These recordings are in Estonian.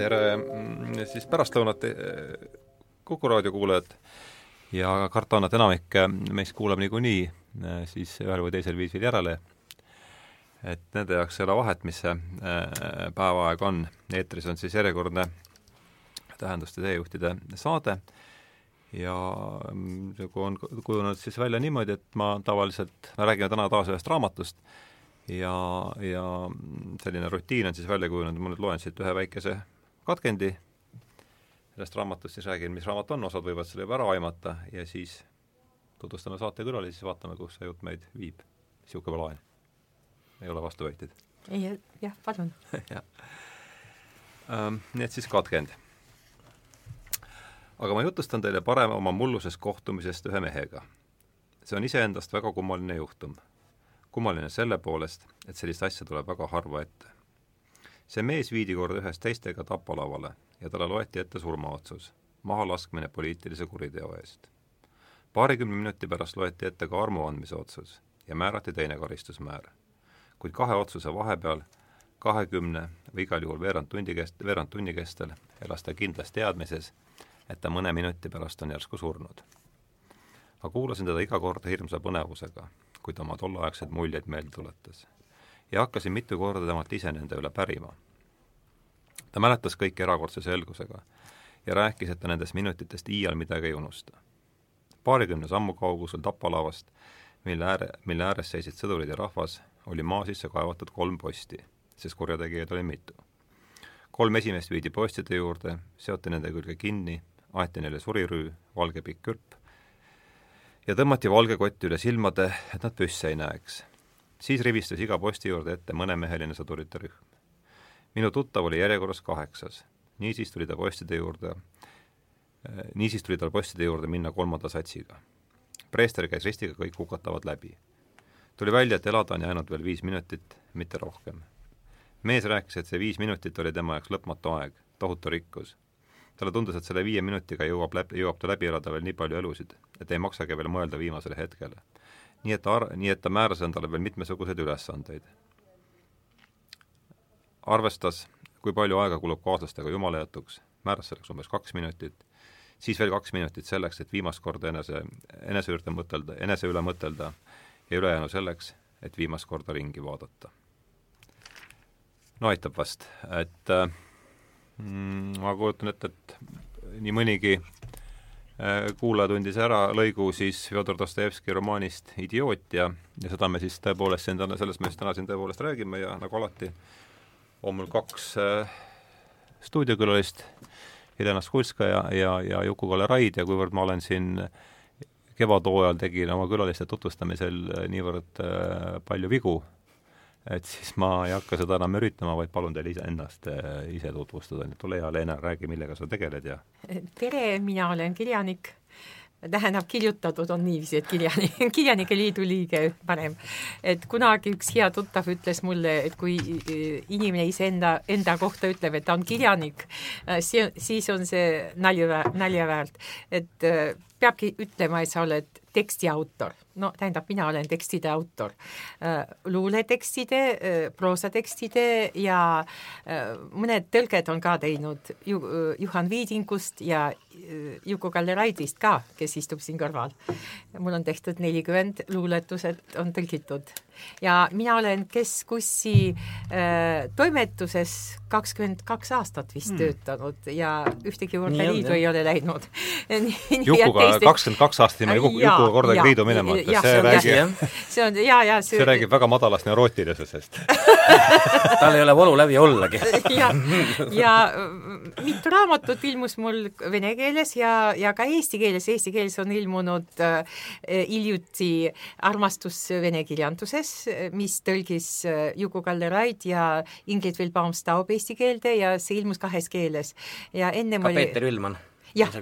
tere mm, siis pärastlõunat Kuku raadio kuulajad ja karta on, et enamik meist kuulab niikuinii siis ühel või teisel viisil järele. et nende jaoks ei ole vahet, mis see päevaaeg on. eetris on siis järjekordne tähenduste teejuhtide saade ja nagu on kujunenud siis välja niimoodi, et ma tavaliselt, me räägime täna taas ühest raamatust, ja, ja selline rutiin on siis välja kujunenud, ma nüüd loen siit ühe väikese katkendi, sellest raamatust siis räägin, mis raamat on, osad võivad selle juba ära aimata ja siis tutvustame saatekülalisi, siis vaatame, kus see jutt meid viib. niisugune plaan. ei ole vastuväiteid? ei, jah, palun jah ähm,. Nii et siis katkend. aga ma jutustan teile parem oma mullusest kohtumisest ühe mehega. see on iseendast väga kummaline juhtum kummaline selle poolest, et sellist asja tuleb väga harva ette. See mees viidi kord ühes teistega tapalavale ja talle loeti ette surmaotsus, mahalaskmine poliitilise kuriteo eest. paarikümne minuti pärast loeti ette ka armuandmise otsus ja määrati teine karistusmäär. kuid kahe otsuse vahepeal kahekümne või igal juhul veerand tundi kest-, veerand tunni kestel elas ta kindlas teadmises, et ta mõne minuti pärast on järsku surnud. ma kuulasin teda iga kord hirmsa põnevusega kui ta oma tolleaegseid muljeid meelde tuletas. Ja hakkasin mitu korda temalt ise nende üle pärima. ta mäletas kõike erakordse selgusega ja rääkis, et ta nendest minutitest iial midagi ei unusta. paarikümne sammu kaugusel tapalavast, mille ääre, mille ääres seisid sõdurid ja rahvas, oli maa sisse kaevatud kolm posti, sest kurjategijaid oli mitu. kolm esimest viidi postide juurde, seoti nende külge kinni, aeti neile surirüü, valge pikk kürp ja tõmmati valge kott üle silmade, et nad püsse ei näeks. Siis rivistas iga posti juurde ette mõnemeheline sõdurite rühm. minu tuttav oli järjekorras kaheksas, niisiis tuli ta postide juurde, äh, niisiis tuli tal postide juurde minna kolmanda satsiga. preester käis ristiga kõik hukatavad läbi. tuli välja, et elada on jäänud veel viis minutit, mitte rohkem. mees rääkis, et see viis minutit oli tema jaoks lõpmatu aeg, tohutu rikkus talle tundus, et selle viie minutiga jõuab läbi, jõuab ta läbi elada veel nii palju elusid, et ei maksagi veel mõelda viimasele hetkele. Nii et ar-, nii et ta määras endale veel mitmesuguseid ülesandeid. arvestas, kui palju aega kulub kaaslastega jumalajätuks, määras selleks umbes kaks minutit, siis veel kaks minutit selleks, et viimast korda enese, enese juurde mõtelda, enese üle mõtelda ja ülejäänu selleks, et viimast korda ringi vaadata. no aitab vast, et mm,? ma kujutan ette, et nii mõnigi äh, kuulaja tundis ära lõigu siis Fjodor Dostojevski romaanist Idioot ja, ja seda me siis tõepoolest siin täna, sellest me siis täna siin tõepoolest räägime ja nagu alati on mul kaks äh, stuudiokülalist, Helena Skulska ja, ja, ja Juku-Kalle Raid ja kuivõrd ma olen siin kevadhooajal tegin oma külaliste tutvustamisel niivõrd äh, palju vigu, et siis ma ei hakka seda enam üritama, vaid palun teil ise ennast eh, ise tutvustada, nii et ole hea, Leena, räägi, millega sa tegeled ja tere, mina olen kirjanik, tähendab, kirjutatud on niiviisi, et kirjanik, Kirjanike Liidu liige parem. et kunagi üks hea tuttav ütles mulle, et kui eh, inimene iseenda, enda kohta ütleb, et ta on kirjanik, eh, see, siis on see nalja, nalja väärt. et peabki ütlema, et sa oled teksti autor no tähendab, mina olen tekstide autor, äh, luuletekstide, äh, proosatekstide ja äh, mõned tõlged on ka teinud Ju-, Juhan Viidingust ja Juku-Kalle Raidist ka, kes istub siin kõrval. mul on tehtud nelikümmend luuletused, on tõlgitud. Ja mina olen Keskussi toimetuses kakskümmend kaks aastat vist hmm. töötanud ja ühtegi korda liidu ei ole läinud. Jukuga kakskümmend kaks aastat ilma Juku, Jukuga kordagi liidu minemata, see räägib, see on ja, ja see, see räägib väga madalast neurootilisusest tal ei ole valu läbi ollagi. Ja, ja mitu raamatut ilmus mul vene keeles ja, ja ka eesti keeles, eesti keeles on ilmunud äh, hiljuti Armastus vene kirjanduses, mis tõlgis äh, Juku-Kalle Raid ja Ingrid Vilbaum-Staub eesti keelde ja see ilmus kahes keeles. ja ennem ka oli Peeter Ülman. Jah,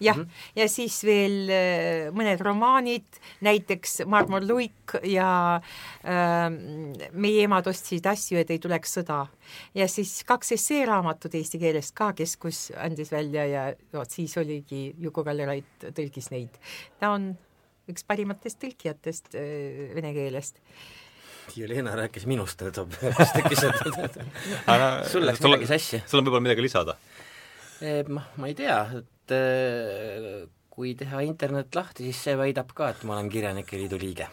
jah -hmm. ja siis veel äh, mõned romaanid, näiteks Marmor-Luik ja äh, Meie emad ostsid asju, et ei tuleks sõda. ja siis kaks esseeraamatut eesti keelest ka, Keskus andis välja ja vot siis oligi Juku-Kalle Raid tõlgis neid. ta on üks parimatest tõlkijatest äh, vene keelest Jelena rääkis minust, et siis tekkis, et sul läks midagi sassi. sul on võib-olla midagi lisada? noh, ma ei tea, et eh, kui teha internet lahti, siis see väidab ka, et ma olen Kirjanike Liidu liige.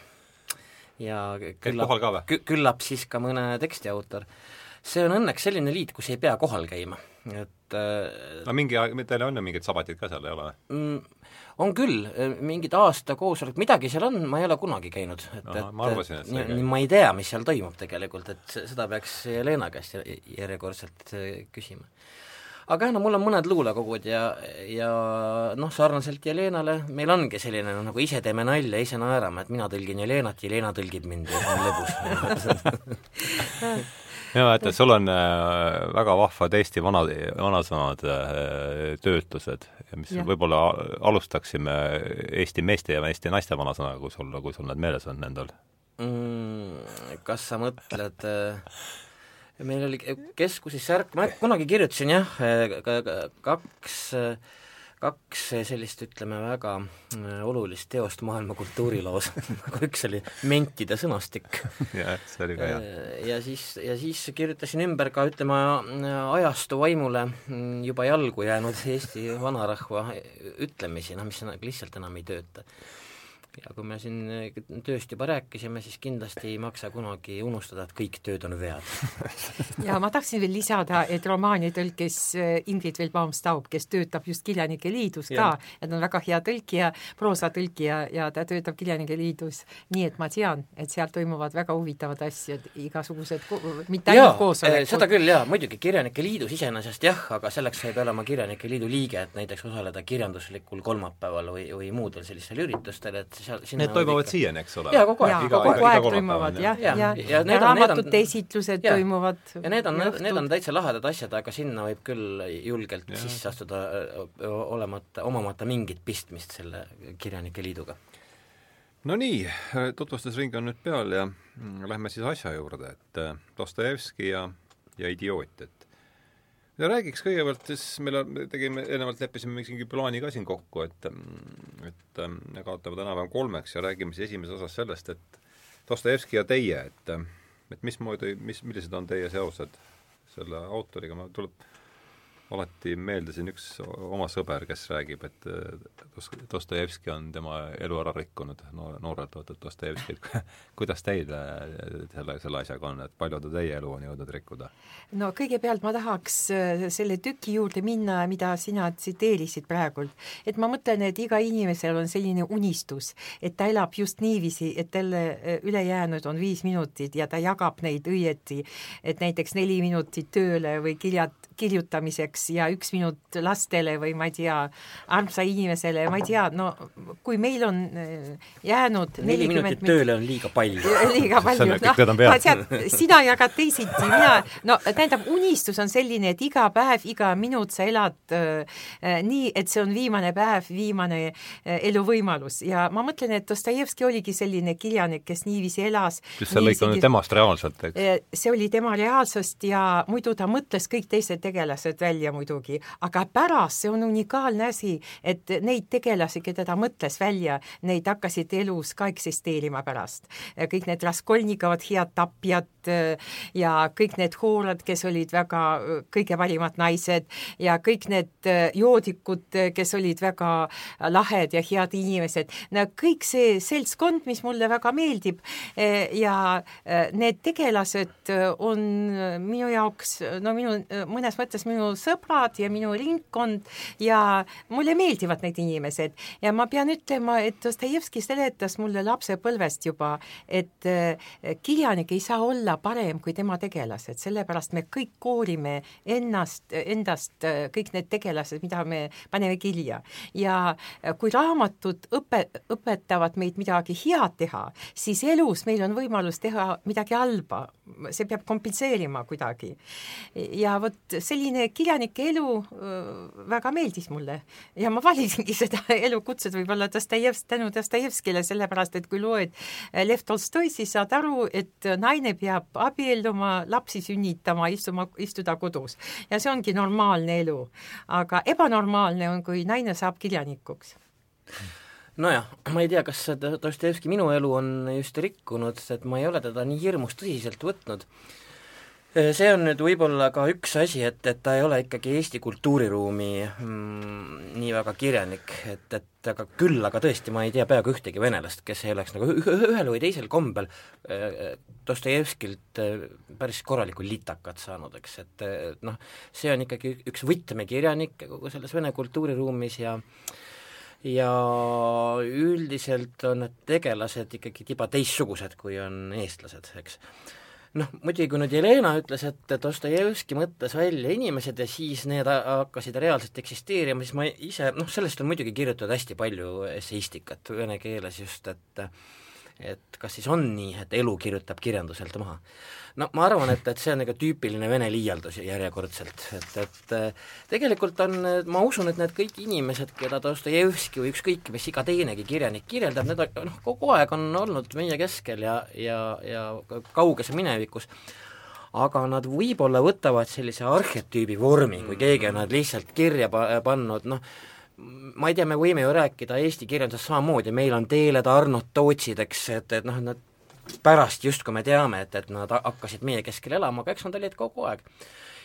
ja küllap, küllap siis ka mõne tekstiautor. see on õnneks selline liit, kus ei pea kohal käima, et eh, no mingi aeg, teil on ju mingid sabatid ka seal, ei ole mm,? on küll, mingid aasta koosolek, midagi seal on, ma ei ole kunagi käinud, et Aha, et ma arvasin, et käib. ma ei tea, mis seal toimub tegelikult, et seda peaks Helena käest järjekordselt küsima aga jah, no mul on mõned luulekogud ja, ja noh, sarnaselt Jelenale meil ongi selline noh, nagu ise teeme nalja, ise naerame, et mina tõlgin Jelenat, Jelena tõlgib mind ja see on lõbus et, et sul on äh, väga vahvad Eesti vana, vanasõnad äh, töötlused, mis ja. võib-olla alustaksime Eesti meeste ja Eesti naiste vanasõnaga, kui sul, kui sul need meeles on endal mm,? Kas sa mõtled äh, meil oli keskuses särk, ma kunagi kirjutasin jah, kaks, kaks sellist, ütleme, väga äh, olulist teost maailma kultuuriloos nagu üks oli Mentide sõnastik. jah, see oli ka hea. Ja siis, ja siis kirjutasin ümber ka, ütleme, ajastu vaimule mm, juba jalgu jäänud Eesti vanarahva ütlemisi, noh, mis lihtsalt enam ei tööta ja kui me siin eh, tööst juba rääkisime, siis kindlasti ei maksa kunagi unustada, et kõik tööd on vead. Ja ma tahtsin veel lisada, et romaani tõlkis eh, Ingrid Velbaum-Staub, kes töötab just Kirjanike Liidus ka, et ta on väga hea tõlkija, proosatõlkija ja ta töötab Kirjanike Liidus, nii et ma tean, et seal toimuvad väga huvitavad asjad, igasugused, mitte ainult koosolekud. seda küll jaa, muidugi Kirjanike Liidus iseenesest jah, aga selleks sa ei pea olema Kirjanike Liidu liige, et näiteks osaleda kirjanduslikul kolmapäeval või, või muudel sellistel üritustel, et seal Need toimuvad siiani, eks ole? jaa, kogu aeg. kogu aeg toimuvad jah, ja, ja, ja, ja raamatute esitlused ja. toimuvad ja need on, need on täitsa lahedad asjad, aga sinna võib küll julgelt ja. sisse astuda, olemata, omamata mingit pistmist selle Kirjanike Liiduga. no nii, tutvustusring on nüüd peal ja mm, lähme siis asja juurde, et äh, Dostojevski ja, ja idioot, et ja räägiks kõigepealt siis, meil on, tegime, eelnevalt leppisime mingi plaani ka siin kokku, et et jagatame täna-päev kolmeks ja räägime siis esimeses osas sellest, et Dostojevski ja teie, et et mismoodi, mis, millised on teie seosed selle autoriga, ma tuleb alati meelde siin üks oma sõber, kes räägib, et Dostojevski on tema elu ära rikkunud, noor, noorelt ootab Dostojevskit. kuidas teil selle, selle asjaga on, et palju ta teie elu on jõudnud rikkuda? no kõigepealt ma tahaks äh, selle tüki juurde minna, mida sina tsiteerisid praegult. et ma mõtlen, et iga inimesel on selline unistus, et ta elab just niiviisi, et talle äh, ülejäänud on viis minutit ja ta jagab neid õieti, et näiteks neli minutit tööle või kirjad, kirjutamiseks ja üks minut lastele või ma ei tea, armsa inimesele, ma ei tea, no kui meil on äh, jäänud neli minutit tööle on liiga palju. liiga palju, noh, ma tean, sina jagad teisiti, mina, no tähendab, unistus on selline, et iga päev, iga minut sa elad äh, äh nii, et see on viimane päev, viimane äh, eluvõimalus ja ma mõtlen, et Dostojevski oligi selline kirjanik, kes niiviisi elas. kas see lõik on temast reaalselt, eks? Äh, see oli tema reaalsust ja muidu ta mõtles kõik teised tegelased välja muidugi, aga pärast see on unikaalne asi, et neid tegelasi, keda ta mõtles välja, neid hakkasid elus ka eksisteerima pärast. kõik need Raskolnikovad, head tapjad äh, ja kõik need hoolad, kes olid väga kõige parimad naised ja kõik need joodikud, kes olid väga lahed ja head inimesed, no kõik see seltskond, mis mulle väga meeldib ja need tegelased on minu jaoks, no minu, mõnes mõttes minu sõbrad ja minu ringkond ja mulle meeldivad need inimesed. Ja ma pean ütlema, et Dostojevski seletas mulle lapsepõlvest juba, et kirjanik ei saa olla parem kui tema tegelased, sellepärast me kõik koorime ennast, endast kõik need tegelased, mida me paneme kirja. ja kui raamatud õpe, õpetavad meid midagi head teha, siis elus meil on võimalus teha midagi halba, see peab kompenseerima kuidagi. ja vot selline kirjanike elu väga meeldis mulle ja ma valisingi seda elukutset võib-olla Dostojevs-, tänu Dostojevskile, sellepärast et kui loed Lev Tolstoi, siis saad aru, et naine peab abielluma, lapsi sünnitama, istuma, istuda kodus. ja see ongi normaalne elu. aga ebanormaalne on, kui naine saab kirjanikuks nojah, ma ei tea, kas Dostojevski minu elu on just rikkunud, et ma ei ole teda nii hirmus tõsiselt võtnud see on nüüd võib-olla ka üks asi, et, et ta ei ole ikkagi Eesti kultuuriruumi mm, nii väga kirjanik, et, et aga küll, aga tõesti, ma ei tea peaaegu ühtegi venelast, kes ei oleks nagu ühel või teisel kombel äh, Dostojevskilt äh, päris korralikku litakat saanud, eks, et noh, see on ikkagi üks võtmekirjanikke kogu selles vene kultuuriruumis ja ja üldiselt on need tegelased ikkagi tiba teistsugused, kui on eestlased, eks noh, muidugi kui nüüd Jelena ütles, et Dostojevski mõtles välja inimesed ja siis need hakkasid reaalselt eksisteerima, siis ma ise, noh, sellest on muidugi kirjutatud hästi palju esseistikat vene keeles just, et et kas siis on nii, et elu kirjutab kirjanduselt maha. no ma arvan, et, et see on nagu tüüpiline vene liialdus järjekordselt, et, et äh, tegelikult on, ma usun, et need kõik inimesed, keda Dostojevski või ükskõik mis iga teinegi kirjanik kirjeldab, need noh, kogu aeg on olnud meie keskel ja, ja, ja kauges minevikus aga nad võib-olla võtavad sellise arhetüübi vormi, kui keegi on nad lihtsalt kirja pa-, pannud, noh, ma ei tea, me võime ju rääkida eesti kirjandusest samamoodi, meil on Teeled, Arnold, Tootsid, eks, et, et noh, nad pärast justkui me teame, et, et nad hakkasid meie keskel elama, aga eks nad olid kogu aeg.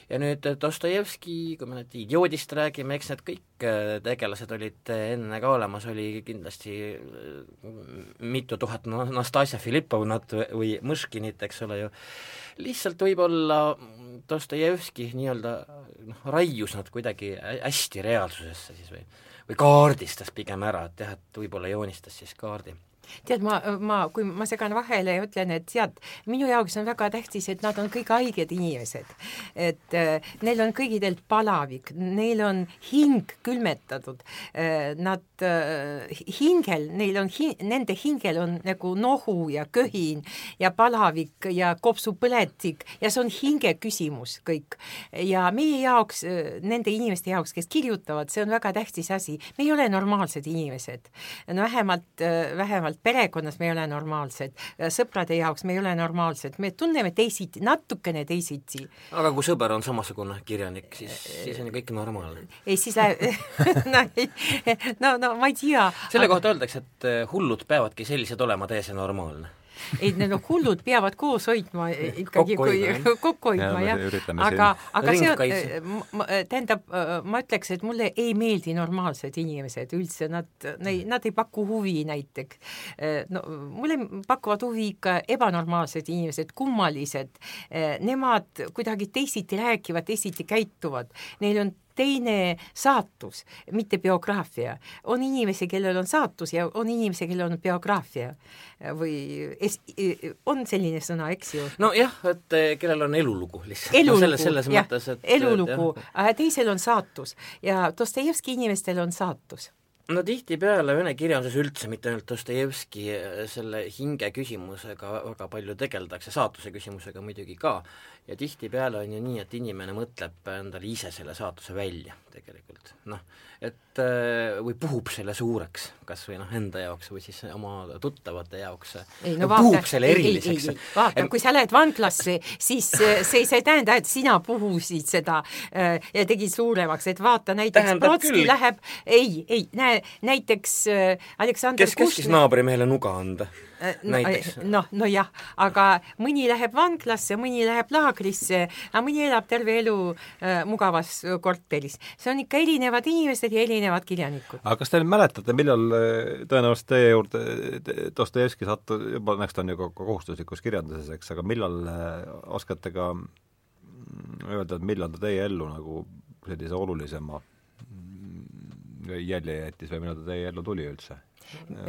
ja nüüd Dostojevski, kui me nüüd idioodist räägime, eks need kõik äh, tegelased olid enne ka olemas, oli kindlasti äh, mitu tuhat Nastasia Filippovnat või Mõškinit, eks ole ju, lihtsalt võib-olla Dostojevski nii-öelda noh, raius nad kuidagi hästi reaalsusesse siis või või kaardistas pigem ära, et jah, et võib-olla joonistas siis kaardi tead, ma, ma, kui ma segan vahele ja ütlen, et tead, minu jaoks on väga tähtis, et nad on kõik haiged inimesed. et äh, neil on kõigil palavik, neil on hing külmetatud äh,, nad äh, hingel, neil on hi-, nende hingel on nagu nohu ja köhin ja palavik ja kopsupõletik ja see on hinge küsimus kõik. ja meie jaoks äh,, nende inimeste jaoks, kes kirjutavad, see on väga tähtis asi, me ei ole normaalsed inimesed. no vähemalt äh,, vähemalt vähemalt perekonnas me ei ole normaalsed, sõprade jaoks me ei ole normaalsed, me tunneme teisiti, natukene teisiti. aga kui sõber on samasugune kirjanik, siis, siis on ju kõik normaalne. ei, siis läheb no, no, no ma ei tea. selle kohta öeldakse, et hullud peavadki sellised olema täiesti normaalne ei, need no hullud peavad koos hoidma ikkagi, kui kokku hoidma jah, aga, aga see on, tähendab, ma ütleks, et mulle ei meeldi normaalsed inimesed üldse, nad, nad ei paku huvi näiteks. no mulle pakuvad huvi ikka ebanormaalsed inimesed, kummalised, nemad kuidagi teisiti räägivad, teisiti käituvad, neil on teine saatus, mitte biograafia. on inimesi, kellel on saatus ja on inimesi, kellel on biograafia või es-, on selline sõna, eks ju? nojah, et eh, kellel on elulugu lihtsalt. elulugu no,, selles, selles jah, mõttes, et elulugu, teisel on saatus ja Dostojevski inimestel on saatus no tihtipeale vene kirjanduses üldse, mitte ainult Dostojevski, selle hinge küsimusega väga palju tegeldakse, saatuse küsimusega muidugi ka, ja tihtipeale on ju nii, et inimene mõtleb endale ise selle saatuse välja tegelikult, noh, et äh, või puhub selle suureks, kas või noh, enda jaoks või siis oma tuttavate jaoks, no, vaata, puhub selle eriliseks. vaata, kui sa lähed vanglasse, siis see, see ei tähenda, et sina puhusid seda äh, ja tegid suuremaks, et vaata näiteks Trotski läheb, ei, ei, näe, näiteks äh, Aleksander kes käskis naabrimehele nuga anda? Äh, noh, nojah, aga mõni läheb vanglasse, mõni läheb laagrisse, aga mõni elab terve elu äh, mugavas korteris. see on ikka erinevad inimesed ja erinevad kirjanikud. aga kas te nüüd mäletate, millal äh, tõenäoliselt teie juurde Dostojevski sattus, juba eks ta on ju ka kohustuslikus kirjanduses, eks, aga millal äh, oskate ka mm, öelda, et millal ta teie ellu nagu sellise olulisema mm, jälje jättis või millal ta teie ellu tuli üldse?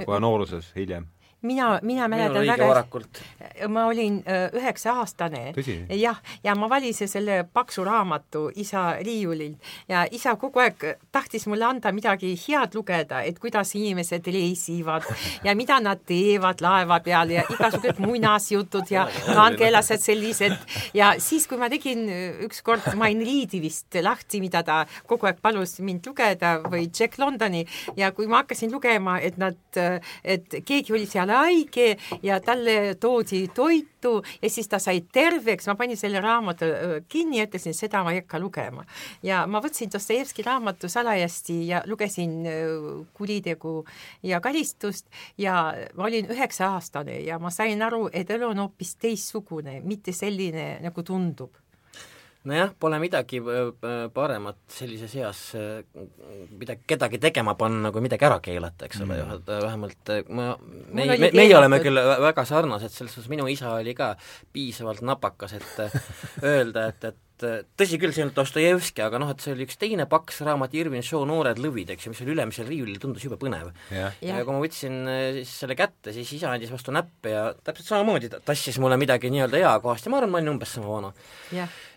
kohe nooruses, hiljem? Mina, mina mäletan väga varakult. ma olin üheksa-aastane. jah, ja ma valisin selle paksu raamatu isa riiulil ja isa kogu aeg tahtis mulle anda midagi head lugeda, et kuidas inimesed reisivad ja mida nad teevad laeva peal ja igasugused muinasjutud ja kangelased sellised ja siis, kui ma tegin ükskord Main Reedi vist lahti, mida ta kogu aeg palus mind lugeda või Jack Londoni ja kui ma hakkasin lugema, et nad, et keegi oli seal jumala haige ja talle toodi toitu ja siis ta sai terveks, ma panin selle raamatu kinni ja ütlesin, seda ma ei hakka lugema. ja ma võtsin Dostojevski raamatu salajasti ja lugesin kuritegu ja karistust ja ma olin üheksa-aastane ja ma sain aru, et elu on hoopis teistsugune, mitte selline, nagu tundub nojah, pole midagi paremat sellises eas midagi, kedagi tegema panna, kui midagi ära keelata, eks ole mm., vähemalt ma, me, me, meie oleme küll väga sarnased, selles suhtes minu isa oli ka piisavalt napakas, et öelda, et, et tõsi küll, see ei olnud Dostojevski, aga noh, et see oli üks teine paks raamat, Irvin Shaw Noored lõvid, eks ju, mis oli ülemisel riiulil, tundus jube põnev. ja kui ma võtsin äh, siis selle kätte, siis isa andis vastu näppe ja täpselt samamoodi tassis mulle midagi nii-öelda eakohast ja ma arvan, ma olin umbes sama vana.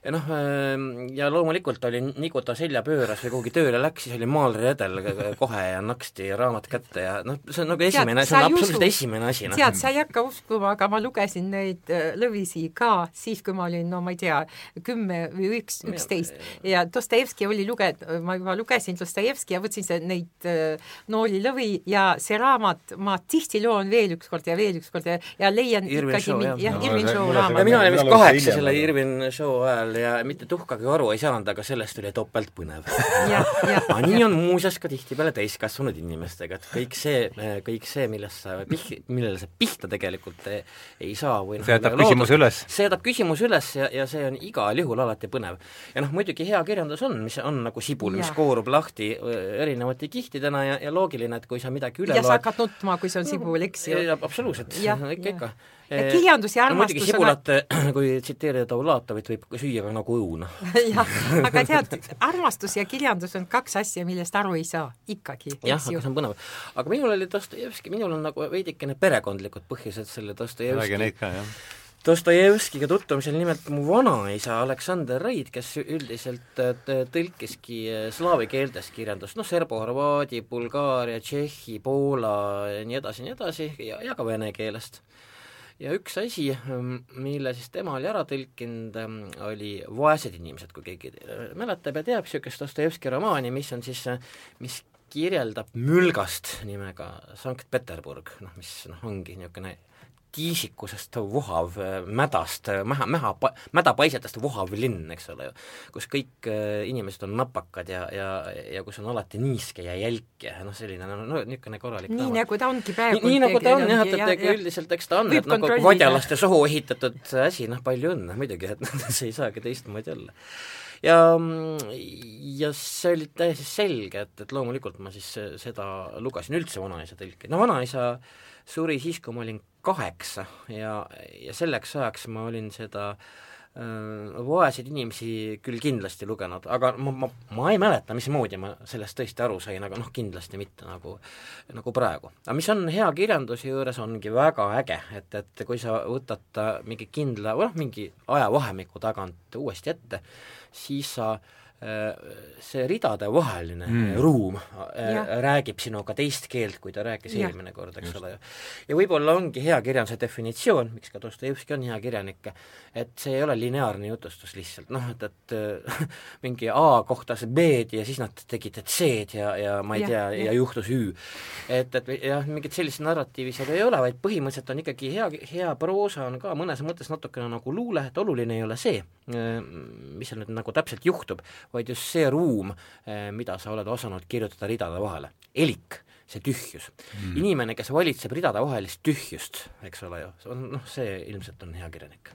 Ja noh, ähm, ja loomulikult oli, nii kui ta selja pööras või kuhugi tööle läks, siis oli maalriredel kohe ja naksti raamat kätte ja noh, see on nagu esimene, see on absoluutselt esimene asi. Noh. tead, sa ei hakka uskuma, aga ma lugesin neid äh, lõvisi ka siis, kui ma olin, no ma ei tea, kümme või üks, üksteist ja Dostojevski oli luge-, ma juba lugesin Dostojevski ja võtsin see, neid äh, Nooli lõvi ja see raamat, ma tihti loen veel ükskord ja veel ükskord ja, ja leian Irvin ikkagi Shaw, jah, jah, Irvin Shaw raamat. mina olin vist kaheksa selle Irvin Shaw ajal ja mitte tuhkagi aru ei saanud, aga sellest oli topelt põnev. aga nii on muuseas ka tihtipeale täiskasvanud inimestega, et kõik see, kõik see, millest sa pih-, millele sa pihta tegelikult ei, ei saa või noh, see jätab küsimuse üles. see jätab küsimuse üles ja, ja see on igal juhul alati põnev. ja noh, muidugi hea kirjandus on, mis on nagu sibul, mis koorub lahti erinevate kihtidena ja, ja loogiline, et kui sa midagi üle ja loed ja sa hakkad nutma, kui see on sibul, eks ju. absoluutselt, ikka, ikka kirjandus ja armastus no, muidugi sibulat on..., kui tsiteerida Taulatovit, võib süüa ka nagu õuna. Jah, aga tead, armastus ja kirjandus on kaks asja, millest aru ei saa, ikkagi. jah, aga see on põnev. aga minul oli Dostojevski, minul on nagu veidikene perekondlikud põhjused selle Dostojevski räägi neid ka, jah. Dostojevskiga tutvumisel. Nimelt mu vanaisa Aleksander Raid, kes üldiselt äh, tõlkiski äh, slaavi keeltest kirjandust, noh, serbo-horvaadi, Bulgaaria, Tšehhi, Poola ja nii edasi, nii edasi, ja, ja ka vene keelest ja üks asi, ähm, mille siis tema oli ära tõlkinud, ähm, oli Vaesed inimesed, kui keegi mäletab ja teab niisugust Dostojevski romaani, mis on siis, mis kirjeldab mülgast nimega Sankt-Peterburg, noh mis noh, ongi niisugune tiisikusest vohav, mädast, mäha, mäha, mädapaisetest vohav linn, eks ole ju, kus kõik äh, inimesed on napakad ja, ja, ja kus on alati niiske ja jälk ja noh, selline no, no niisugune korralik nii nagu ta ongi praegu. nii, nii nagu ta on jah, et, et ega üldiselt eks ta on, et nagu vadjalaste sohu ehitatud asi, noh palju õnne muidugi, et see ei saagi teistmoodi olla ja, ja see oli täiesti selge, et, et loomulikult ma siis seda lugesin üldse vanaisa tõlke, no vanaisa suri siis, kui ma olin kaheksa ja, ja selleks ajaks ma olin seda äh, vaeseid inimesi küll kindlasti lugenud, aga ma, ma, ma ei mäleta, mismoodi ma sellest tõesti aru sain, aga noh, kindlasti mitte nagu, nagu praegu. aga mis on hea kirjanduse juures, ongi väga äge, et, et kui sa võtad mingi kindla, või noh, mingi ajavahemiku tagant uuesti ette, siis sa äh, Äh, see ridadevaheline mm. ruum äh, ja. räägib sinuga teist keelt, kui ta rääkis ja. eelmine kord, eks Just. ole ju. ja võib-olla ongi hea kirjanduse definitsioon, miks ka Dostojevski on hea kirjanik, et see ei ole lineaarne jutustus lihtsalt, noh, et, et äh, mingi A kohtas B-d ja siis nad tegid C-d ja, ja ma ei ja, tea, ja juhtus Ü. et, et jah, mingit sellist narratiivi seal ei ole, vaid põhimõtteliselt on ikkagi hea, hea proosa on ka mõnes mõttes natukene nagu luule, et oluline ei ole see, mis seal nüüd nagu täpselt juhtub, vaid just see ruum, eh, mida sa oled osanud kirjutada ridade vahele. elik, see tühjus mm.. inimene, kes valitseb ridade vahelist tühjust, eks ole ju, noh, see ilmselt on hea kirjanik.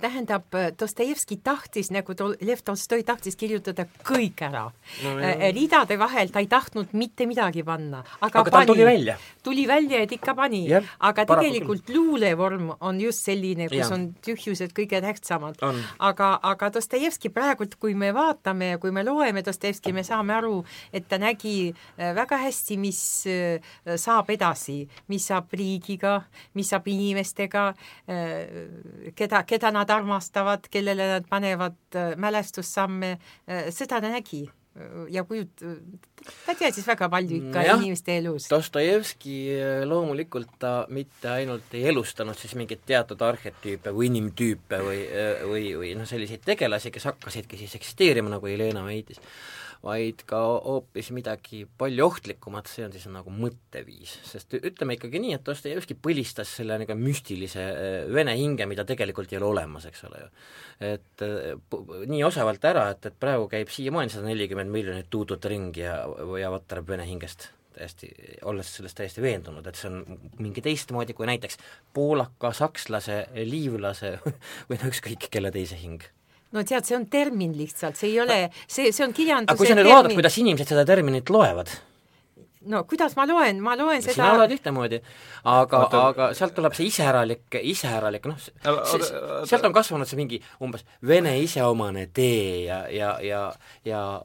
Tähendab, Dostojevski tahtis, nagu tol-, Lev Tolstoi tahtis kirjutada kõik ära no,. Äh, ridade vahel ta ei tahtnud mitte midagi panna, aga, aga pani, tuli välja. tuli välja, et ikka pani. aga tegelikult luulevorm on just selline, kus ja. on tühjused kõige tähtsamad. aga, aga Dostojevski praegult, kui me vaatame ja kui me loeme Dostojevski, me saame aru, et ta nägi väga hästi, mis saab edasi, mis saab riigiga, mis saab inimestega, keda, keda nad armastavad, kellele nad panevad äh, mälestussamme, äh, seda ta nägi ja kujut-, ta teadis väga palju ikka ja, inimeste elus. Dostojevski äh, loomulikult ta mitte ainult ei elustanud siis mingeid teatud arhetüüpe või inimtüüpe või, või, või noh, selliseid tegelasi, kes hakkasidki siis eksisteerima, nagu Helena väitis, vaid ka hoopis midagi palju ohtlikumat, see on siis nagu mõtteviis, sest ütleme ikkagi nii, et Dostojevski põlistas selle niisugune müstilise äh, vene hinge, mida tegelikult ei ole olemas, eks ole ju. et äh, nii osavalt ära, et, et praegu käib siiamaani sada nelikümmend miljonit tuutut ringi ja, ja vatarab vene hingest täiesti, olles sellest täiesti veendunud, et see on mingi teistmoodi kui näiteks poolaka, sakslase, liivlase või no ükskõik kelle teise hing no tead, see on termin lihtsalt, see ei ole, see, see on kirjanduse aga kui sa nüüd vaatad, kuidas inimesed seda terminit loevad, no kuidas ma loen, ma loen seda sina oled ühtemoodi, aga, aga sealt tuleb see iseäralik, iseäralik, noh, sealt on kasvanud see mingi umbes vene iseomane tee ja, ja, ja ja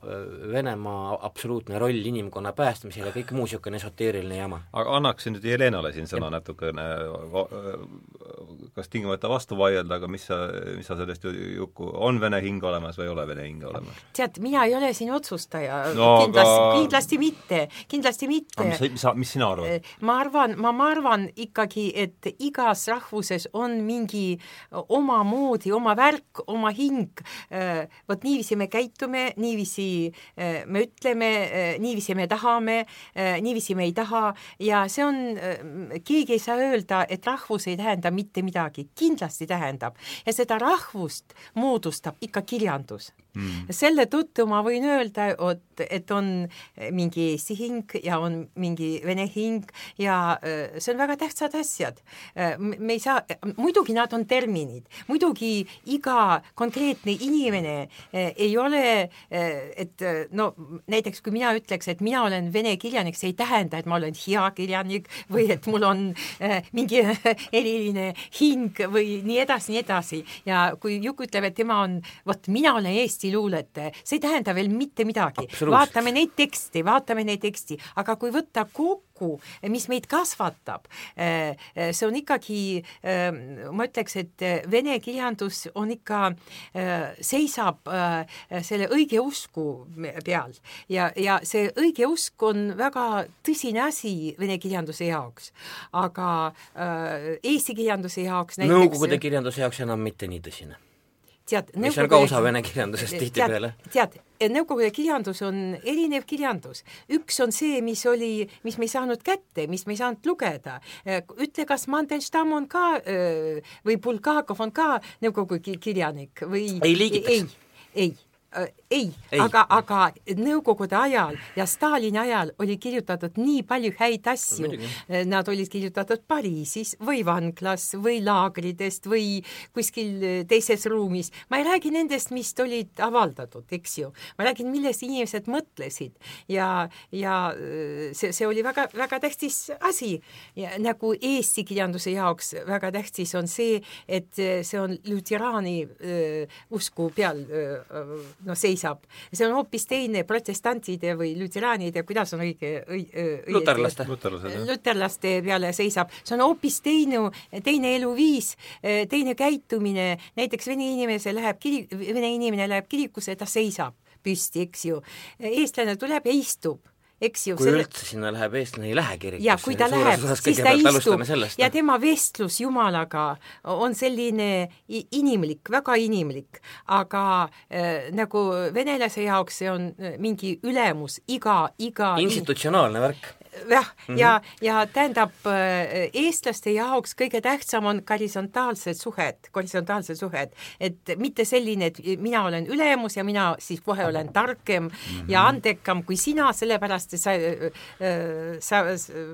Venemaa absoluutne roll inimkonna päästmisel ja kõik muu niisugune esoteeriline jama. aga annaksin nüüd Jelenale siin sõna ja. natukene, kas tingimata vastu vaielda, aga mis sa, mis sa sellest Juku, on vene hing olemas või ei ole vene hing olemas? tead, mina ei ole siin otsustaja no,, kindlasti aga..., kindlasti mitte, kindlasti mitte. mis, mis, mis sina arvad? Eh, ma arvan, ma, ma arvan ikkagi, et igas rahvuses on mingi omamoodi oma värk, oma hing. Eh, vot niiviisi me käitume, niiviisi eh, me ütleme, niiviisi me tahame, niiviisi me ei taha ja see on, keegi ei saa öelda, et rahvus ei tähenda mitte midagi, kindlasti tähendab ja seda rahvust moodustab ikka kirjandus mm.. selle tõttu ma võin öelda, et, on mingi eesti hing ja on mingi vene hing ja see on väga tähtsad asjad. Me ei saa, muidugi nad on terminid, muidugi iga konkreetne inimene ei ole, et no näiteks kui mina ütleks, et mina olen vene kirjanik, see ei tähenda, et ma olen hea kirjanik või et mul on mingi eriline hing või nii edasi, nii edasi. Ja kui Juk ütleb, et tema on, vot mina olen Eesti luuletaja, see ei tähenda veel mitte midagi. vaatame neid tekste, vaatame neid teksti, aga kui võtta kokku, mis meid kasvatab, eh, eh, see on ikkagi, eh, ma ütleks, et vene kirjandus on ikka, seisab selle õigeusku peal. Ja, ja see õigeusk on väga tõsine asi vene kirjanduse jaoks, aga eesti kirjanduse jaoks näiteks Nõukogude kirjanduse jaoks enam mitte nii tõsine tead mis on ka osa vene kirjandusest tihtipeale. tead, Nõukogude kirjandus on erinev kirjandus. üks on see, mis oli, mis me ei saanud kätte, mis me ei saanud lugeda. ütle, kas Mandelstam on ka või Bulgakov on ka Nõukogude kirjanik või ei liigitaks? ei, ei Äh, ei, ei., aga, aga Nõukogude ajal ja Stalini ajal oli kirjutatud nii palju häid asju. Äh, nad olid kirjutatud Pariisis või vanglas või laagridest või kuskil äh, teises ruumis. ma ei räägi nendest, mis olid avaldatud, eks ju. ma räägin, millest inimesed mõtlesid ja, ja see, see oli väga, väga tähtis asi. nagu eesti kirjanduse jaoks väga tähtis on see, et see on luteraani usku peal öö, no seisab. see on hoopis teine protestantide või lüteraanide, kuidas on õige, õige luterlaste, luterlaste peale seisab, see on hoopis teine, teine eluviis, teine käitumine, näiteks vene inimese läheb kiri-, vene inimene läheb kirikusse, ta seisab püsti, eks ju. eestlane tuleb ja istub eks ju. kui selle... üldse sinna läheb, eestlane ei lähe kirikusse. ja kui ta läheb, siis ta istub ja tema vestlus Jumalaga on selline inimlik, väga inimlik, aga äh, nagu venelase jaoks see on äh, mingi ülemus, iga, iga institutsionaalne värk jah mm, -hmm. ja, ja tähendab, äh, eestlaste jaoks kõige tähtsam on horisontaalsed suhed, horisontaalsed suhed, et mitte selline, et mina olen ülemus ja mina siis kohe olen targem mm -hmm. ja andekam kui sina, sellepärast et sa, äh, sa,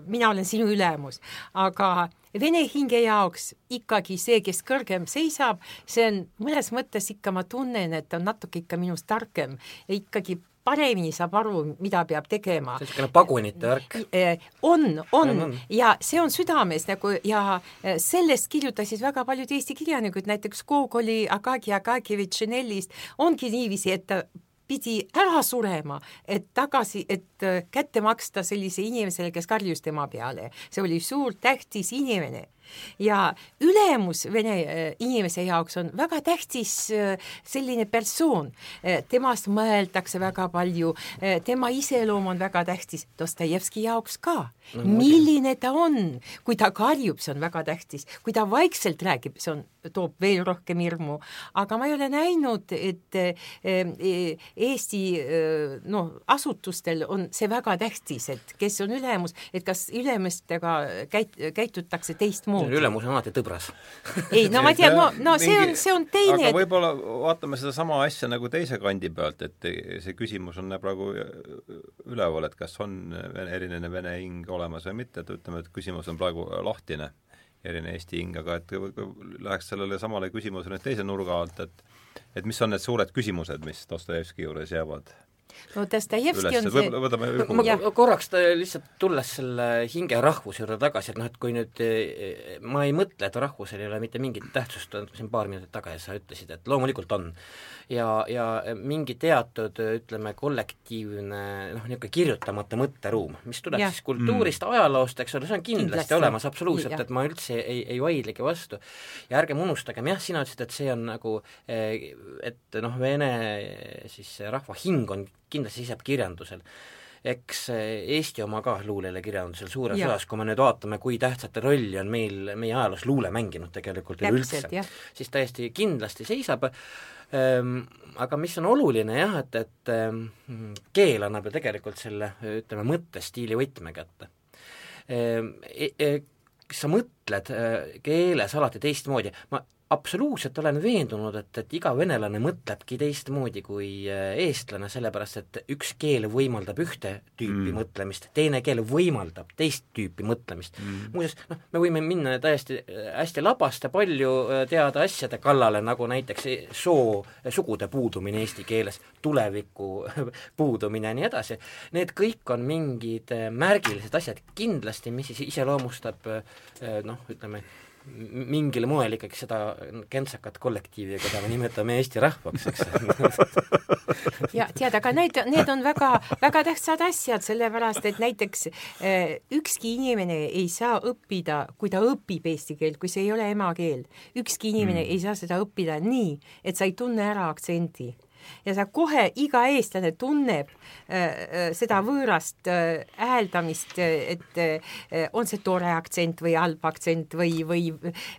mina olen sinu ülemus, aga vene hinge jaoks ikkagi see, kes kõrgem seisab, see on mõnes mõttes ikka ma tunnen, et on natuke ikka minust targem ja ikkagi paremini saab aru, mida peab tegema. niisugune pagunite värk. Eh, on, on, ja see on südames nagu ja eh, sellest kirjutasid väga paljud Eesti kirjanikud, näiteks Gogoli Akagi Akakevitš Ženellist ongi niiviisi, et ta pidi ära surema, et tagasi, et eh, kätte maksta sellise inimesele, kes karjus tema peale. see oli suur tähtis inimene ja ülemus vene äh, inimese jaoks on väga tähtis äh, selline persoon, äh, temast mõeldakse väga palju, tema iseloom on väga tähtis, Dostojevski jaoks ka. No,. milline ta on, kui ta karjub, see on väga tähtis, kui ta vaikselt räägib, see on, toob veel rohkem hirmu, aga ma ei ole näinud, et Eesti noh, asutustel on see väga tähtis, et kes on ülemus, et kas ülemustega käit-, käitutakse teistmoodi ülemus on alati tõbras. Ei, no ma tean, no, no see on, see on teine aga võib-olla vaatame sedasama asja nagu teise kandi pealt, et see küsimus on praegu üleval, et kas on eriline vene hing olemas või mitte, et ütleme, et küsimus on praegu lahtine, eriline Eesti hing, aga et läheks sellele samale küsimusele teise nurga alt, et et mis on need suured küsimused, mis Dostojevski juures jäävad no Dostojevski on see võtame ma korraks lihtsalt tulles selle hinge rahvuse juurde tagasi, et noh, et kui nüüd ma ei mõtle, et rahvusel ei ole mitte mingit tähtsust, siin paar minutit tagasi sa ütlesid, et loomulikult on. Ja, ja mingi teatud ütleme, kollektiivne noh, niisugune kirjutamata mõtteruum, mis tuleb ja. siis kultuurist mm., ajaloost, eks ole, see on kindlasti, kindlasti. olemas absoluutselt, et ma üldse ei, ei vaidlegi vastu. ja ärgem unustagem, jah, sina ütlesid, et see on nagu, et noh, vene siis rahva hing on kindlasti seisab kirjandusel. Eks Eesti oma ka luulele kirjandusel suures osas, kui me nüüd vaatame, kui tähtsat rolli on meil, meie ajaloos luule mänginud tegelikult üleüldse, siis täiesti kindlasti seisab. Ehm, aga mis on oluline jah, et, et ehm, keel annab ju tegelikult selle, ütleme, mõttestiili võtme kätte. Ehm, e. E sa mõtled keeles alati teistmoodi, ma absoluutselt olen veendunud, et, et iga venelane mõtlebki teistmoodi kui äh, eestlane, sellepärast et üks keel võimaldab ühte tüüpi mm. mõtlemist, teine keel võimaldab teist tüüpi mõtlemist. Mm.. muuseas, noh, me võime minna täiesti äh, hästi labaste palju äh, teada asjade kallale, nagu näiteks soo, sugude puudumine eesti keeles, tuleviku puudumine ja nii edasi, need kõik on mingid märgilised asjad kindlasti, mis siis iseloomustab noh, ütleme, mingil moel ikkagi seda kentsakat kollektiivi, keda me nimetame Eesti rahvaks, eks ja tead, aga need, need on väga, väga tähtsad asjad, sellepärast et näiteks äh, ükski inimene ei saa õppida, kui ta õpib eesti keelt, kui see ei ole emakeel. ükski inimene mm. ei saa seda õppida nii, et sa ei tunne ära aktsendi ja sa kohe, iga eestlane tunneb äh, äh, seda võõrast äh, hääldamist, et äh, on see tore aktsent või halb aktsent või, või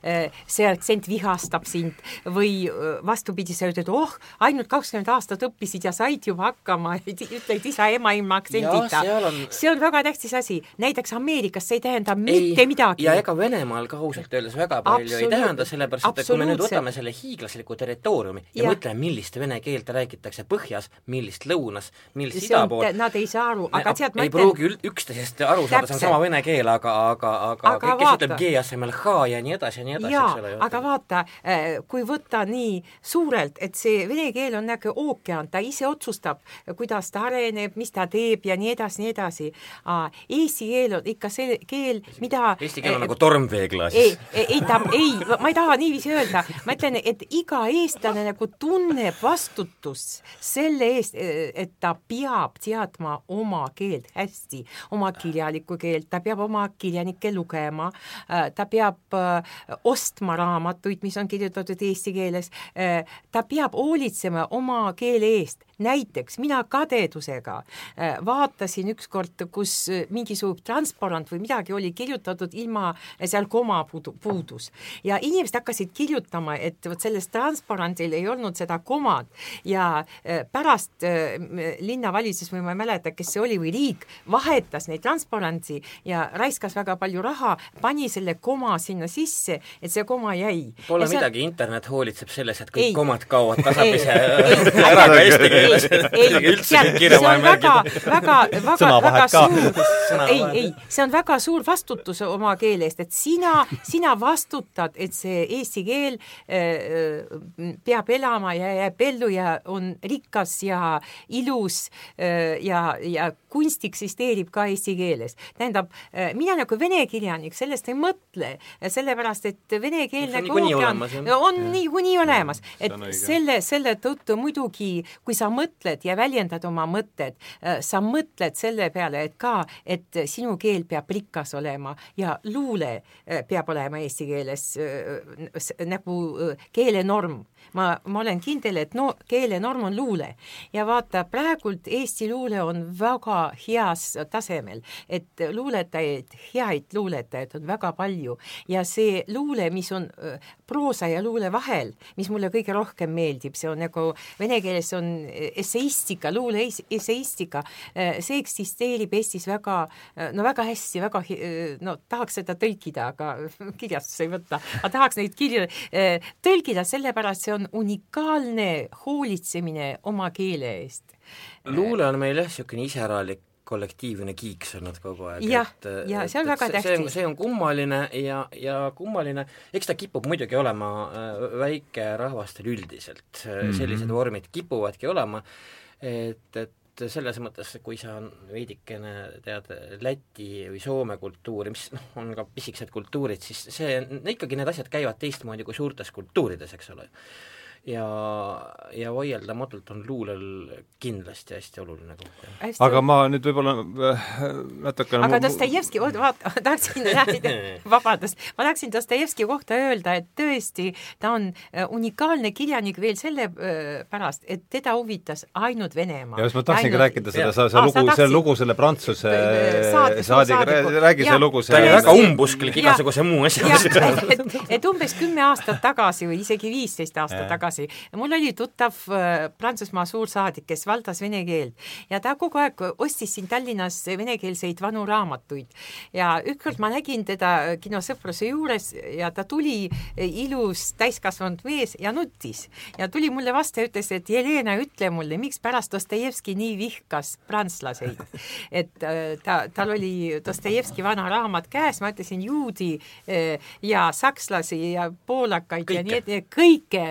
äh, see aktsent vihastab sind või äh, vastupidi, sa ütled, oh, ainult kakskümmend aastat õppisid ja said juba hakkama, ütled isa, ema ilma aktsendita. On... see on väga tähtis asi, näiteks Ameerikas see ei tähenda ei, mitte midagi. ja ega Venemaal ka ausalt öeldes väga palju Absoluut, ei tähenda, sellepärast et kui me nüüd võtame selle hiiglasliku territooriumi ja, ja mõtleme, millist vene keelt räägitakse põhjas, millist lõunas, millist ida pool. Nad ei saa aru, aga tead, ma ei pruugi üksteisest aru saada, see on sama vene keel, aga, aga, aga, aga kes ütleb G asemel H ja nii edasi ja nii edasi, eks ole. aga vaata, äh, kui võtta nii suurelt, et see vene keel on nagu ookean, ta ise otsustab, kuidas ta areneb, mis ta teeb ja nii edasi, nii edasi. Eesti keel on ikka see keel, mida Eesti keel on äh, nagu tormveeglaasis. ei, ei ta, ei, ma ei taha niiviisi öelda, ma ütlen, et iga eestlane nagu tunneb vastutust selle eest, et ta peab teadma oma keelt hästi, oma kirjalikku keelt, ta peab oma kirjanikke lugema, ta peab äh, ostma raamatuid, mis on kirjutatud eesti keeles, äh, ta peab hoolitsema oma keele eest näiteks mina kadedusega äh, vaatasin ükskord, kus mingisugune transparent või midagi oli kirjutatud ilma, seal koma puudu, puudus ja inimesed hakkasid kirjutama, et vot selles transparandil ei olnud seda komad ja pärast äh, linnavalitsus või ma ei mäleta, kes see oli, või riik vahetas neid transparentsi ja raiskas väga palju raha, pani selle koma sinna sisse, et see koma jäi. Pole see... midagi, internet hoolitseb selles, et kõik ei. komad kaovad tasapisi ära ka eesti keeles. üldse kõik kirjamärgid. väga, väga, väga, väga suur, ei, ei, see on väga suur vastutus oma keele eest, et sina, sina vastutad, et see eesti keel äh, äh peab elama ja jääb ellu ja on rikas ja ilus äh, ja, ja kunst eksisteerib ka eesti keeles. tähendab, mina nagu vene kirjanik sellest ei mõtle, sellepärast et venekeelne ookean on niikuinii olemas, et selle, selle tõttu muidugi, kui sa mõtled ja väljendad oma mõtted, sa mõtled selle peale, et ka, et sinu keel peab rikas olema ja luule peab olema eesti keeles nagu keelenorm ma, ma olen kindel, et no keelenorm on luule. Ja vaata, praegult Eesti luule on väga heas tasemel, et luuletajaid, häid luuletajaid on väga palju. Ja see luule, mis on proosa ja luule vahel, mis mulle kõige rohkem meeldib, see on nagu vene keeles on esseistika, luule esseistika, see eksisteerib Eestis väga, no väga hästi, väga, no tahaks seda tõlkida, aga kirjastus ei võta, aga tahaks neid kirju tõlkida, sellepärast see on on unikaalne hoolitsemine oma keele eest. luule on meil jah, niisugune iseäralik kollektiivne kiiks olnud kogu aeg. jah, ja see on väga tähtis. see on kummaline ja, ja kummaline, eks ta kipub muidugi olema äh, väikerahvastel üldiselt mm, -hmm. sellised vormid kipuvadki olema, et, et et selles mõttes, kui sa veidikene tead Läti või Soome kultuuri, mis noh, on ka pisikesed kultuurid, siis see, ikkagi need asjad käivad teistmoodi kui suurtes kultuurides, eks ole ja, ja vaieldamatult on luulel kindlasti hästi oluline koht. aga ma nüüd võib-olla äh, natukene aga Dostojevski, oota, vaata, ma tahaksin vabandust, ma tahaksin Dostojevski kohta öelda, et tõesti, ta on äh, unikaalne kirjanik veel sellepärast, äh, et teda huvitas ainult Venemaa. ja just ma tahtsingi ainult... rääkida seda, sa, see lugu, see lugu selle Prantsuse saadiga, räägi see lugu see ta oli väga umbusklik igasuguse muu asja et, et, et umbes kümme aastat tagasi või isegi viisteist aastat tagasi tagasi. mul oli tuttav äh, Prantsusmaa suursaadik, kes valdas vene keelt ja ta kogu aeg ostis siin Tallinnas venekeelseid vanu raamatuid ja ükskord ma nägin teda kinosõpruse juures ja ta tuli äh, ilus täiskasvanud mees ja nuttis ja tuli mulle vastu ja ütles, et Jelena, ütle mulle, mikspärast Dostojevski nii vihkas prantslaseid. et äh, ta, tal oli Dostojevski vana raamat käes, ma ütlesin juudi ja sakslasi ja poolakaid kõike. ja nii edasi, kõike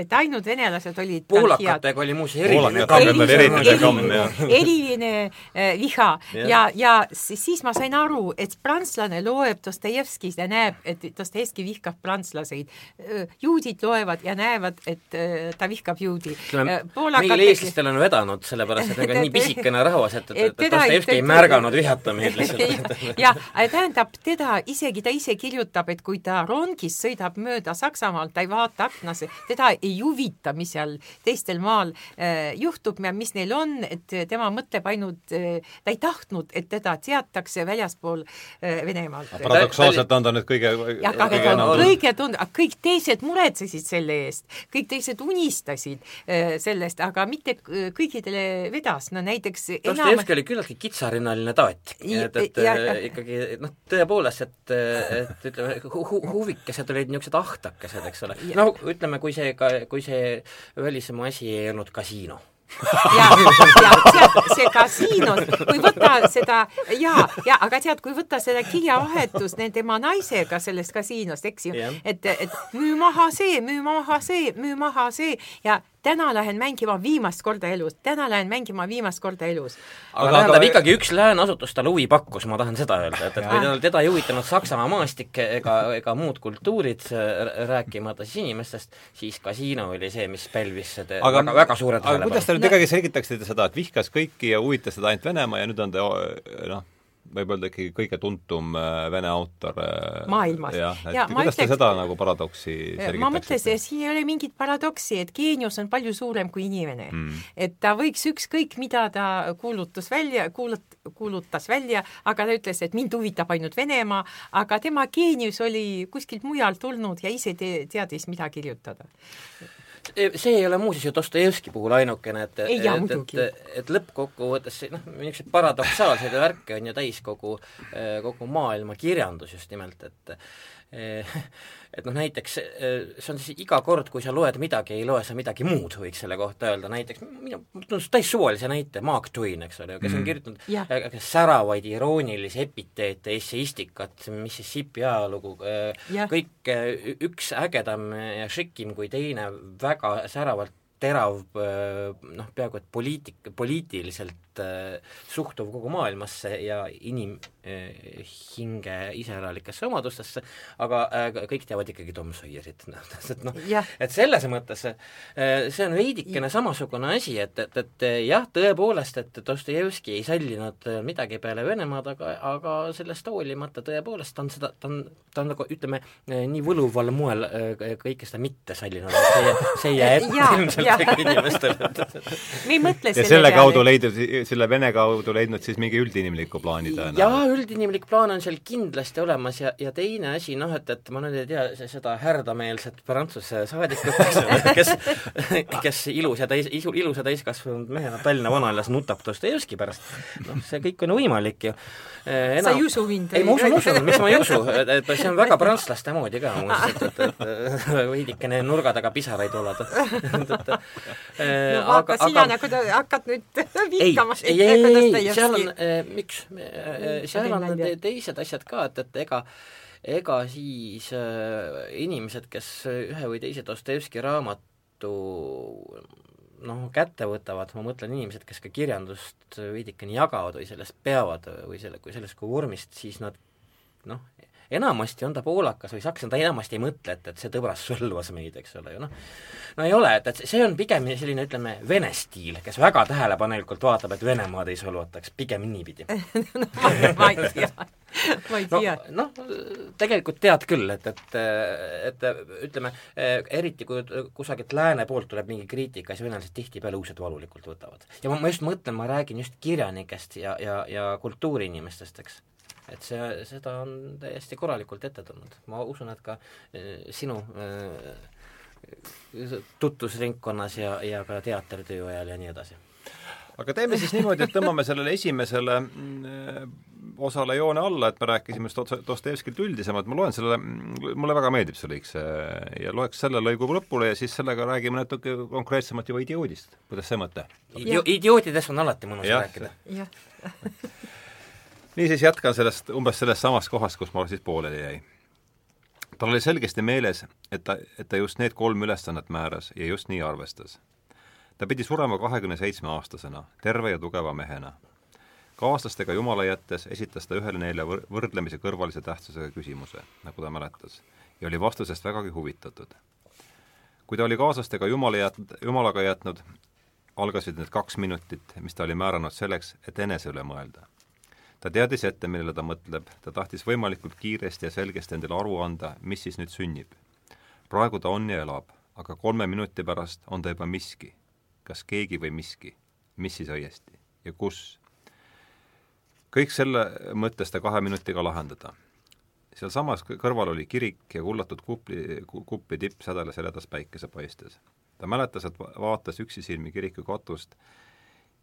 et ainult venelased olid poolakatega oli muuseas eriline eriline, eriline äh, viha ja, ja, ja siis ma sain aru, et prantslane loeb Dostojevskis ja näeb, et Dostojevski vihkab prantslaseid. Äh, juudid loevad ja näevad, et äh, ta vihkab juudi. meil eestlastel on vedanud, sellepärast et ega nii pisikene rahvas, et, et, et Dostojevski ei märganud vihata meid lihtsalt. jah, tähendab, teda isegi, ta ise kirjutab, et kui ta rongis sõidab mööda Saksamaalt, ta ei vaata aknasse, teda ei ei huvita, mis seal teistel maal äh, juhtub ja mis neil on, et tema mõtleb ainult äh,, ta ei tahtnud, et teda teatakse väljaspool äh, Venemaalt. paradoksaalselt on ta nüüd kõige jah, aga ta on kõige tund-, kõik teised muretsesid selle eest, kõik teised unistasid sellest, aga mitte kõigidele vedas, no näiteks Dostojevski oli küllaltki kitsarinnaline taat, et, et ja, äh, ikkagi noh, tõepoolest, et, et ütleme hu, hu, huvikesed olid niisugused ahtakesed, eks ole. no ütleme, kui see ka kui see välismaa asi ei olnud kasiino ja, ja tead, see kasiinos, kui võtta seda ja, ja aga tead, kui võtta seda kirjavahetust tema naisega sellest kasiinost, eks ju yeah., et, et müü maha see, müü maha see, müü maha see ja täna lähen mängima viimast korda elus, täna lähen mängima viimast korda elus. aga tähendab, ikkagi üks lääne asutus talle huvi pakkus, ma tahan seda öelda, et, et kui teda, teda ei huvitanud Saksamaa maastik ega, ega muud kultuurid, rääkimata siis inimestest, siis kasiino oli see, mis pälvis seda aga, väga, väga suure tähelepanu. aga kuidas te nüüd ikkagi selgitaksite seda, et vihkas kõiki ja huvitas teda ainult Venemaa ja nüüd on ta noh, võib öelda ikkagi kõige tuntum äh, vene autor äh, maailmas. kuidas te seda nagu paradoksi selgitaksite? ma mõtlesin, siin ei ole mingit paradoksi, et geenius on palju suurem kui inimene mm.. et ta võiks ükskõik, mida ta kuulutas välja, kuulut-, kuulutas välja, aga ta ütles, et mind huvitab ainult Venemaa, aga tema geenius oli kuskilt mujalt tulnud ja ise te teadis, mida kirjutada see ei ole muuseas ju Dostojevski puhul ainukene, et ei, jah, et, et, et lõppkokkuvõttes noh, niisuguseid paradoksaalseid värke on ju täis kogu, kogu maailma kirjandus just nimelt, et et noh, näiteks see on siis iga kord, kui sa loed midagi, ei loe sa midagi muud, võiks selle kohta öelda, näiteks minu, tundus täis suvalise näite, Mark Twain, eks ole, kes on mm. kirjutanud ja. säravaid iroonilisi epiteete, esseistikat, Mississippi ajalugu, kõik üks ägedam ja šikim kui teine, väga säravalt terav noh, peaaegu et poliitik, poliitiliselt suhtuv kogu maailmasse ja inimhinge iseäralikesse omadustesse, aga kõik teavad ikkagi Tom Sawyerit, noh, et noh, et selles mõttes see on veidikene samasugune asi, et, et, et jah, tõepoolest, et Dostojevski ei sallinud midagi peale Venemaad, aga, aga sellest hoolimata tõepoolest ta on seda, ta on, ta on nagu ütleme, nii võluval moel kõike seda mitte sallinud, see, see ei jää ette ilmselt inimestele. me ei mõtle selle ja selle kaudu leidnud, selle Vene kaudu leidnud siis mingi üldinimliku plaani tõenäoliselt? jaa, üldinimlik plaan on seal kindlasti olemas ja, ja teine asi, noh et, et ma nüüd ei tea, seda härdameelset Prantsuse saadikut, kes, kes ilus ja täis, ilus ja täiskasvanud mehena Tallinna vanalinnas nutab Dostojevski pärast, noh, see kõik on võimalik ju enam.... sa ei usu mind? ei, ma usun, usun, miks ma ei usu, et, et see on väga prantslaste moodi ka muuseas, et, et, et veidikene nurga taga pisaraid et no vaata, sina aga... nagu hakkad nüüd vihkama ei, ei, ei, ei, seal on, miks, seal on te, teised asjad ka, et, et ega ega siis äh, inimesed, kes ühe või teise Dostojevski raamatu noh, kätte võtavad, ma mõtlen inimesed, kes ka kirjandust veidikene jagavad või sellest peavad või selle, kui sellest kui vormist, siis nad noh, enamasti on ta poolakas või sakslane, ta enamasti ei mõtle, et, et see tõbras solvas meid, eks ole ju noh. no ei ole, et, et see on pigem selline, ütleme, vene stiil, kes väga tähelepanelikult vaatab, et Venemaad ei solvataks, pigem niipidi no, ma ei tea ma ei tea. noh no,, tegelikult tead küll, et, et, et ütleme, eriti kui kusagilt lääne poolt tuleb mingi kriitika, siis venelased tihtipeale õudselt valulikult võtavad. ja ma, ma just mõtlen, ma räägin just kirjanikest ja, ja, ja kultuuriinimestest, eks et see, seda on täiesti korralikult ette tulnud. ma usun, et ka äh, sinu äh, tutvusringkonnas ja, ja ka teatritöö ajal ja nii edasi. aga teeme siis niimoodi, et tõmbame sellele esimesele mm, osale joone alla, et me rääkisime Dostojevskilt üldisemalt, ma loen selle, mulle väga meeldib see lõik, see, ja loeks selle lõigu lõpule ja siis sellega räägime natuke konkreetsemalt juba idioodist. kuidas see mõte? idiootidest on alati mõnus ja, rääkida. jah niisiis jätkan sellest, umbes sellest samast kohast, kus ma siis pooleli jäi. tal oli selgesti meeles, et ta, et ta just need kolm ülesannet määras ja just nii arvestas. ta pidi surema kahekümne seitsme aastasena, terve ja tugeva mehena. kaaslastega jumala jättes esitas ta ühele neile võr-, võrdlemise kõrvalise tähtsusega küsimuse, nagu ta mäletas, ja oli vastusest vägagi huvitatud. kui ta oli kaaslastega jumala jät-, jumalaga jätnud, algasid need kaks minutit, mis ta oli määranud selleks, et enese üle mõelda ta teadis ette, millele ta mõtleb, ta tahtis võimalikult kiiresti ja selgesti endale aru anda, mis siis nüüd sünnib. praegu ta on ja elab, aga kolme minuti pärast on ta juba miski. kas keegi või miski, mis siis õiesti ja kus? kõik selle mõtles ta kahe minutiga lahendada. sealsamas kõrval oli kirik ja kullatud kupli, kuppi tipp sädeles heledas päikesepaistes. ta mäletas, et vaatas üksisilmi kiriku katust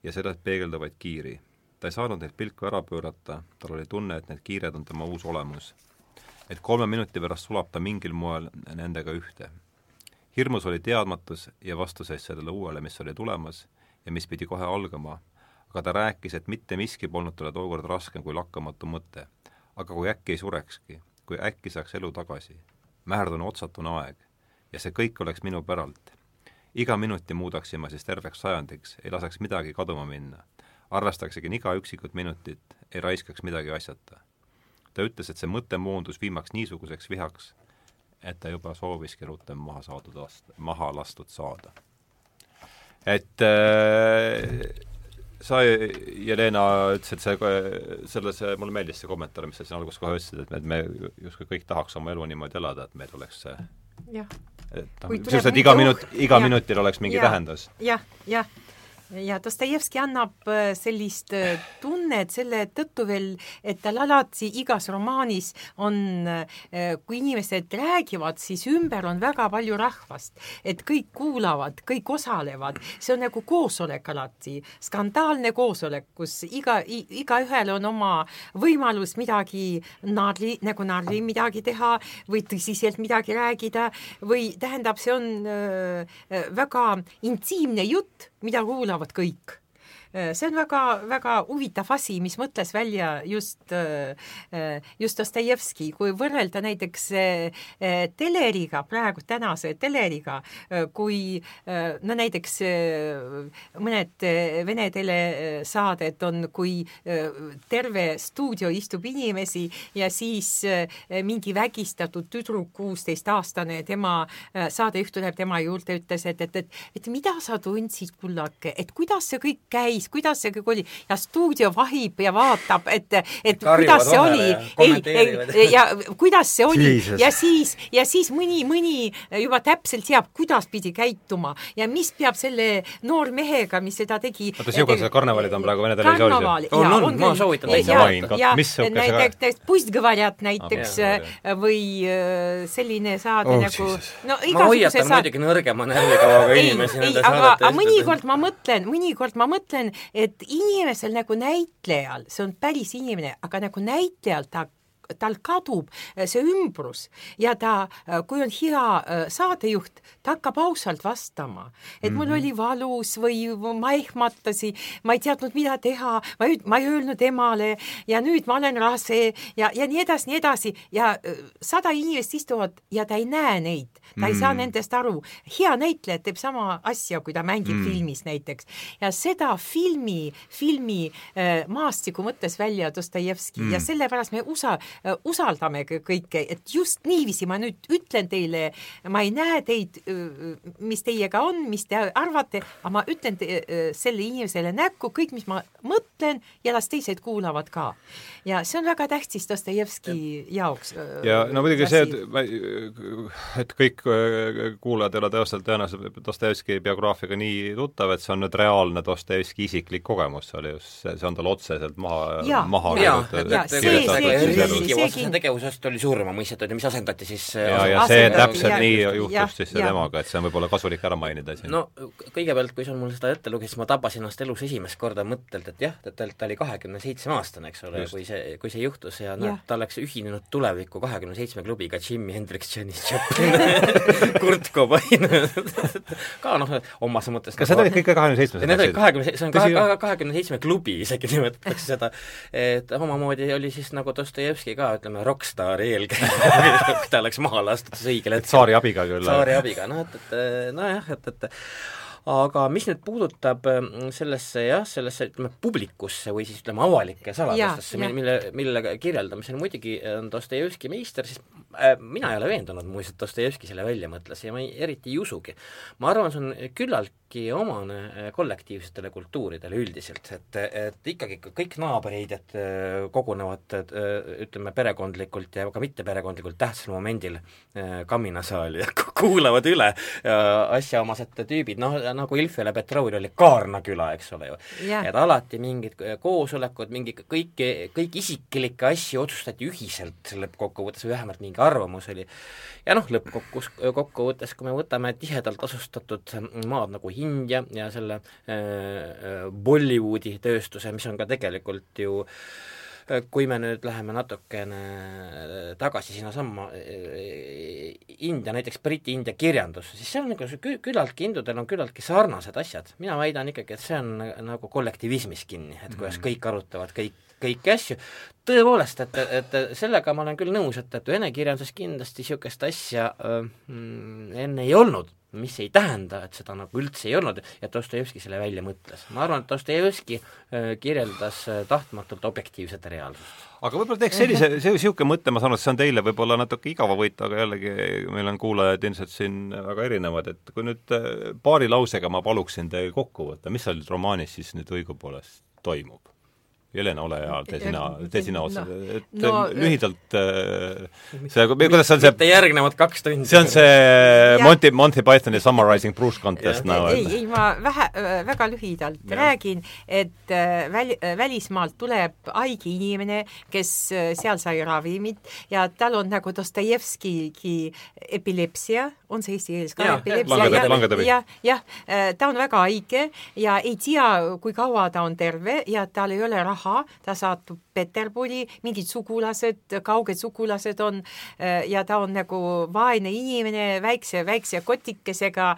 ja sellest peegelduvaid kiiri ta ei saanud neid pilku ära pöörata, tal oli tunne, et need kiired on tema uus olemus. et kolme minuti pärast sulab ta mingil moel nendega ühte. hirmus oli teadmatus ja vastuseis sellele uuele, mis oli tulemas ja mis pidi kohe algama, aga ta rääkis, et mitte miski polnud talle tookord raskem kui lakkamatu mõte. aga kui äkki ei surekski, kui äkki saaks elu tagasi, mäherdune otsatune aeg ja see kõik oleks minu päralt. iga minuti muudaksin ma siis terveks sajandiks, ei laseks midagi kaduma minna arvestaksegi iga üksikut minutit, ei raiskaks midagi asjata. ta ütles, et see mõte moondus viimaks niisuguseks vihaks, et ta juba sooviski rutem maha saadud last-, maha lastud saada. et äh, sa, Jelena, ütlesid see, selles, mulle meeldis see kommentaar, mis sa siin alguses kohe ütlesid, et me, me justkui kõik tahaks oma elu niimoodi elada, et meil oleks see jah. et noh, sisuliselt iga minut, iga ja. minutil oleks mingi ja. tähendus ja,. jah, jah ja Dostojevski annab äh, sellist äh, tunnet selle tõttu veel, et tal alati igas romaanis on, äh, kui inimesed räägivad, siis ümber on väga palju rahvast, et kõik kuulavad, kõik osalevad, see on nagu koosolek alati, skandaalne koosolek, kus iga, igaühel on oma võimalus midagi narri, nagu narri midagi teha või tõsiselt midagi rääkida või tähendab, see on äh, väga intiimne jutt mida kuulavad kõik see on väga, väga huvitav asi, mis mõtles välja just, äh, just Dostojevski, kui võrrelda näiteks teleriga, praegu tänase teleriga, kui no näiteks mõned Vene telesaadet on, kui terve stuudio istub inimesi ja siis mingi vägistatud tüdruk, kuuseteistaastane, tema saatejuht tuleb tema juurde, ütles, et, et, et, et mida sa tundsid, kullake, et kuidas see kõik seis, kuidas see kõik oli ja stuudio vahib ja vaatab, et, et Karjuvad kuidas see oli, ei, ei, ja kuidas see oli Jesus. ja siis, ja siis mõni, mõni juba täpselt teab, kuidas pidi käituma ja mis peab selle noormehega, mis seda tegi. oota, sinu see karnevalid on praegu Vene televisioonis? on, on, on, ma soovitan täitsa vain, mis niisugune näiteks Pust Gvarjat näiteks või äh, selline saade oh, nagu no igasuguse saade. muidugi nõrgema närvikavaga inimesi. ei, aga, aga mõnikord ma mõtlen, mõnikord ma mõtlen, et inimesel nagu näitlejal, see on päris inimene, aga nagu näitlejal ta tal kadub see ümbrus ja ta, kui on hea äh, saatejuht, ta hakkab ausalt vastama, et mul Mhm. oli valus või ma ehmatasin, ma ei teadnud, mida teha, ma ei, ma ei öelnud emale ja nüüd ma olen rase ja, ja nii edasi, nii edasi ja sada inimest istuvad ja ta ei näe neid, ta ei saa Mm. nendest aru. hea näitleja teeb sama asja, kui ta mängib Mm. filmis näiteks ja seda filmi, filmi äh, maastiku mõttes välja Dostojevski Mm. ja sellepärast me usa- usaldame kõ- kõike, et just niiviisi ma nüüd ütlen teile, ma ei näe teid, mis teiega on, mis te arvate, aga ma ütlen te, äh, selle inimesele näkku kõik, mis ma mõtlen ja las teised kuulavad ka. ja see on väga tähtis Dostojevski jaoks. äh, ja no muidugi see, et et kõik äh, kuulajad ei ole tõenäoliselt, tõenäoliselt Dostojevski biograafiaga nii tuttav, et see on nüüd reaalne Dostojevski isiklik kogemus, see oli just, see, see on tal otseselt maha, maha kirjutatud- ja et see- kirjutatud see riigivastase tegevusest oli surma mõistetud ja mis asendati siis äh, ja, ja see täpselt ja- nii juhtus siis temaga, et see on võib-olla kasulik ära mainida siin. no kõigepealt, kui sa mul seda ette lugesid, siis ma tabasin ennast elus esimest korda mõttelt, et jah, ta, ta, oli kahekümne seitsme aastane, eks ole, kui see, kui see juhtus ja noh ta oleks ühinenud tuleviku kahekümne seitsme klubiga, Jimi Hendrix, Janis Joplin Kurt Cobain. Ka noh, omas mõttes kas need olid kõik kahekümne seitsmes? Need olid kahekümne, see on kahekümne seitsme klubi isegi nimetatakse seda, et omamoodi oli siis nagu Dostojevski ka, ütleme, rokkstaari eelkäija kui ta läks maha lastud siis õigel hetkel. Tsaari abiga küll. Tsaari abiga, noh et, et nojah, et, et aga mis nüüd puudutab mm, sellesse jah, sellesse ütleme publikusse või siis ütleme avalike saladustesse, mille, mille kirjeldamisel muidugi on Dostojevski meister, siis äh, mina ei ole veendunud muuseas, et Dostojevski selle välja mõtles ja ma ei, eriti ei usugi. ma arvan, see on küllaltki omane äh, kollektiivsetele kultuuridele üldiselt, et, et ikkagi kõik naaberheidjad äh, kogunevad äh, ütleme, perekondlikult ja ka mitteperekondlikult tähtsal momendil kaminasaali ja ku- kuulavad üle asjaomased tüübid, noh, nagu Ilfele Petroul oli Kaarna küla, eks ole ju. Jah. et alati mingid koosolekud, mingi kõiki, kõiki isiklikke asju otsustati ühiselt lõppkokkuvõttes või vähemalt mingi arvamus oli. ja noh, lõppkokkus, kokkuvõttes, kui me võtame tihedalt asustatud maad nagu India ja selle äh, Bollywoodi tööstuse, mis on ka tegelikult ju äh, kui me nüüd läheme natukene tagasi sinnasamma äh, India, näiteks Briti-India kirjandus, siis see on kü-, küllaltki, hindudel on küllaltki sarnased asjad, mina väidan ikkagi, et see on nagu kollektivismis kinni, et kuidas kõik arutavad kõik, kõiki asju, tõepoolest, et, et sellega ma olen küll nõus, et, et vene kirjanduses kindlasti niisugust asja öö, mm, enne ei olnud, mis ei tähenda, et seda nagu üldse ei olnud ja Dostojevski selle välja mõtles. ma arvan, et Dostojevski öö, kirjeldas öö, tahtmatult objektiivset reaalsust. aga võib-olla teeks sellise, see niisugune mõte, ma saan aru, et see on teile võib-olla natuke igavavõitu, aga jällegi meil on kuulajad ilmselt siin väga erinevad, et kui nüüd äh, paari lausega ma paluksin teil kokku võtta, mis seal romaanis siis nüüd õigupoolest toimub? Jelena, ole hea, tee sina, tee sina otsa No, no,, et no, no, lühidalt äh, see, kuidas see on see mitte järgnevad kaks tundi. see on see Monty, Monty Pythoni Summarizing Bruce Contest Jah. näo, ei, ei ma vähe, väga lühidalt ja. räägin, et äh, väli, välismaalt tuleb haige inimene, kes äh, seal sai ravimit ja tal on nagu Dostojevskigi epilepsia, on see eesti keeles ka Jaa, epilepsia? jah, jah, ta on väga haige ja ei tea, kui kaua ta on terve ja tal ei ole raha raha, ta satub Peterburi, mingid sugulased, kauged sugulased on ja ta on nagu vaene inimene väikse, väikse kotikesega,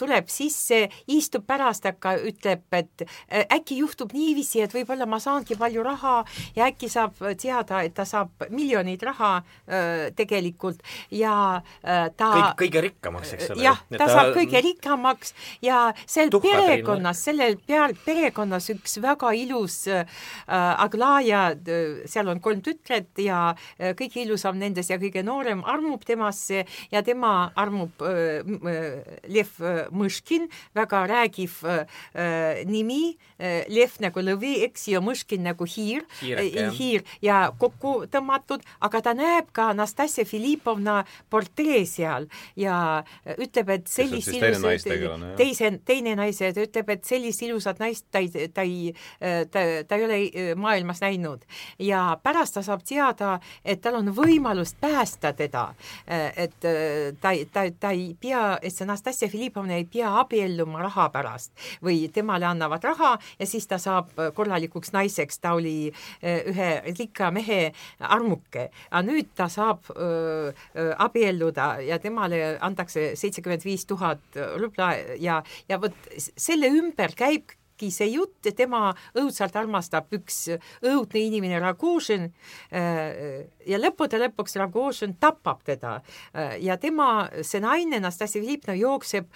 tuleb sisse, istub pärast, aga ütleb, et äkki juhtub niiviisi, et võib-olla ma saangi palju raha ja äkki saab teada, et ta saab miljoneid raha tegelikult ja ta kõige, kõige rikkamaks, eks ole. jah, ta, saab kõige rikkamaks ja seal perekonnas, sellel peal, perekonnas üks väga ilus äh, Aglaia äh,, seal on kolm tütret ja äh, kõige ilusam nendest ja kõige noorem armub temasse ja tema armub äh, äh, Lev äh, Mõškin, väga räägiv äh, nimi äh,, Lev nagu lõvi, eks, ja Mõškin nagu hiir, hiir ja kokku tõmmatud, aga ta näeb ka Anastasia Filipovna portree seal ja ütleb, et sellist ilusat, teise, teine naise, ta ütleb, et sellist ilusat naist ta ei, ta ei, ta, ta ei ole maailmas näinud. ja pärast ta saab teada, et tal on võimalus päästa teda. et ta, ta, ta ei pea, et see Anastasia Filipovna ei pea abielluma raha pärast või temale annavad raha ja siis ta saab korralikuks naiseks, ta oli ühe rikka mehe armuke, aga nüüd ta saab öö, abielluda ja temale antakse seitsekümmend viis tuhat rubla ja, ja vot selle ümber käib käibki see jutt, tema õudselt armastab üks õudne inimene Ragužin ja lõppude lõpuks Ragužin tapab teda ja tema, see naine, Nastasia Filipna, jookseb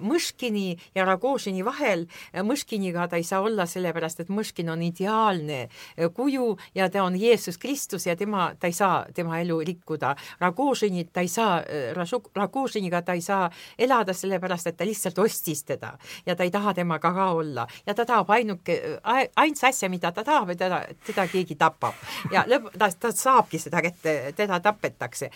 Mõškini ja Ragužini vahel. Mõškiniga ta ei saa olla, sellepärast et Mõškin on ideaalne kuju ja ta on Jeesus Kristus ja tema, ta ei saa tema elu rikkuda. Ragužinit ta ei saa, Ragužiniga ta ei saa elada, sellepärast et ta lihtsalt ostis teda ja ta ei taha temaga ka olla. Ja ta tahab ainuke, ainus asja, mida ta tahab, et teda, teda keegi tapab. Ja lõpp, ta, ta saabki seda kätte, teda tapetakse.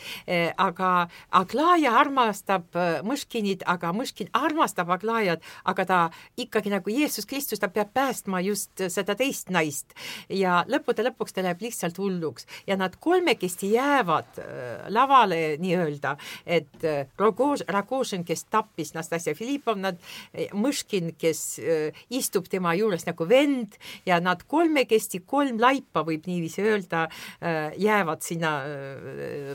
aga Aglaja armastab Mõškinit, aga Mõškin armastab Aglajat, aga ta ikkagi nagu Jeesus Kristus, ta peab päästma just seda teist naist. Ja lõppude lõpuks ta läheb lihtsalt hulluks. Ja nad kolmekesti jäävad lavale nii-öelda, et Rogož, Ragožin, kes tappis Nastasia Filipovnat, Mõškin, kes istub tema juures nagu vend ja nad kolmekesti, kolm laipa, võib niiviisi öelda, jäävad sinna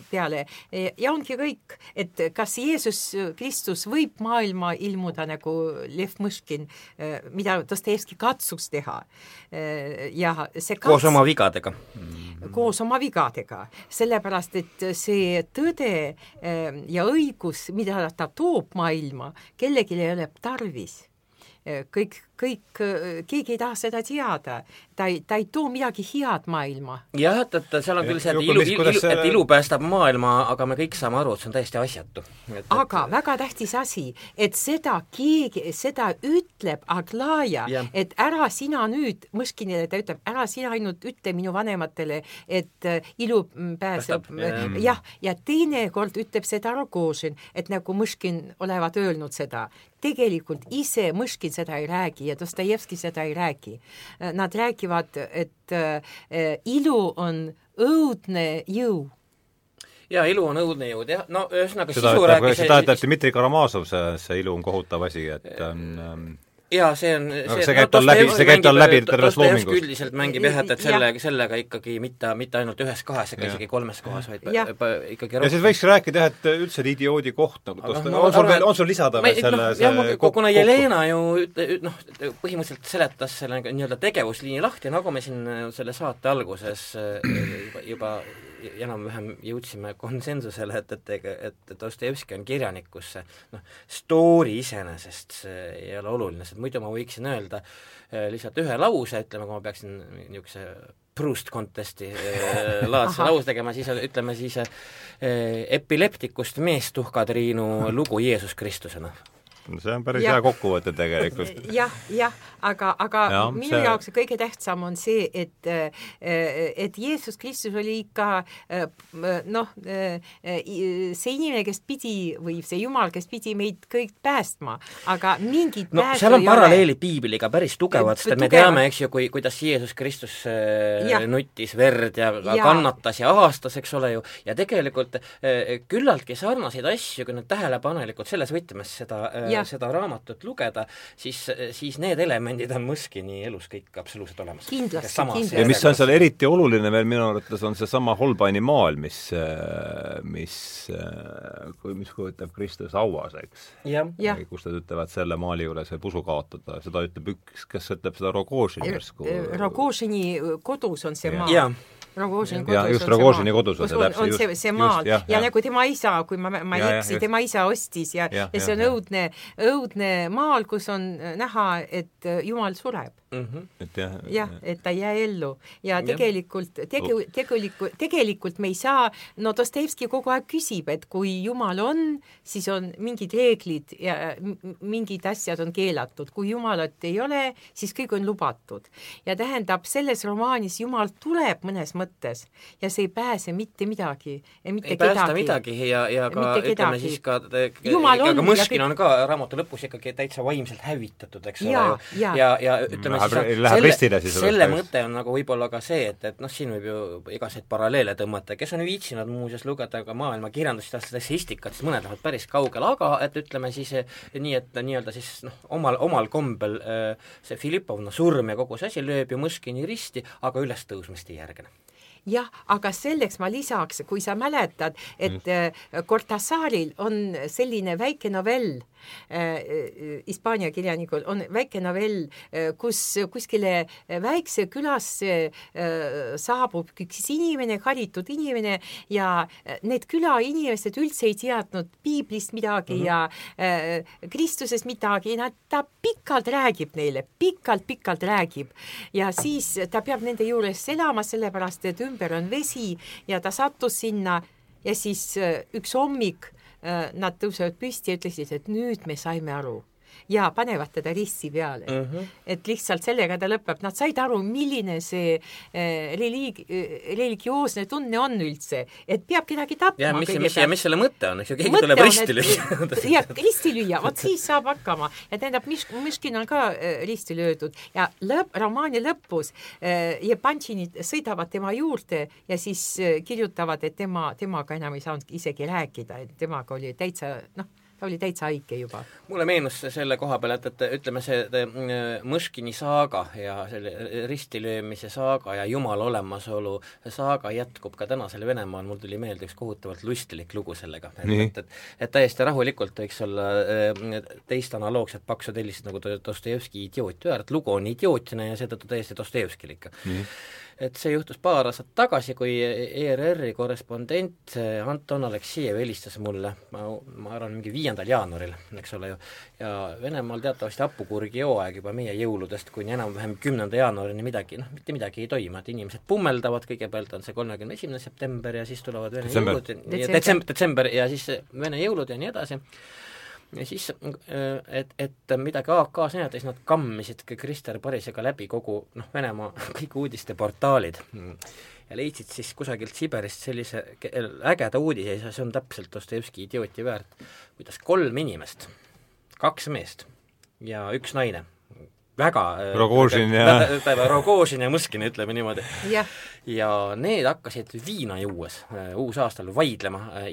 peale ja ongi kõik, et kas Jeesus Kristus võib maailma ilmuda nagu Lev Mõškin, mida Dostojevski katsus teha. ja see kats... koos oma vigadega. koos oma vigadega, sellepärast et see tõde ja õigus, mida ta toob maailma, kellelgi ei ole tarvis kõik, kõik, keegi ei taha seda teada. ta ei, ta ei too midagi head maailma. jah, et, et seal on küll see, et ilu, ilu, ilu, et ilu päästab maailma, aga me kõik saame aru, et see on täiesti asjatu. aga et... väga tähtis asi, et seda keegi, seda ütleb Aglaja, et ära sina nüüd, Mõškinile ta ütleb, ära sina ainult ütle minu vanematele, et äh, ilu pääseb, jah, ja teinekord ütleb seda Rogožin, et nagu Mõškin olevat öelnud seda tegelikult ise Mõškin seda ei räägi ja Dostojevski seda ei räägi. Nad räägivad, et äh, ilu on õudne jõu jaa, ilu on õudne jõud, jah, no ühesõnaga seda ütleb, seda ütleb Dmitri Karamazov, see, see ilu on kohutav asi, et on ähm, jaa, see on no, see, see käib tal läbi, see käib tal läbi terves loomingus. üldiselt mängib jah, et, et selle, sellega ikkagi mitte, mitte ainult ühes-kahes ega isegi kolmes kohas, vaid ja. ikkagi ja siis võiks rääkida jah, et üldse idioodi koht nagu tõsta, no, on sul veel, on sul lisada veel selle no, see kuna Jelena ju noh, põhimõtteliselt seletas selle nii-öelda tegevusliini lahti, nagu me siin selle saate alguses juba, juba enam-vähem jõudsime konsensusele, et, et, et Dostojevski on kirjanik, kus see noh, story iseenesest see ei ole oluline, sest muidu ma võiksin öelda eh, lihtsalt ühe lause, ütleme, kui ma peaksin niisuguse Proust contesti eh, laadse lause tegema, siis ütleme siis eh, epileptikust meestuhkatriinu lugu Jeesus Kristusena see on päris ja, hea kokkuvõte tegelikult. jah, jah, aga, aga ja, minu see... jaoks kõige tähtsam on see, et et Jeesus Kristus oli ikka noh, see inimene, kes pidi või see Jumal, kes pidi meid kõik päästma, aga mingit no seal on paralleelid piibliga päris tugevad, sest me teame, eks ju, kui, kuidas Jeesus Kristus ja. nuttis verd ja, ja kannatas ja ahastas, eks ole ju, ja tegelikult küllaltki sarnaseid asju, kui nüüd tähelepanelikult selles võtmes seda ja Jah. seda raamatut lugeda, siis, siis need elemendid on Mõskini elus kõik absoluutselt olemas. Ja mis on seal eriti oluline veel minu arvates, on seesama Holbeini maal, mis, mis, kui, mis kujutab Kristuse hauas, eks. kus nad ütlevad selle maali juures võib usu kaotada, seda ütleb üks, kes ütleb seda Rogožin järsku. Rogožini kodus on see Jah. maa Rogožini kodus just Rogožini kodus on see täpselt, on see, just- see just, maal jah, ja jah. nagu tema isa, kui ma, ma ei eksi, just. tema isa ostis ja, Jah, ja see on õudne, õudne maal, kus on näha, et Jumal sureb mm -hmm. et jah, jah, et ta ei jää ellu ja tegelikult tegu-, tegelikult, tegelikult me ei saa, no Dostojevski kogu aeg küsib, et kui Jumal on, siis on mingid reeglid ja mingid asjad on keelatud, kui Jumalat ei ole, siis kõik on lubatud. ja tähendab, selles romaanis Jumal tuleb mõnes mõttes ja see ei pääse mitte midagi ja mitte ei päästa kedagi. midagi ja, ja ka Mitte ütleme siis ka Jumal on aga ja kõik- on ka raamatu lõpus ikkagi täitsa vaimselt hävitatud, eks ole Jaa, ju. jaa. ja, ja ütleme Läheb- läheb ristile siis selle mõte on nagu võib-olla ka see, et, et noh, siin võib ju igasuguseid paralleele tõmmata, kes on viitsinud muuseas lugeda ka maailma kirjandust, essayistikat, siis mõned lähevad päris kaugele, aga et ütleme siis eh, nii, et nii-öelda siis noh, omal, omal kombel eh, see Filippovna surm ja kogu see asi lööb ju Mõskini risti, aga ülestõusmist ei järgne. jah, aga selleks ma lisaks, kui sa mäletad, et mm. Cortasaril on selline väike novell äh, Hispaania kirjanikul on väike novell, kus kuskile väikse külasse äh, saabub üks inimene, haritud inimene ja äh, need külainimesed üldse ei teadnud piiblist midagi mm -hmm. ja äh, Kristusest midagi, nad, ta pikalt räägib neile pikalt,, pikalt-pikalt räägib ja siis ta peab nende juures elama, sellepärast et ümber on vesi ja ta sattus sinna ja siis äh, üks hommik äh, nad tõusevad püsti ja ütlesid, et nüüd me saime aru ja panevad teda rissi peale mm. -hmm. et lihtsalt sellega ta lõpeb, nad said aru, milline see äh, reliig-, religioosne tunne on üldse, et peab kedagi tapma. ja mis, mis ja mis selle mõte on, eks ju, keegi tuleb risti lüüa. jah, risti lüüa, vot siis saab hakkama ja tähendab, mis, Miškin on ka äh, risti löödud ja lõpp, romaani lõpus Jepantšinid sõidavad tema juurde ja siis kirjutavad, et tema, temaga enam ei saanud isegi rääkida, et temaga oli täitsa noh, ta oli täitsa haige juba. mulle meenus see selle koha peal, et, et ütleme, see te- Mõškini saaga ja selle ristilöömise saaga ja Jumala olemasolu saaga jätkub ka tänasel Venemaal, mul tuli meelde üks kohutavalt lustilik lugu sellega. Et, et, et täiesti rahulikult võiks olla äh, teist analoogset paksu tellist nagu Dostojevski Idioot, et lugu on idiootne ja seetõttu täiesti Dostojevskilik et see juhtus paar aastat tagasi, kui ERR-i korrespondent eh, Anton Aleksejev helistas mulle, ma, ma arvan, mingi viiendal jaanuaril, eks ole ju, ja Venemaal teatavasti hapukurgi hooaeg juba meie jõuludest kuni enam-vähem kümnenda jaanuarini midagi, noh, mitte midagi ei toimu, et inimesed pummeldavad, kõigepealt on see kolmekümne esimene september ja siis tulevad Vene Detsember. jõulud ja Detsember. detsember, detsember ja siis Vene jõulud ja nii edasi ja siis, et, et midagi AK-s näidata, siis nad kammisid ka Krister Parisega läbi kogu noh, Venemaa kõik uudisteportaalid. Ja leidsid siis kusagilt Siberist sellise ägeda uudise see on täpselt Dostojevski idiooti väärt, kuidas kolm inimest, kaks meest ja üks naine, väga Rogožin ja- Rogožin ja Mõskin, ütleme niimoodi. Jah, ja need hakkasid viina juues äh, uusaastal vaidlema äh,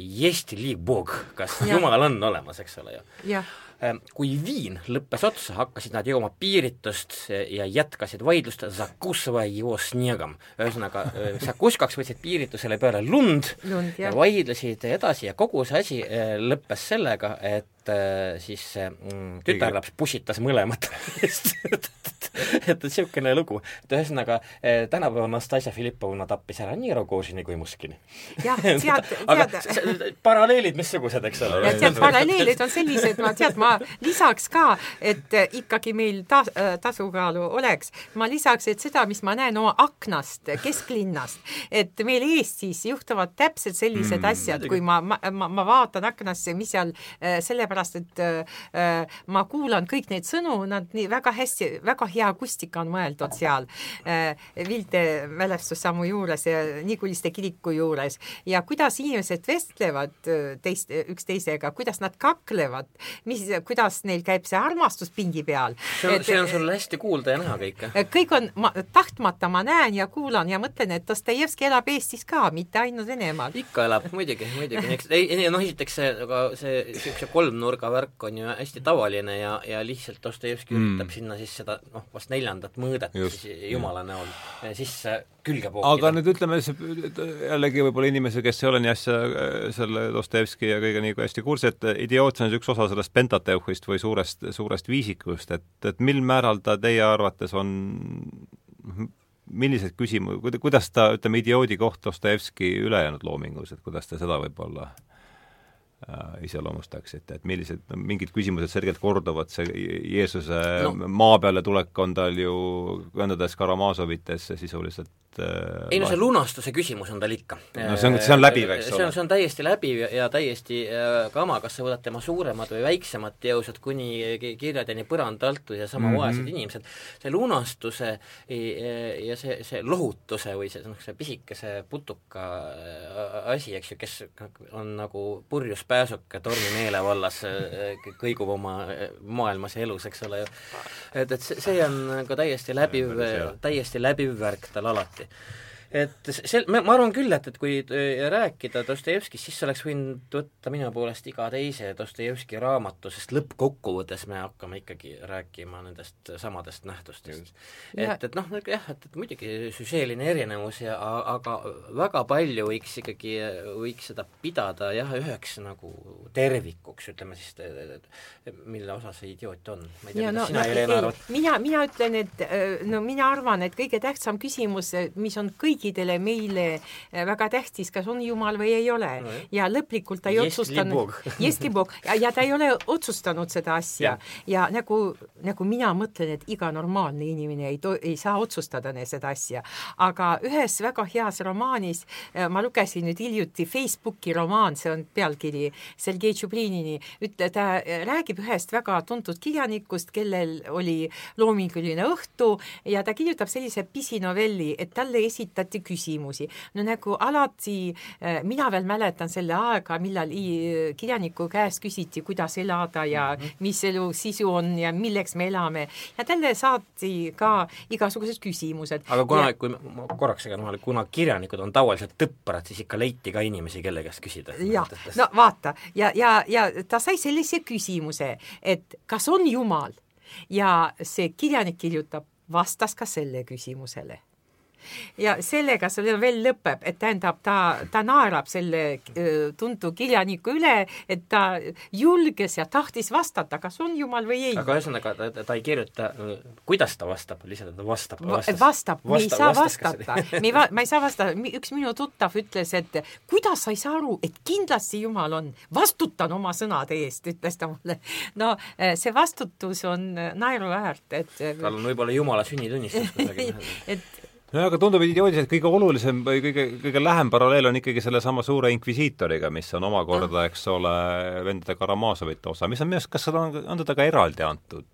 kas Jah. Jumal on olemas, eks ole ju. jah, kui viin lõppes otsa, hakkasid nad jooma piiritust äh, ja jätkasid vaidlust ühesõnaga, Zakuskaks võtsid piiritusele peale lund lund ja vaidlesid edasi ja kogu see asi lõppes sellega, et äh, siis see mm, tütarlaps pussitas mõlemat et, et niisugune lugu, et ühesõnaga äh, tänapäeva Nastasia Filippovna tappis ära nii Rogožini kui Muskini. jah, tead, tead paralleelid missugused, eks ole? Ja tead, paralleelid on sellised, ma tead, ma lisaks ka, et äh, ikkagi meil ta-, tasukaalu oleks, ma lisaks, et seda, mis ma näen oma aknast, kesklinnast, et meil Eestis juhtuvad täpselt sellised mm, asjad, kui ma, ma, ma, ma vaatan aknasse, mis seal, sellepärast et äh, ma kuulan kõik neid sõnu, nad nii väga hästi, väga hea akustika on mõeldud seal äh, Vilde mälestussammu juures ja Niguliste kiriku juures ja kuidas inimesed vestlevad äh, teist, üksteisega, kuidas nad kaklevad, mis, kuidas neil käib see armastus pingi peal. see on, see on sul hästi kuulda ja näha kõike. kõik on, ma tahtmata ma näen ja kuulan ja mõtlen, et Dostojevski elab Eestis ka, mitte ainult Venemaal. ikka elab, muidugi, muidugi, eks ei, ei noh, esiteks see, aga see niisuguse kolm kolmnurga värk on ju hästi tavaline ja, ja lihtsalt Dostojevski Mm. üritab sinna siis seda noh, vast neljandat mõõdet Just, siis Jumala näol eh, sisse külge aga pookida. nüüd ütleme, jällegi võib-olla inimesi, kes ei ole nii asja äh, selle Dostojevski ja kõige nii hästi kursis, et idioot see on üks osa sellest pentateuhist või suurest, suurest viisikust, et, et mil määral ta teie arvates on millised küsimu-, kuidas ta, ütleme, idioodi koht Dostojevski ülejäänud loomingus, et kuidas te seda võib-olla äh, iseloomustaksite, et millised, no mingid küsimused selgelt korduvad, see Jeesuse No. maa peale tulek on tal ju kandades Karamazovitesse sisuliselt äh, ei no see lunastuse küsimus on tal ikka. No see on- see on läbiv, eks see ole. on, see on täiesti läbiv ja, täiesti äh, kama, kas sa võtad tema suuremad või väiksemad teosed kuni ki- kirjadeni põrandaaltu ja sama mm. -hmm. vaesed inimesed, see lunastuse i- ja see, see lohutuse või see, see pisikese putuka äh, asi, eks ju, kes on nagu purjus pääsuke tormi meelevallas, kõigub oma maailmas ja elus, eks ole ju. et, et see, see on nagu täiesti läbiv täiesti läbiv värk tal alati. っ。Et see, ma arvan küll, et, et kui rääkida Dostojevskist, siis oleks võinud võtta minu poolest iga teise Dostojevski raamatu, sest lõppkokkuvõttes me hakkame ikkagi rääkima nendest samadest nähtustest. Et, et noh, jah, et, et muidugi süžeeline erinevus ja aga väga palju võiks ikkagi, võiks seda pidada jah, üheks nagu tervikuks, ütleme siis, mille osa see idioot on. ma ei tea, mida no, sina no Helena arvad? mina, mina ütlen, et äh, no mina arvan, et kõige tähtsam küsimus, mis on kõikidele meile äh, väga tähtis, kas on Jumal või ei ole. No ja lõplikult ta ei Jest li otsustanud ja, ja ta ei ole otsustanud seda asja. Ja nagu, nagu mina mõtlen, et iga normaalne inimene ei ei saa otsustada seda asja, aga ühes väga heas romaanis äh, ma lugesin nüüd hiljuti Facebooki romaan, see on pealkiri Sergei Tšuplinini, ütle, ta äh, räägib ühest väga tuntud kirjanikust, kellel oli loominguline õhtu ja ta kirjutab sellise pisinovelli, et talle esitati küsimusi. no nagu alati, äh, mina veel mäletan selle aega, millal i- kirjaniku käest küsiti, kuidas elada ja mm -hmm. mis elu sisu on ja milleks me elame ja talle saati ka igasugused küsimused. aga kuna ja,, kui ma korraks segan vahele, kuna kirjanikud on tavaliselt tõpprad, siis ikka leiti ka inimesi, kelle käest küsida. jah, no vaata ja, ja, ja ta sai sellise küsimuse, et kas on Jumal ja see kirjanik kirjutab, vastas ka selle küsimusele ja sellega see veel lõpeb, et tähendab, ta, ta naerab selle öö, tuntud kirjaniku üle, et ta julges ja tahtis vastata, kas on Jumal või ei. aga ühesõnaga, ta, ta ei kirjuta, kuidas ta vastab, lihtsalt ta vastab. vastab, vastab, me ei saa vastata, me ei va-, ma ei saa vastata, üks minu tuttav ütles, et kuidas sa ei saa aru, et kindlasti Jumal on, vastutan oma sõnade eest, ütles ta mulle. no see vastutus on naeruväärt, et tal on võib-olla Jumala sünnitunnistus kusagil et no aga tundub idioodis, et kõige olulisem või kõige, kõige lähem paralleel on ikkagi sellesama suure inkvisiitoriga, mis on omakorda, eks ole, vendade Karamazovite osa, mis on minu arust, kas seda on, on teda ka eraldi antud?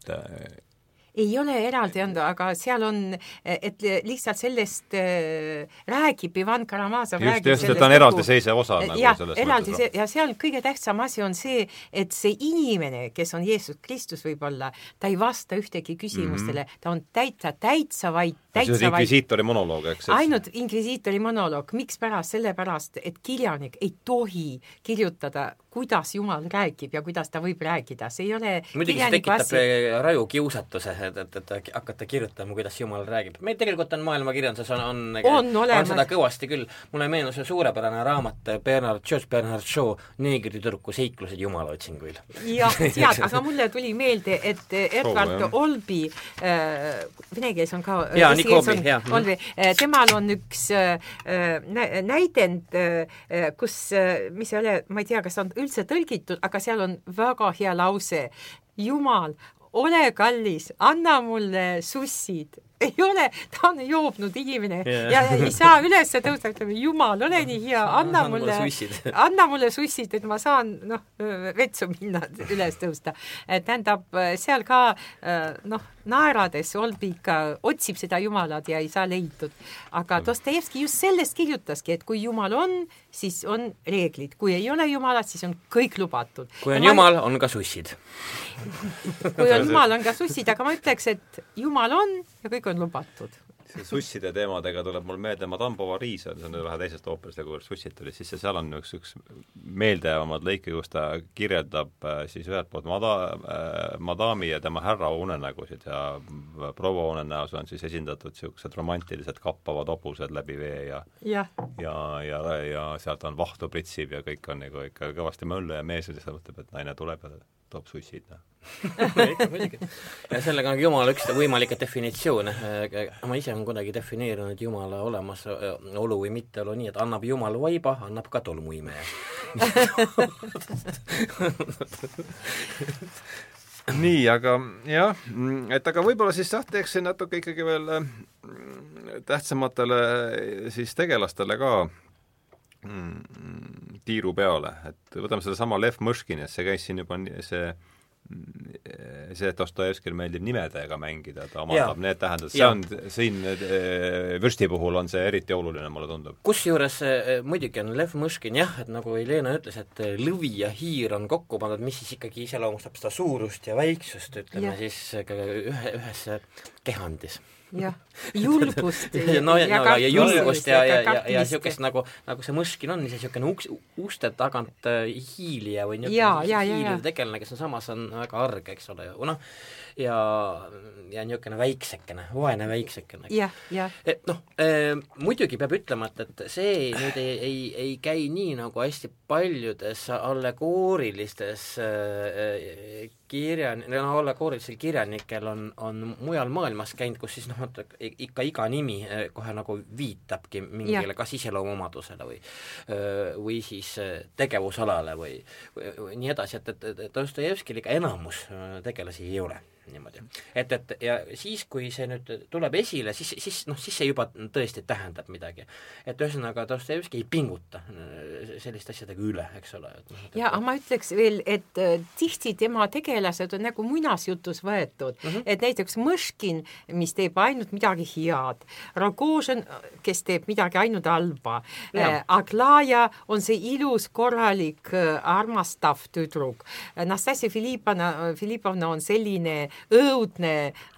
Ei ole eraldi anda, aga seal on, et lihtsalt sellest äh, räägib Ivan Karamazov just, just, et ta on eraldiseisev osa nagu jah, selles eraldi mõttes. ja seal kõige tähtsam asi on see, et see inimene, kes on Jeesus Kristus võib-olla, ta ei vasta ühtegi küsimustele mm, -hmm. ta on täitsa, täitsa vaid, see täitsa on vaid inkvisiitori monoloog, eks? ainult inkvisiitori monoloog, mikspärast, sellepärast, et kirjanik ei tohi kirjutada, kuidas Jumal räägib ja kuidas ta võib rääkida, see ei ole muidugi see tekitab eh, raju kiusatuse, et, et, et hakata kirjutama, kuidas Jumal räägib. meil tegelikult on maailmakirjanduses on, on, on, on seda kõvasti küll. mulle meenus see suurepärane raamat Bernard, George Bernard Shaw Neegritüdruku seiklused Jumala otsinguil. jah, tead, aga mulle tuli meelde, et Edward oh, Olbi äh,, vene keeles on ka jaa, Nick Olbi, jah. Olbi äh,, temal on üks äh, näidend äh,, kus äh,, mis ei ole, ma ei tea, kas on üldse tõlgitud, aga seal on väga hea lause. Jumal, ole kallis, anna mulle sussid ei ole, ta on joobnud inimene yeah. ja ei saa üles tõusta, ütleme, jumal, ole nii hea, anna mulle, anna mulle sussid, et ma saan noh, vetsu minna üles tõusta. tähendab, seal ka noh, naerades Olbi ikka otsib seda Jumalat ja ei saa leitud. aga Dostojevski just sellest kirjutaski, et kui Jumal on, siis on reeglid, kui ei ole Jumalat, siis on kõik lubatud. kui on ja Jumal ma..., on ka sussid kui on Jumal, on ka sussid, aga ma ütleks, et Jumal on ja kõik on lubatud. See susside teemadega tuleb mul meelde Madame Bovary, see on, on vähe teisest ooperist, aga kui sussid tulid sisse, seal on üks, üks meeldejäävamad lõike, kus ta kirjeldab äh, siis ühelt poolt mada- äh,, madami ja tema härra unenägusid ja proua unenäos on siis esindatud niisugused romantilised kappavad hobused läbi vee ja jah, ja, ja, ja sealt on vahtu pritsib ja kõik on nagu ikka kõvasti möllu ja mees lihtsalt mõtleb, et naine tuleb ja toob sussid, noh. ja sellega on Jumala üks võimalikke definitsioone, ma ise olen kuidagi defineerinud Jumala olemasolu või mitteolu nii, et annab Jumal vaiba, annab ka tolmuimeja nii, aga jah, et aga võib-olla siis jah, teeksin natuke ikkagi veel mm, tähtsamatele siis tegelastele ka tiiru peale, et võtame sedasama Lev Mõškini, et see käis siin juba, see see, et Dostojevskil meeldib nimedega mängida, ta omandab need tähendused, see on siin eh, vürsti puhul on see eriti oluline, mulle tundub. kusjuures eh, muidugi on Lev Mõškin jah, et nagu Helena ütles, et eh, lõvi ja hiir on kokku pandud, mis siis ikkagi iseloomustab seda suurust ja väiksust, ütleme ja. siis ühe, ühes kehandis jah, julgust ja, no, ja, no, ja julgust ja, ja, ja, ja niisugust nagu, nagu see Mõškin on, niisugune uks, uste tagant äh, hiilija või niisugune hiiliv tegelane, kes on samas, on väga arg, eks ole, noh, ja, ja niisugune väiksekene, vaene väiksekene. et noh eh,, muidugi peab ütlema, et, et see nüüd ei, ei, ei käi nii, nagu hästi paljudes allegoorilistes eh, kirja, no allegoorilisel kirjanikel on, on mujal maailmas käinud, kus siis noh, ikka iga nimi kohe nagu viitabki mingile kas iseloomuomadusele või või siis tegevusalale või, või, või nii edasi, et, et, et Dostojevskil ikka enamus tegelasi ei ole niimoodi. et, et ja siis, kui see nüüd tuleb esile, siis, siis noh, siis see juba tõesti tähendab midagi. et ühesõnaga Dostojevski ei pinguta äh, selliste asjadega üle, eks ole. No, ja aga ma ütleks veel, et äh, tihti tema tegelased on nagu muinasjutus võetud mm, -hmm. et näiteks Mõškin, mis teeb ainult midagi head, Rogožin, kes teeb midagi ainult halba, äh, Aglaja on see ilus, korralik, armastav tüdruk, Nastassia Filipovna, Filipovna on selline õudne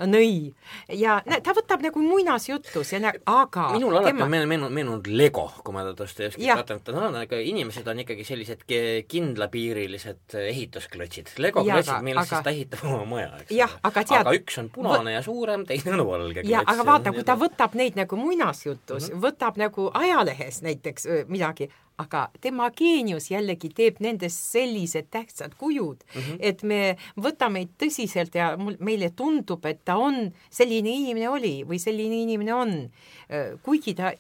nõi ja ta võtab nagu muinasjutus ja nä-, aga minul alati tema... on meenunud, meenunud Lego, kui ma Dostojevskit vaatan, et no aga inimesed on ikkagi sellised kindlapiirilised ehitusklotsid. Lego klotsid, millest aga... siis ta ehitab oma maja, eks ole. aga tead aga üks on punane ja suurem, teine on valge klots. aga vaata, kui ta võtab neid nagu muinasjutus mm, -hmm. võtab nagu ajalehes näiteks midagi, aga tema geenius jällegi teeb nendest sellised tähtsad kujud mm, -hmm. et me võtame tõsiselt ja mul, meile tundub, et ta on, selline inimene oli või selline inimene on. kuigi ta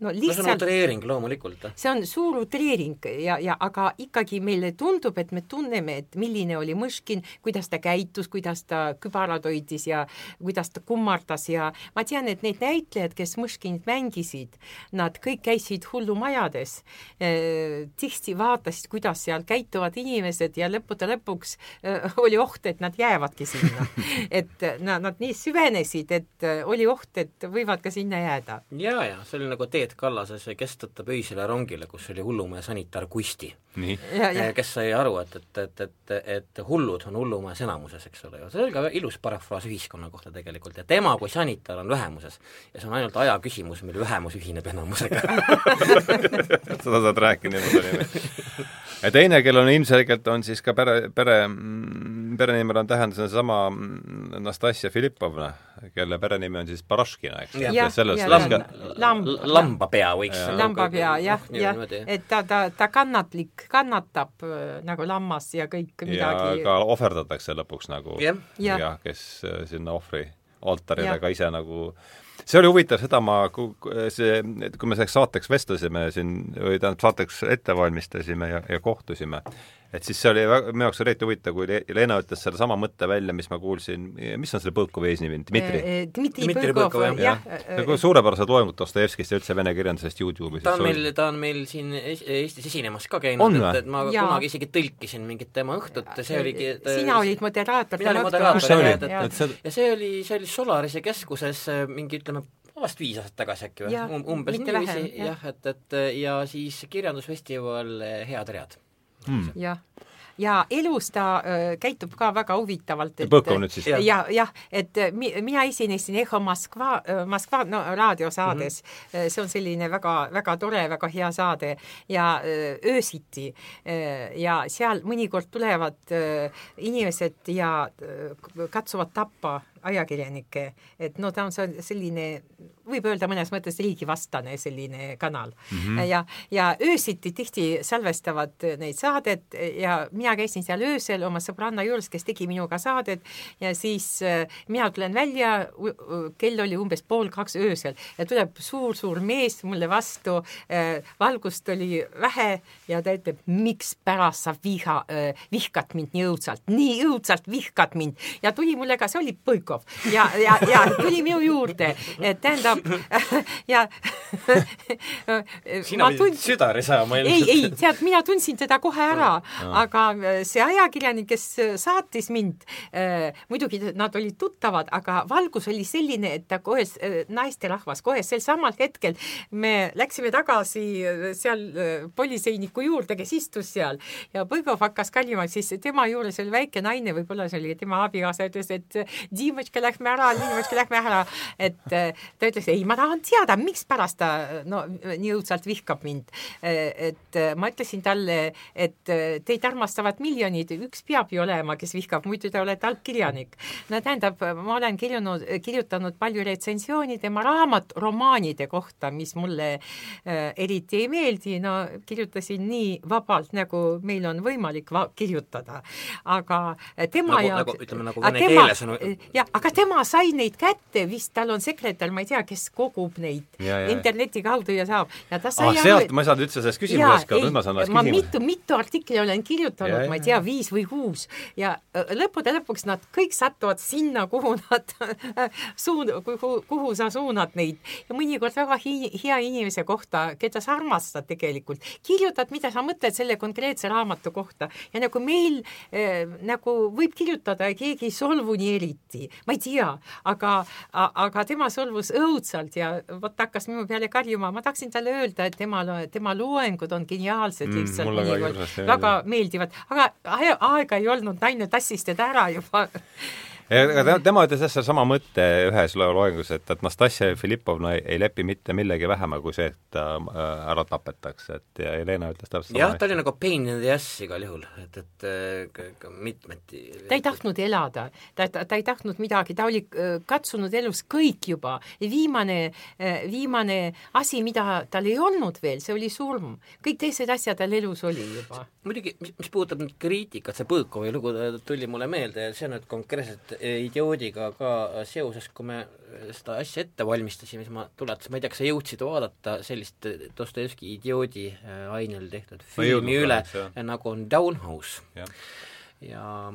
no lihtsalt no see on utreering loomulikult. see on suur utreering ja, ja aga ikkagi meile tundub, et me tunneme, et milline oli Mõškin, kuidas ta käitus, kuidas ta kübarad hoidis ja kuidas ta kummardas ja ma tean, et need näitlejad, kes Mõškinit mängisid, nad kõik käisid hullumajades Äh, tihti vaatasid, kuidas seal käituvad inimesed ja lõppude lõpuks äh, oli oht, et nad jäävadki sinna. et nad, nad nii süvenesid, et oli oht, et võivad ka sinna jääda. ja, ja see oli nagu Teet Kallase see Kes tõttab öisele rongile, kus oli hullumehe sanitar Kusti. Kes sai aru, et, et, et, et, et hullud on hullumees enamuses, eks ole ju, see oli ka ilus parafraas ühiskonna kohta tegelikult ja tema kui sanitar on vähemuses. Ja see on ainult aja küsimus, mil vähemus ühineb enamusega. Seda saad rääkida niimoodi. ja teine, kellel on ilmselgelt, on siis ka pere, pere, perenimel on tähendus seesama Nastassia Filipovna, kelle perenimi on siis Baraškina, eks. jah, ja lamba, lamb, lambapea võiks ja. lambapea jah, jah, et ta, ta, ta kannatlik, kannatab äh, nagu lammas ja kõik midagi. ja ka ohverdatakse lõpuks nagu jah ja. ja, kes äh, sinna ohvri altarile ka ise nagu see oli huvitav, seda ma, see, kui me selleks saateks vestlesime siin, või tähendab, saateks ette valmistasime ja, ja kohtusime, et siis see oli väga, minu jaoks oli eriti huvitav, kui Leena ütles sedasama mõtte välja, mis ma kuulsin, mis on selle Põlkovi eesnimi, Dmitri? Dmitri, Dmitri Põlkov, jah. suurepärased loengud Dostojevskist ja üldse vene kirjandusest Youtube'is. ta on meil, ta on meil siin Eestis esinemas ka käinud, et, et ma ja. kunagi isegi tõlkisin mingit tema õhtut, see oligi ta, sina olid moderaator. mina olin moderaator, jah, et, et ja see oli, see oli Solarise keskuses mingi ütleme, vast viis aastat tagasi äkki või um,, umbes niiviisi, jah, et, et ja siis kirjandusfestival Head read mm.. jah ja elus ta äh, käitub ka väga huvitavalt. Põlkov nüüd siis? jah, jah, et mi, mina esinesin Eho Moskva, Moskva no raadiosaades mm, -hmm. see on selline väga, väga tore, väga hea saade ja öösiti ja seal mõnikord tulevad inimesed ja katsuvad tappa ajakirjanikke, et no ta on selline, võib öelda mõnes mõttes riigivastane selline kanal mm. -hmm. ja, ja öösiti tihti salvestavad neid saadet ja mina käisin seal öösel oma sõbranna juures, kes tegi minuga saadet ja siis äh, mina tulen välja, kell oli umbes pool kaks öösel ja tuleb suur-suur mees mulle vastu äh,, valgust oli vähe ja ta ütleb, mikspärast sa viha äh,, vihkad mind nii õudselt, nii õudselt vihkad mind ja tuli mulle ka, see oli Põikov, Volkov ja, ja, ja tuli minu juurde, tähendab ja sina pidid tund... südari saama ilmselt. ei, ei, tead, mina tundsin teda kohe ära, aga äh, see ajakirjanik, kes äh, saatis mind äh,, muidugi nad olid tuttavad, aga valgus oli selline, et ta kohe naisterahvas, kohe sel samal hetkel me läksime tagasi seal politseiniku juurde, kes istus seal. Ja Põlgov hakkas kalima, siis tema juures oli väike naine, võib-olla see oli tema abikaasa, ütles, et Dima, Liivatška lähme ära, Liivatška lähme ära, et äh, ta ütles, ei, ma tahan teada, mikspärast ta no nii õudselt vihkab mind. Äh, et äh, ma ütlesin talle, et teid armastavad miljonid, üks peab ju olema, kes vihkab, muidu te olete halb kirjanik. no tähendab, ma olen kirjunud, kirjutanud palju retsensiooni tema raamat-romaanide kohta, mis mulle eriti ei meeldi, no kirjutasin nii vabalt, nagu meil on võimalik kirjutada. aga tema nagu, jaoks nagu ütleme, nagu vene keeles on jah, aga tema sai neid kätte, vist tal on sekretär, ma ei tea, kes kogub neid. Ja, ja, interneti kaudu ja saab. Ja ta sai ah, sealt ma ei saanud üldse sellest küsimusest ka, nüüd ma saan alles küsima. ma mitu, mitu artikli olen kirjutanud, ma ei tea, viis või kuus. Ja lõppude lõpuks nad kõik satuvad sinna, kuhu nad suun-, kuhu, kuhu sa suunad neid. Ja mõnikord väga hi-, hea inimese kohta, keda sa armastad tegelikult, kirjutad, mida sa mõtled selle konkreetse raamatu kohta. Ja nagu meil äh, nagu võib kirjutada ja keegi ei solvu nii eriti, ma ei tea, aga, aga tema solvus õudselt ja vot hakkas minu peale karjuma, ma tahtsin talle öelda, et tema, tema loengud on geniaalsed mm, lihtsalt mm, mõnikord, väga meeldivad, aga aega ei olnud, naine tassis teda ära juba aga tema ütles jah, sedasama mõtte ühes loengus, et, et Nastassia Filipovna ei, ei lepi mitte millegi vähema kui see, et ta äh, ära tapetakse, et ja Helena ütles täpselt jah, ta oli nagu pain in the ass igal juhul, et, et äh, mitmeti ta ei tahtnud elada, ta, ta, ta ei tahtnud midagi, ta oli äh, katsunud elus kõik juba. viimane, viimane asi, mida tal ei olnud veel, see oli surm. kõik teised asjad tal elus oli juba. muidugi, mis, mis puudutab nüüd kriitikat, see Põõkovi lugu tuli mulle meelde ja see on nüüd konkreetselt idioodiga ka seoses, kui me seda asja ette valmistasime, siis ma tuletasin, ma ei tea, kas sa jõudsid vaadata sellist Dostojevski idioodi äh, ainel tehtud filmi üle, nagu on Downhouse ja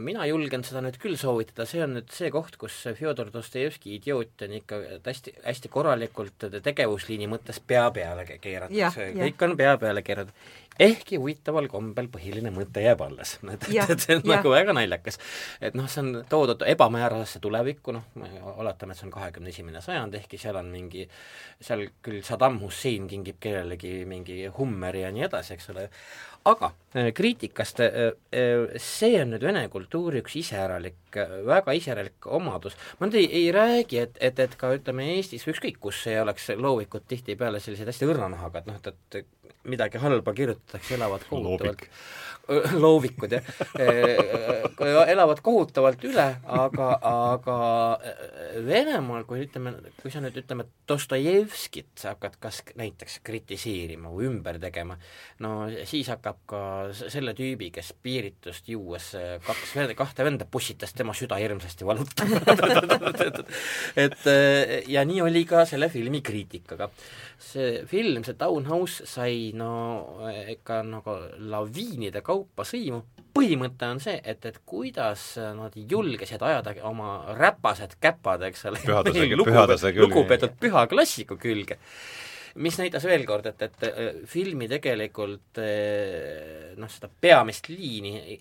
mina julgen seda nüüd küll soovitada, see on nüüd see koht, kus Fjodor Dostojevski idioot on ikka hästi, hästi korralikult tegevusliini mõttes pea peale keeratud, kõik on pea peale keeratud. ehkki huvitaval kombel põhiline mõte jääb alles. et, et see on ja. nagu väga naljakas. et noh, see on toodud ebamäärasesse tulevikku, noh, oletame, et see on kahekümne esimene sajand, ehkki seal on mingi, seal küll Saddam Hussein kingib kellelegi mingi Hummeri ja nii edasi, eks ole, aga äh, kriitikast, äh, äh, see on nüüd vene kultuuri üks iseäralik, väga iseäralik omadus, ma nüüd ei, ei räägi, et, et, et ka ütleme Eestis või ükskõik kus ei oleks loovikud tihtipeale sellised hästi õrnanahaga, et noh, et, et midagi halba kirjutatakse, elavad kohutavalt loovikud, jah, elavad kohutavalt üle, aga, aga Venemaal, kui ütleme, kui sa nüüd ütleme, Dostojevskit sa hakkad kas näiteks kritiseerima või ümber tegema, no siis hakkab ka selle tüübi, kes piiritust juues kaks, kahte venda pussitas, tema süda hirmsasti valutama et ja nii oli ka selle filmi kriitikaga. see film, see Townhouse sai no ikka nagu laviinide kaupa sõimu, põhimõte on see, et, et kuidas nad julgesid ajada oma räpased käpad, eks ole, lugupeetud, lugupeetud püha klassiku külge. Mis näitas veel kord, et, et filmi tegelikult noh, seda peamist liini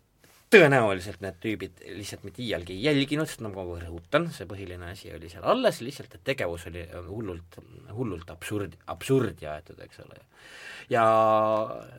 tõenäoliselt need tüübid lihtsalt mitte iialgi ei jälginud, sest nagu ma rõhutan, see põhiline asi oli seal alles, lihtsalt et tegevus oli hullult, hullult absurd, absurdi aetud, eks ole ja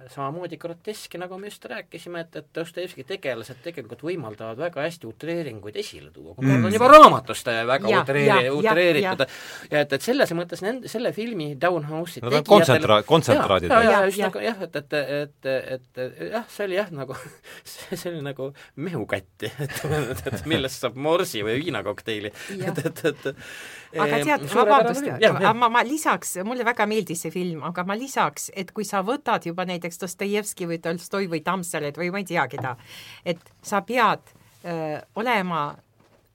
samamoodi groteski, nagu me just rääkisime, et, et Dostojevski tegelased tegelikult võimaldavad väga hästi utreeringuid esile tuua, kui mm. on juba raamatust väga ja, utreeri-, utreeritud, ja et, et selles mõttes nende, selle filmi Downhouse'i no, kontsentra-, kontsentraadid. jah, ja, ja, just nagu jah, et, et, et, et, jah, see oli jah, nagu see oli nagu mehukätti, et, et, et millest saab morsi või viinakokteili, et, et, et aga tead, vabandust, ma, ma lisaks, mulle väga meeldis see film, aga ma lisaks, et kui sa võtad juba näiteks Dostojevski või Tolstoi või Tammsalet või ma ei tea keda, et sa pead öö, olema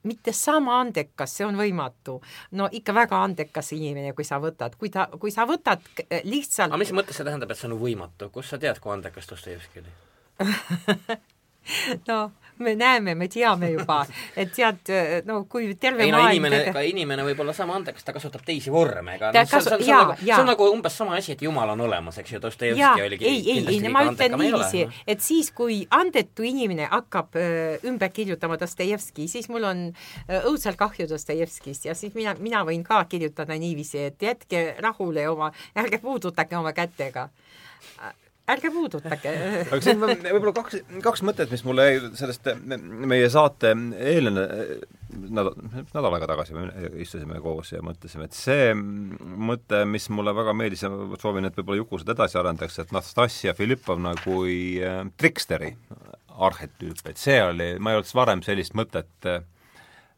mitte sama andekas, see on võimatu. no ikka väga andekas inimene, kui sa võtad, kui ta, kui sa võtad lihtsalt aga mis mõttes see tähendab, et see on võimatu, kust sa tead, kui andekas Dostojevski oli no me näeme, me teame juba, et tead, no kui terve ei no inimene tege..., ka inimene võib olla sama andekas, ta kasutab teisi vorme, ega noh, see, see, see, on, nagu, see on nagu umbes sama asi, et Jumal on olemas, eks ju, Dostojevski oligi ei, ei, ei, ma ütlen niiviisi, et siis, kui andetu inimene hakkab öö, ümber kirjutama Dostojevski, siis mul on õudselt kahju Dostojevskist ja siis mina, mina võin ka kirjutada niiviisi, et jätke rahule oma, ärge puudutage oma kätega ärge puudutage. aga siin on võib-olla kaks, kaks mõtet, mis mulle sellest meie saate eelne nädal, nädal aega tagasi me istusime koos ja mõtlesime, et see mõte, mis mulle väga meeldis ja soovin, et võib-olla Juku seda edasi arendaks, et Nastassja Filipovna kui äh, triksteri arhetüüp, et see oli, ma ei olnud varem sellist mõtet äh,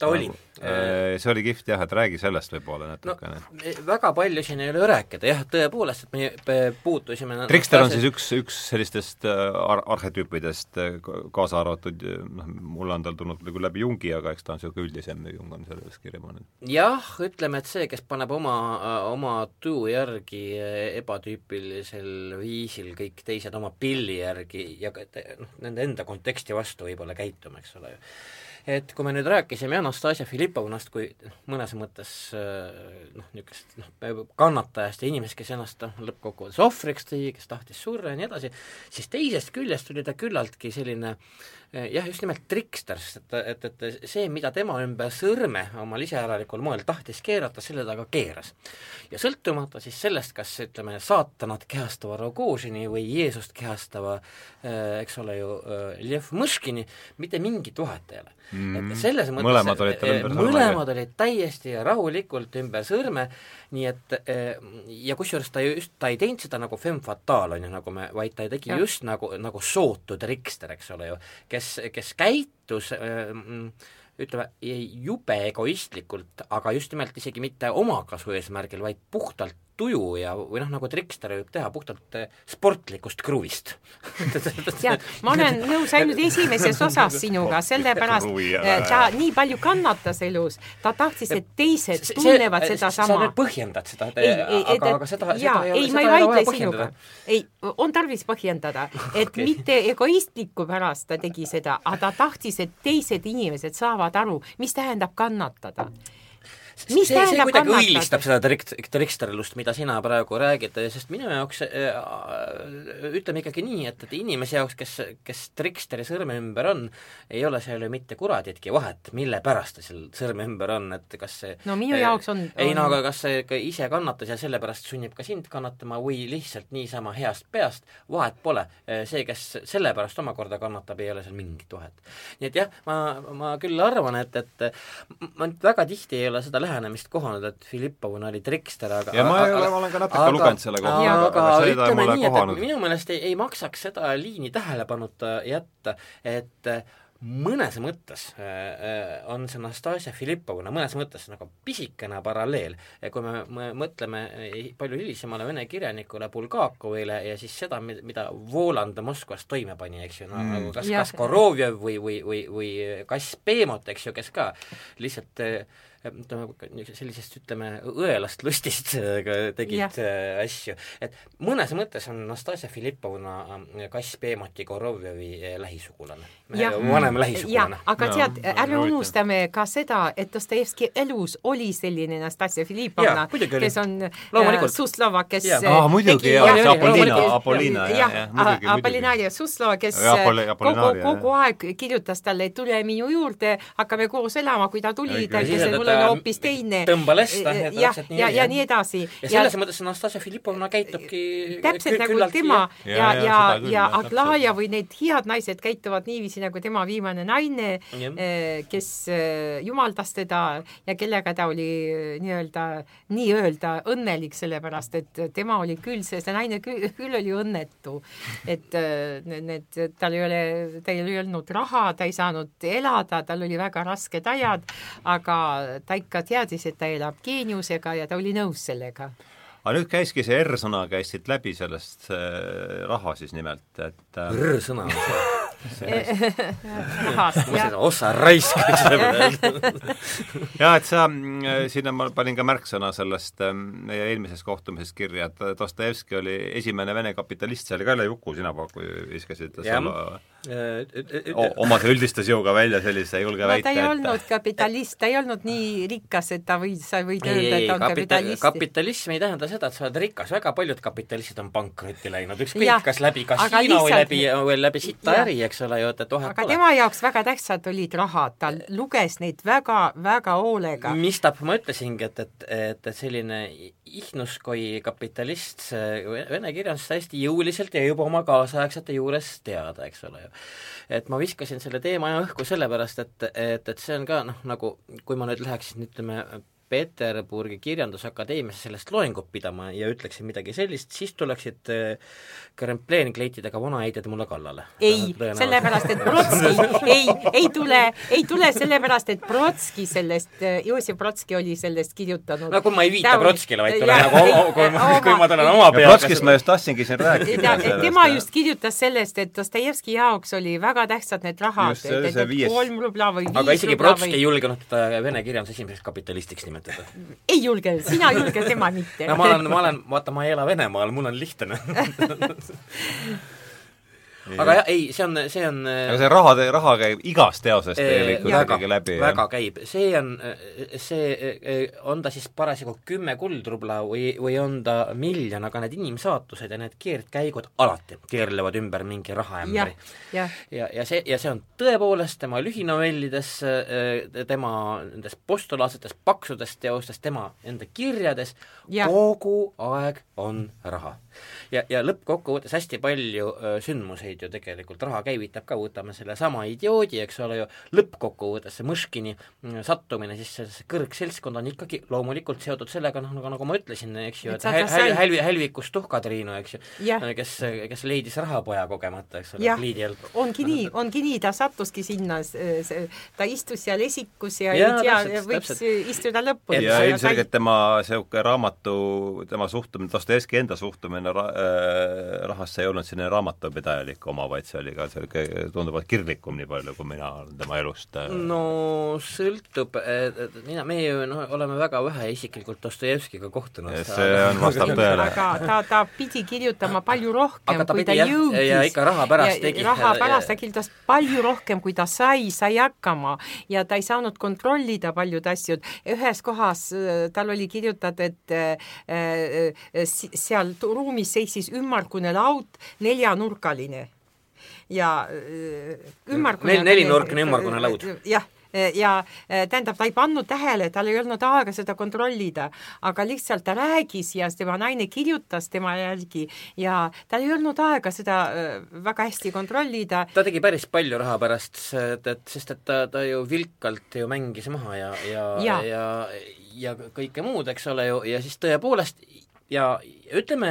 ta oli. Nagu, äh, see oli kihvt jah, et räägi sellest võib-olla natukene no,. väga palju siin ei ole rääkida, jah, tõepoolest, et me puutusime Trickster on siis üks, üks sellistest äh, ar-, arhetüüpidest, äh, kaasa arvatud noh, mulle on tal tulnud küll läbi Jungi, aga eks ta on niisugune üldisem, Jung on selles kirja pannud. jah, ütleme, et see, kes paneb oma, oma tuju järgi ebatüüpilisel viisil kõik teised oma pilli järgi ja noh, nende enda konteksti vastu võib-olla käituma, eks ole ju et kui me nüüd rääkisime Anastasia Filipovnast kui mõnes mõttes äh, noh, niisugust noh, kannatajast ja inimesest, kes ennast noh, lõppkokkuvõttes ohvriks tõi, kes tahtis surra ja nii edasi, siis teisest küljest oli ta küllaltki selline äh, jah, just nimelt trikster, sest et, et, et see, mida tema ümber sõrme omal iseäralikul moel tahtis keerata, selle ta ka keeras. ja sõltumata siis sellest, kas ütleme, saatanat kehastava Rogožini või Jeesust kehastava äh, eks ole ju, Lev Mõškini, mitte mingit vahet ei ole mm.. et selles mõttes mõlemad olid tal ümber sõrme? mõlemad olid täiesti rahulikult ümber sõrme, nii et eh, ja kusjuures ta just, ta ei teinud seda nagu femme fatale, on ju, nagu me, vaid ta tegi ja. just nagu, nagu sootu trikster, eks ole ju, kes, kes käitus äh, ütleme, jube egoistlikult, aga just nimelt isegi mitte omakasu eesmärgil, vaid puhtalt tuju ja, või noh, nagu trikster võib teha puhtalt eh, sportlikust kruvist jah, ma olen nõus ainult esimeses osas sinuga, sellepärast eh, ta nii palju kannatas elus, ta tahtis, et teised see, tunnevad sedasama. sa nüüd põhjendad seda, aga, aga seda, seda ei ole, ei, seda ei ole vaja põhjendada. ei, on tarvis põhjendada, et okay. mitte egoistliku pärast ta tegi seda, aga ta tahtis, et teised inimesed saavad aru, mis tähendab kannatada mis see, see kuidagi kannatada? õilistab seda trik-, triksterlust, mida sina praegu räägid, sest minu jaoks äh, ütleme ikkagi nii, et, et inimese jaoks, kes, kes triksteri sõrme ümber on, ei ole seal ju mitte kuraditki vahet, mille pärast ta seal sõrme ümber on, et kas see no minu äh, jaoks on, on ei no aga kas see ka ise kannatas ja sellepärast sunnib ka sind kannatama või lihtsalt niisama heast peast, vahet pole. see, kes sellepärast omakorda kannatab, ei ole seal mingit vahet. nii et jah, ma, ma küll arvan, et, et ma väga tihti ei ole seda lähenemist kohanud, et Filippovna oli trikster, aga ja ma ei ole, ma olen ka natuke aga, lugenud selle kohta, aga, aga ütleme nii, et, et minu meelest ei, ei maksaks seda liini tähelepanuta jätta, et mõnes mõttes äh, äh, on see Nastasia Filippovna mõnes mõttes nagu pisikene paralleel, kui me, me mõtleme palju hilisemale vene kirjanikule Bulgakovile ja siis seda, mida Voland Moskvas toime pani, eks ju, no mm. nagu kas, kas Korovjev või, või, või, või Kass Peemot, eks ju, kes ka lihtsalt äh, ütleme, sellisest, ütleme, õelast lustist tegid Jah. äh, asju, et mõnes mõttes on Nastasia Filipovna äh, kass Beemoti Korovjevi äh, lähisugulane, Jah. vanem jah lähisugulane., aga No, tead, ärme unustame ka seda, et Dostojevski elus oli selline Nastassia Filipovna kes on äh, Suslova, kes Jaa. aa, muidugi, jaa, see Apollina, Apollina, jah, jah. Apollinaria Suslova, kes Jaa, Apolli- kogu, kogu aeg kirjutas talle, et tule minu juurde, hakkame koos elama, kui ta tuli, ta Ja ütles, et mul oli hoopis teine. tõmba lesta, ja jah, ja, ja nii edasi. ja selles mõttes Nastasia Filipovna käitubki täpselt nagu tema Ja, ja, ja, ja, ja Aglaja või need head naised käituvad niiviisi nagu tema viimane naine Jah., kes eh, jumaldas teda ja kellega ta oli eh, nii-öelda, nii-öelda õnnelik, sellepärast et tema oli küll see, see naine küll, küll oli õnnetu. et eh, need, tal ei ole, tal ei olnud raha, ta ei saanud elada, tal oli väga rasked ajad, aga ta ikka teadis, et ta elab geeniusega ja ta oli nõus sellega. aga nüüd käiski see R-sõna käis siit läbi sellest äh, raha siis nimelt, et äh, R-sõna ja osa raisk võiks öelda. jaa, et sa, sinna ma panin ka märksõna sellest äh, meie eelmisest kohtumisest kirja, et Dostojevski oli esimene vene kapitalist, see oli ka jälle Juku, sina paku- viskasid Jah. Sama o- oma üldistusjõuga välja sellise julge väite, ta ei et olnud kapitalist, ta ei olnud nii rikas, et ta võid, sa võid ei, öelda, et ta on kapita-, kapitalist. kapitalism ei tähenda seda, et sa oled rikas, väga paljud kapitalistid on pankrotti läinud, ükskõik kas läbi kasiino või läbi, või läbi sita äri, eks ole ju, et, et vahet aga pole. tema jaoks väga tähtsad olid rahad, ta luges neid väga-väga hoolega. mistap ma ütlesingi, et, et, et, et selline ihnuskoi kapitalist, see vene kirjandus hästi jõuliselt jäi juba oma kaasaegsete juures teada, eks ole ju. Et ma viskasin selle teema õhku sellepärast, et, et, et see on ka noh, nagu kui ma nüüd läheksin, ütleme, Peterburgi Kirjandusakadeemiasse sellest loengut pidama ja ütleksin midagi sellist, siis tuleksid äh, krempleenkleitidega vanaheidjad mulle kallale. ei, sellepärast, et Brotski, ei, ei tule, ei tule sellepärast, et Brotski sellest, Joosep Brotski oli sellest kirjutanud. no kui ma ei viita Brotskile, vaid tulen nagu, ei, kui ma, kui oma- ma tulen oma ja peaga Brodskist ma just tahtsingi siin rääkida tema just kirjutas sellest, et Dostojevski jaoks oli väga tähtsad need rahad, et, kolm rubla või viis aga isegi rubla Brotski ei julgenud teda vene kirjanduse esimeseks kapitalistiks nimetada. Ei julge, sina julge, tema mitte. no ma olen, ma olen, vaata, ma ei ela Venemaal, mul on lihtne. aga jah, ei, see on, see on aga see raha, raha käib igast teosest Eh, tegelikult ikkagi läbi, väga käib, see on, see, on ta siis parasjagu kümme kuldrubla või, või on ta miljon, aga need inimsaatused ja need keerdkäigud alati keerlevad ümber mingi rahaämbri., jah, ja, ja see, ja see on tõepoolest tema lühinovellides, tema nendes postulaatsetes paksudes teostes, tema enda kirjades kogu aeg on raha. ja, ja lõppkokkuvõttes hästi palju öö, sündmuseid ju tegelikult raha käivitab ka, võtame sellesama idioodi, eks ole ju, lõppkokkuvõttes see Mõškini mm, sattumine siis sellesse kõrgseltskonda on ikkagi loomulikult seotud sellega, noh, nagu, nagu ma ütlesin, eks ju, Et häl- häl-, hälvi-, hälvikus Tuhka-Triinu, eks ju Jah., kes, kes leidis rahapoja kogemata, eks ole Jah., pliidi alt. ongi nii, ongi nii, ta sattuski sinna, ta istus seal esikus ja Jaa, ei tea võiks täpselt. istuda lõpuni. ja ilmselgelt tema niisugune raamatu, tema suhtumine, Dostojevski enda suhtumine ra- äh, rahasse ei olnud selline raamatupidajalik oma, vaid see oli ka niisugune tunduvalt kirglikum, nii palju kui mina olen tema elust äh, no sõltub, mina, meie ju noh, oleme väga vähe isiklikult Dostojevskiga kohtunud. see on, vastab tõele. aga ta, ta pidi kirjutama palju rohkem kui ta jah, jõudis. ja ikka raha pärast tegi. raha Ja- pärast ja- ta kirjutas palju rohkem, kui ta sai, sai hakkama ja ta ei saanud kontrollida paljud asjad. ühes kohas äh, tal oli kirjutatud, et seal tu- ruumis seisis ümmargune laud, neljanurgaline ja äh, ümmargune Nel- nelinurkne ümmargune laud. jah, ja äh, tähendab, ta ei pannud tähele, tal ei olnud aega seda kontrollida, aga lihtsalt ta rääkis ja tema naine kirjutas tema järgi ja tal ei olnud aega seda äh, väga hästi kontrollida. ta tegi päris palju raha pärast, et, sest et ta, ta ju vilkalt ju mängis maha ja, ja, Jaa. ja, ja kõike muud, eks ole ju, ja siis tõepoolest ja ütleme,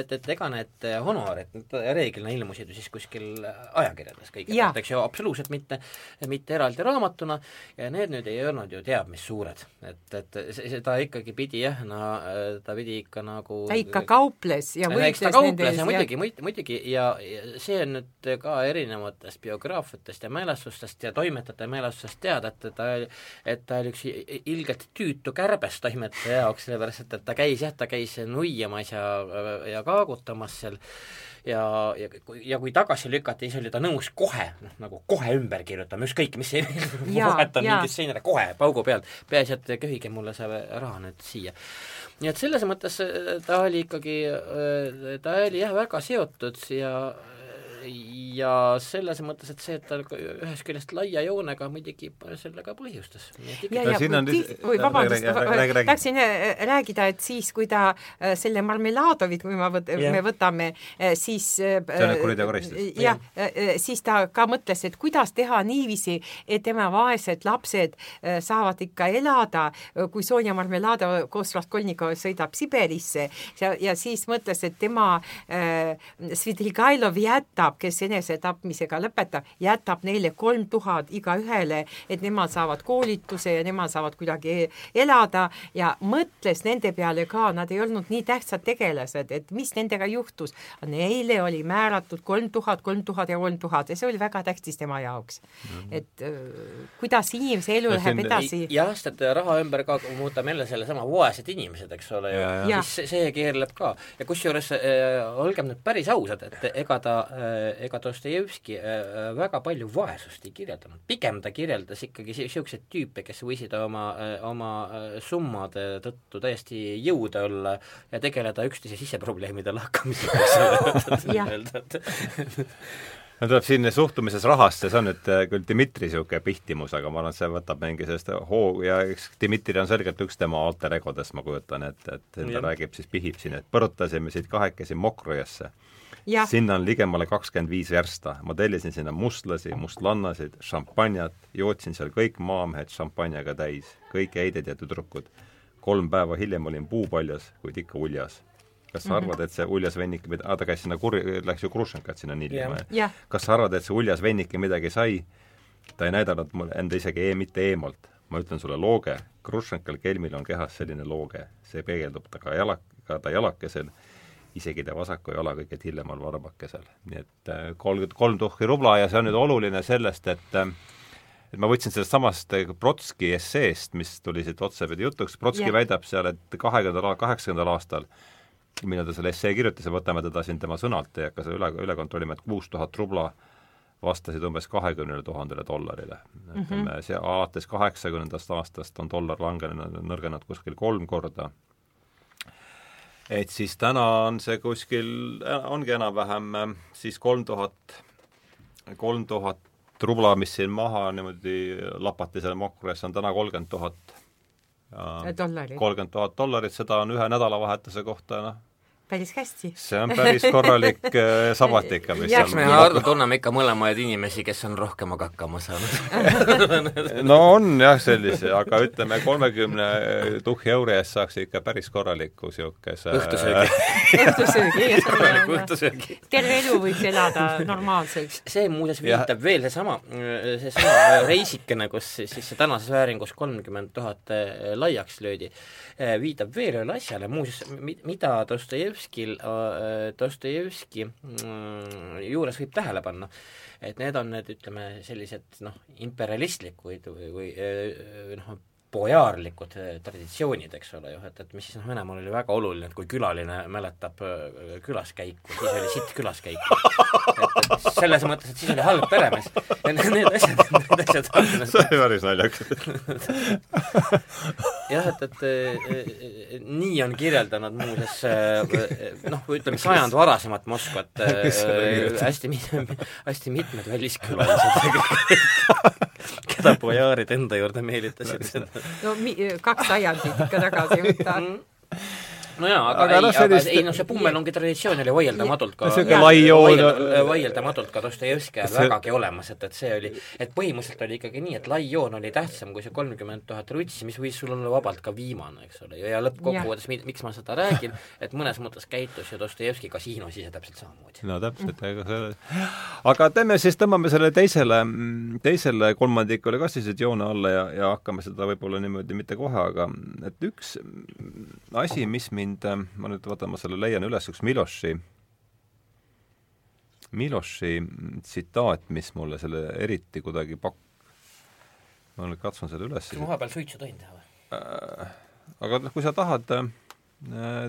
et, et ega need honorid, need reeglina ilmusid ju siis kuskil ajakirjades kõigepealt, eks ju, absoluutselt mitte, mitte eraldi raamatuna ja need nüüd ei olnud ju teab mis suured. et, et seda ikkagi pidi jah, no ta pidi ikka nagu ta ikka kauples ja võitles ta kauples ja muidugi, muidugi ja, ja see on nüüd ka erinevatest biograafiatest ja mälestustest ja toimetajate mälestustest teada, et ta et ta oli üks ilgelt tüütu kärbes toimetaja jaoks, sellepärast et, et ta käis jah, ta käis nuiamas ja, ja kaagutamas seal ja, ja, ja kui tagasi lükati, siis oli ta nõus kohe, noh nagu kohe ümber kirjutama, ükskõik mis vahetan mingit seinale, kohe paugu pealt, peaasi, et köhige mulle see raha nüüd siia. nii et selles mõttes äh, ta oli ikkagi, äh, ta oli jah, väga seotud ja ja selles mõttes, et see, et ta ühest küljest laia joonega muidugi sellega põhjustas. ja, ja kui, oi vabandust, tahtsin äh, rääkida, et siis, kui ta äh, selle Marmeladovit, kui ma võt-, me võtame, äh, siis jah, siis ta ka mõtles, et kuidas teha niiviisi, et tema vaesed lapsed saavad ikka elada, kui Sonja Marmeladov koos Raskolnikovi sõidab Siberisse ja, ja siis mõtles, et tema äh, Svidrigailov jätab jätab, kes enesetapmisega lõpetab, jätab neile kolm tuhat igaühele, et nemad saavad koolituse ja nemad saavad kuidagi elada ja mõtles nende peale ka, nad ei olnud nii tähtsad tegelased, et mis nendega juhtus. Neile oli määratud kolm tuhat, kolm tuhat ja kolm tuhat ja see oli väga tähtis tema jaoks mm. -hmm. et äh, kuidas inimese elu no, läheb edasi. jah, sest et raha ümber ka muutame jälle sellesama vaesed inimesed, eks ole ju, siis see keerleb ka ja kusjuures äh, olgem nüüd päris ausad, et ega ta Äh, ega Dostojevski äh, äh, väga palju vaesust ei kirjeldanud, pigem ta kirjeldas ikkagi niisuguseid tüüpe, kes võisid oma, oma summade tõttu täiesti jõude olla ja tegeleda üksteise siseprobleemide lahkamisega, eks ole, no tuleb siin suhtumises rahasse, see on nüüd küll Dmitri niisugune pihtimus, aga ma arvan, et see võtab mingi sellist hoo- ja eks Dmitri on selgelt üks tema alter egodest, ma kujutan ette, et, et ta räägib siis, pihib siin, et põrutasime siit kahekesi Mokrojasse sinna on ligemale kakskümmend viis versta. ma tellisin sinna mustlasi, mustlannasid, šampanjat, jootsin seal kõik maamehed šampanjaga täis, kõik heided ja tüdrukud. kolm päeva hiljem olin puupaljas, kuid ikka uljas. kas sa -hmm. arvad, et see uljas vennik, aa ta käis sinna kur-, läks ju Krušenkat sinna nilima yeah. yeah. kas sa arvad, et see uljas vennike midagi sai? ta ei näidanud mulle enda isegi e mitte eemalt. ma ütlen sulle looge, Krušenkal kelmil on kehas selline looge, see peegeldub ta ka jalak-, ka ta jalakesel isegi ta vasaku jala kõige tillemal varbakesel. nii et äh, kolm, tuhhi rubla ja see on nüüd oluline sellest, et äh, et ma võtsin sellest samast äh, Brotski esseest, mis tuli siit otsapidi jutuks, Brotski yeah. väidab seal, et kahekümnendal, kaheksakümnendal aastal millal ta selle essee kirjutas ja võtame teda siin tema sõnalt, ei hakka seda üle, üle kontrollima, et kuus tuhat rubla vastasid umbes kahekümnele tuhandele dollarile. ütleme mm -hmm., see alates kaheksakümnendast aastast on dollar langenud, nõrgenenud kuskil kolm korda et siis täna on see kuskil, ongi enam-vähem äh, siis kolm tuhat, kolm tuhat rubla, mis siin maha niimoodi lapati selle Mokres, on täna kolmkümmend tuhat. kolmkümmend tuhat dollarit, seda on ühe nädalavahetuse kohta, noh, päris hästi. see on päris korralik äh, sabat ikka, mis eks me Hardo tunneme ikka mõlemaid inimesi, kes on rohkemaga hakkama saanud? No on jah, sellise, aga ütleme, kolmekümne tuhhi euri eest saaks ikka päris korraliku niisuguse õhtusöögi. Õhtusöögi, õhtusöögi. terve elu võiks elada normaalselt. see muuseas viitab veel seesama, seesama reisikene, kus siis tänases vääringus kolmkümmend tuhat laiaks löödi, viitab veel ühele asjale, muuseas, mida Dostojevski Dostojevskil, äh, Dostojevski mm, juures võib tähele panna, et need on need, ütleme, sellised noh, imperialistlikud või, või äh, noh, bojaarlikud äh, traditsioonid, eks ole ju, et, et mis siis noh, Venemaal oli väga oluline, et kui külaline mäletab äh, külaskäiku, siis oli sitt külaskäik. et, et selles mõttes, et siis oli halb peremees. Need asjad, need asjad see oli päris naljakas jah, et, et e, nii on kirjeldanud muuseas noh, ütleme sajand varasemat Moskvat hästi, hästi mitmed väliskülalised keda bojaarid enda juurde meelitasid no mi-, kaks sajandit ikka tagasi võtta mm. No jaa, aga, aga ei no,, sellist... aga ei noh, see Pummelongi traditsioon oli vaieldamatult ka. Niisugune lai joon vaieldamatult ka Dostojevski ajal see... vägagi olemas, et, et see oli, et põhimõtteliselt oli ikkagi nii, et lai joon oli tähtsam kui see kolmkümmend tuhat rutsi, mis võis sul olla vabalt ka viimane, eks ole, ja lõppkokkuvõttes, miks ma seda räägin, et mõnes mõttes käitus ju Dostojevski kasiinos ise täpselt samamoodi. no täpselt, ega see aga teeme siis, tõmbame selle teisele, teisele kolmandikule ka siis joone alla ja, ja hakkame seda võib-olla niimoodi mitte kohe, aga et üks asi, mis mind, ma nüüd vaatan, ma selle leian üles, üks Miloši, Miloši tsitaat, mis mulle selle eriti kuidagi pak-, ma nüüd katsun selle üles. kas ma vahepeal suitsu tohin teha või äh,? aga noh, kui sa tahad, äh,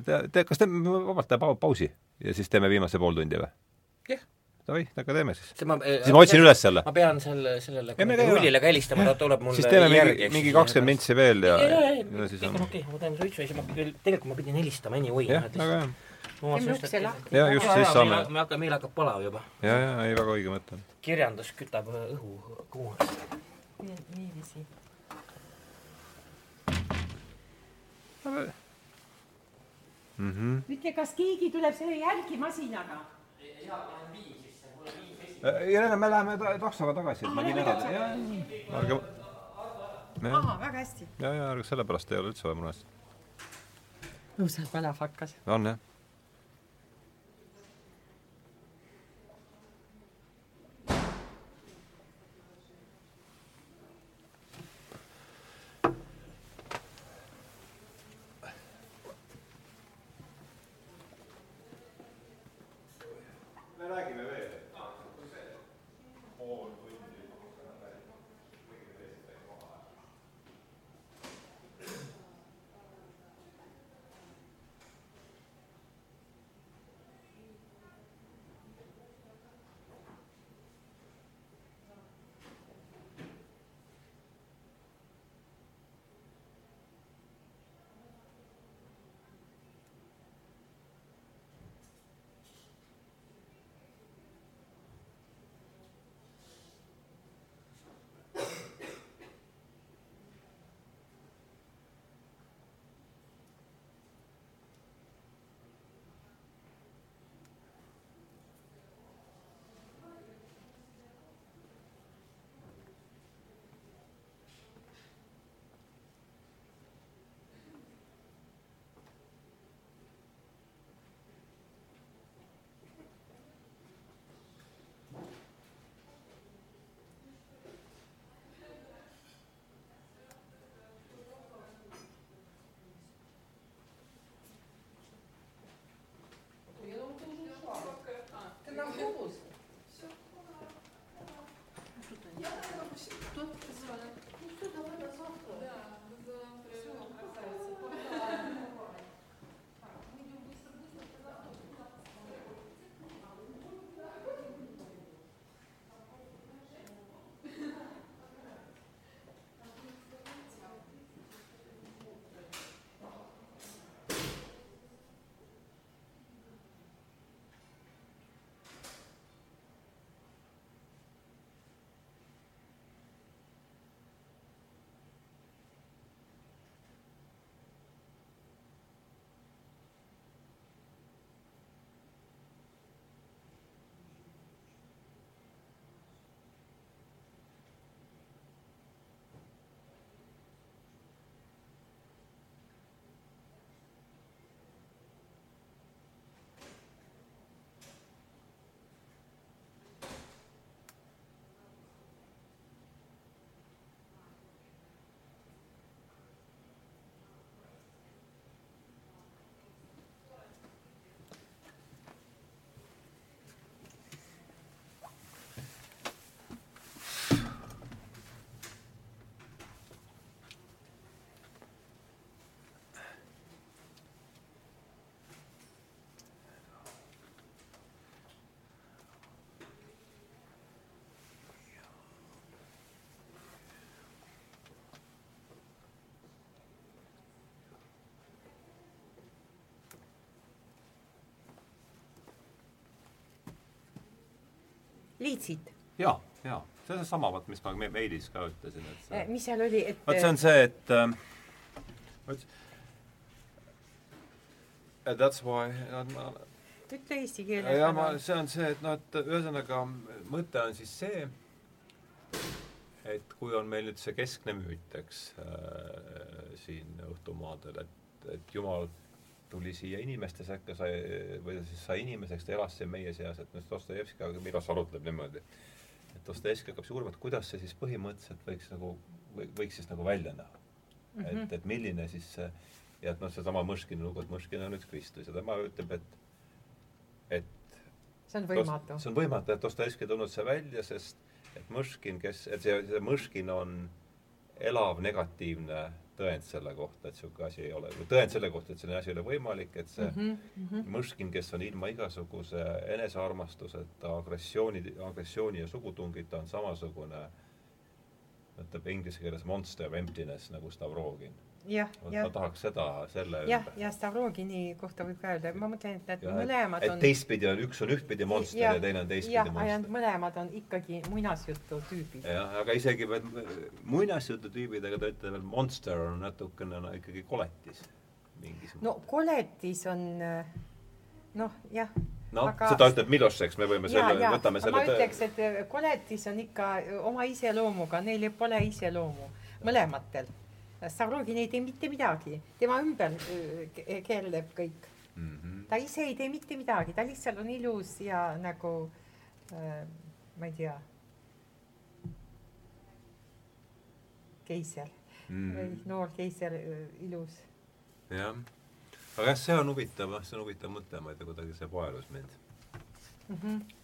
te, te, kas teeme vabalt teeme pausi ja siis teeme viimase pool tundi või? jah yeah davai, aga teeme siis. Siis ma otsin üles selle. ma pean selle, sellele rullile ka helistama, ta tuleb mulle siis teeme mingi, mingi kakskümmend mintsi veel ja ja, ja, ja, siis on okei, ma teen suitsu ja siis ma pidin, tegelikult ma pidin helistama anyway. jah, väga hea. jaa, just, siis saame. me hakkame, meil hakkab palav juba. jaa, jaa, ei väga õige mõte. kirjandus kütab õhu kuumaks. niiviisi. Mhm. ütle, kas keegi tuleb selle järgi masinaga? jaa, panen viin ja me läheme taksoga tagasi, et ma viin ära. ärge. ahah, väga hästi. ja, ja ärge sellepärast ei ole üldse vaja muretseda. õudselt palav hakkas. on jah liitsid? jaa, jaa, see on seesama, vot mis ma meilis ka ütlesin, et see eh, mis seal oli, et vot see on see, et äh, That's why, ma ütle eesti keeles. jah, ma, see on see, et noh, et ühesõnaga mõte on siis see, et kui on meil nüüd see keskne müüt, eks äh,, siin õhtumaadel, et, et Jumal tuli siia inimeste sekka, sai, või siis sai inimeseks, ta elas siin meie seas, et noh, Dostojevski, aga Miros arutleb niimoodi, et Dostojevski hakkab siis uurima, et kuidas see siis põhimõtteliselt võiks nagu, võiks siis nagu välja näha mm. -hmm. et, et milline siis see ja et noh, seesama Mõškini lugu, et Mõškin on nüüd Kristus ja tema ütleb, et et see on võimatu. see on võimatu, et Dostojevski ei tulnud see välja, sest et Mõškin, kes, et see, see Mõškin on elav negatiivne tõend selle kohta, et niisugune asi ei ole, või tõend selle kohta, et selline asi ei ole võimalik, et see mm -hmm. Mõškin, kes on ilma igasuguse enesearmastuseta, agressiooni, agressiooni ja sugutungita, on samasugune ütleb inglise keeles monster of emptiness nagu Stavrogin jah, jah. ma tahaks seda selle jah, ja Stavrogini kohta võib ka öelda, ma mõtlen, et need ja, mõlemad et, on et teistpidi on, üks on ühtpidi monster ja, ja teine on teistpidi jah, monster. mõlemad on ikkagi muinasjutu tüübid. jah, aga isegi veel muinasjutu tüübid, aga ta ütleb veel monster on natukene no, ikkagi koletis mingisugune. no koletis on noh, jah noh aga..., seda ütleb Milošeks, me võime ja, selle, võtame selle ma ütleks, et koletis on ikka oma iseloomuga, neil pole iseloomu, mõlematel Stavrogin ei tee mitte midagi, tema ümber keerleb kõik mm. -hmm. ta ise ei tee mitte midagi, ta lihtsalt on ilus ja nagu äh, ma ei tea, keiser mm. või noor keiser, ilus. jah, aga jah, see on huvitav, see on huvitav mõte, ma ei tea, kuidagi see paelus mind mm. -hmm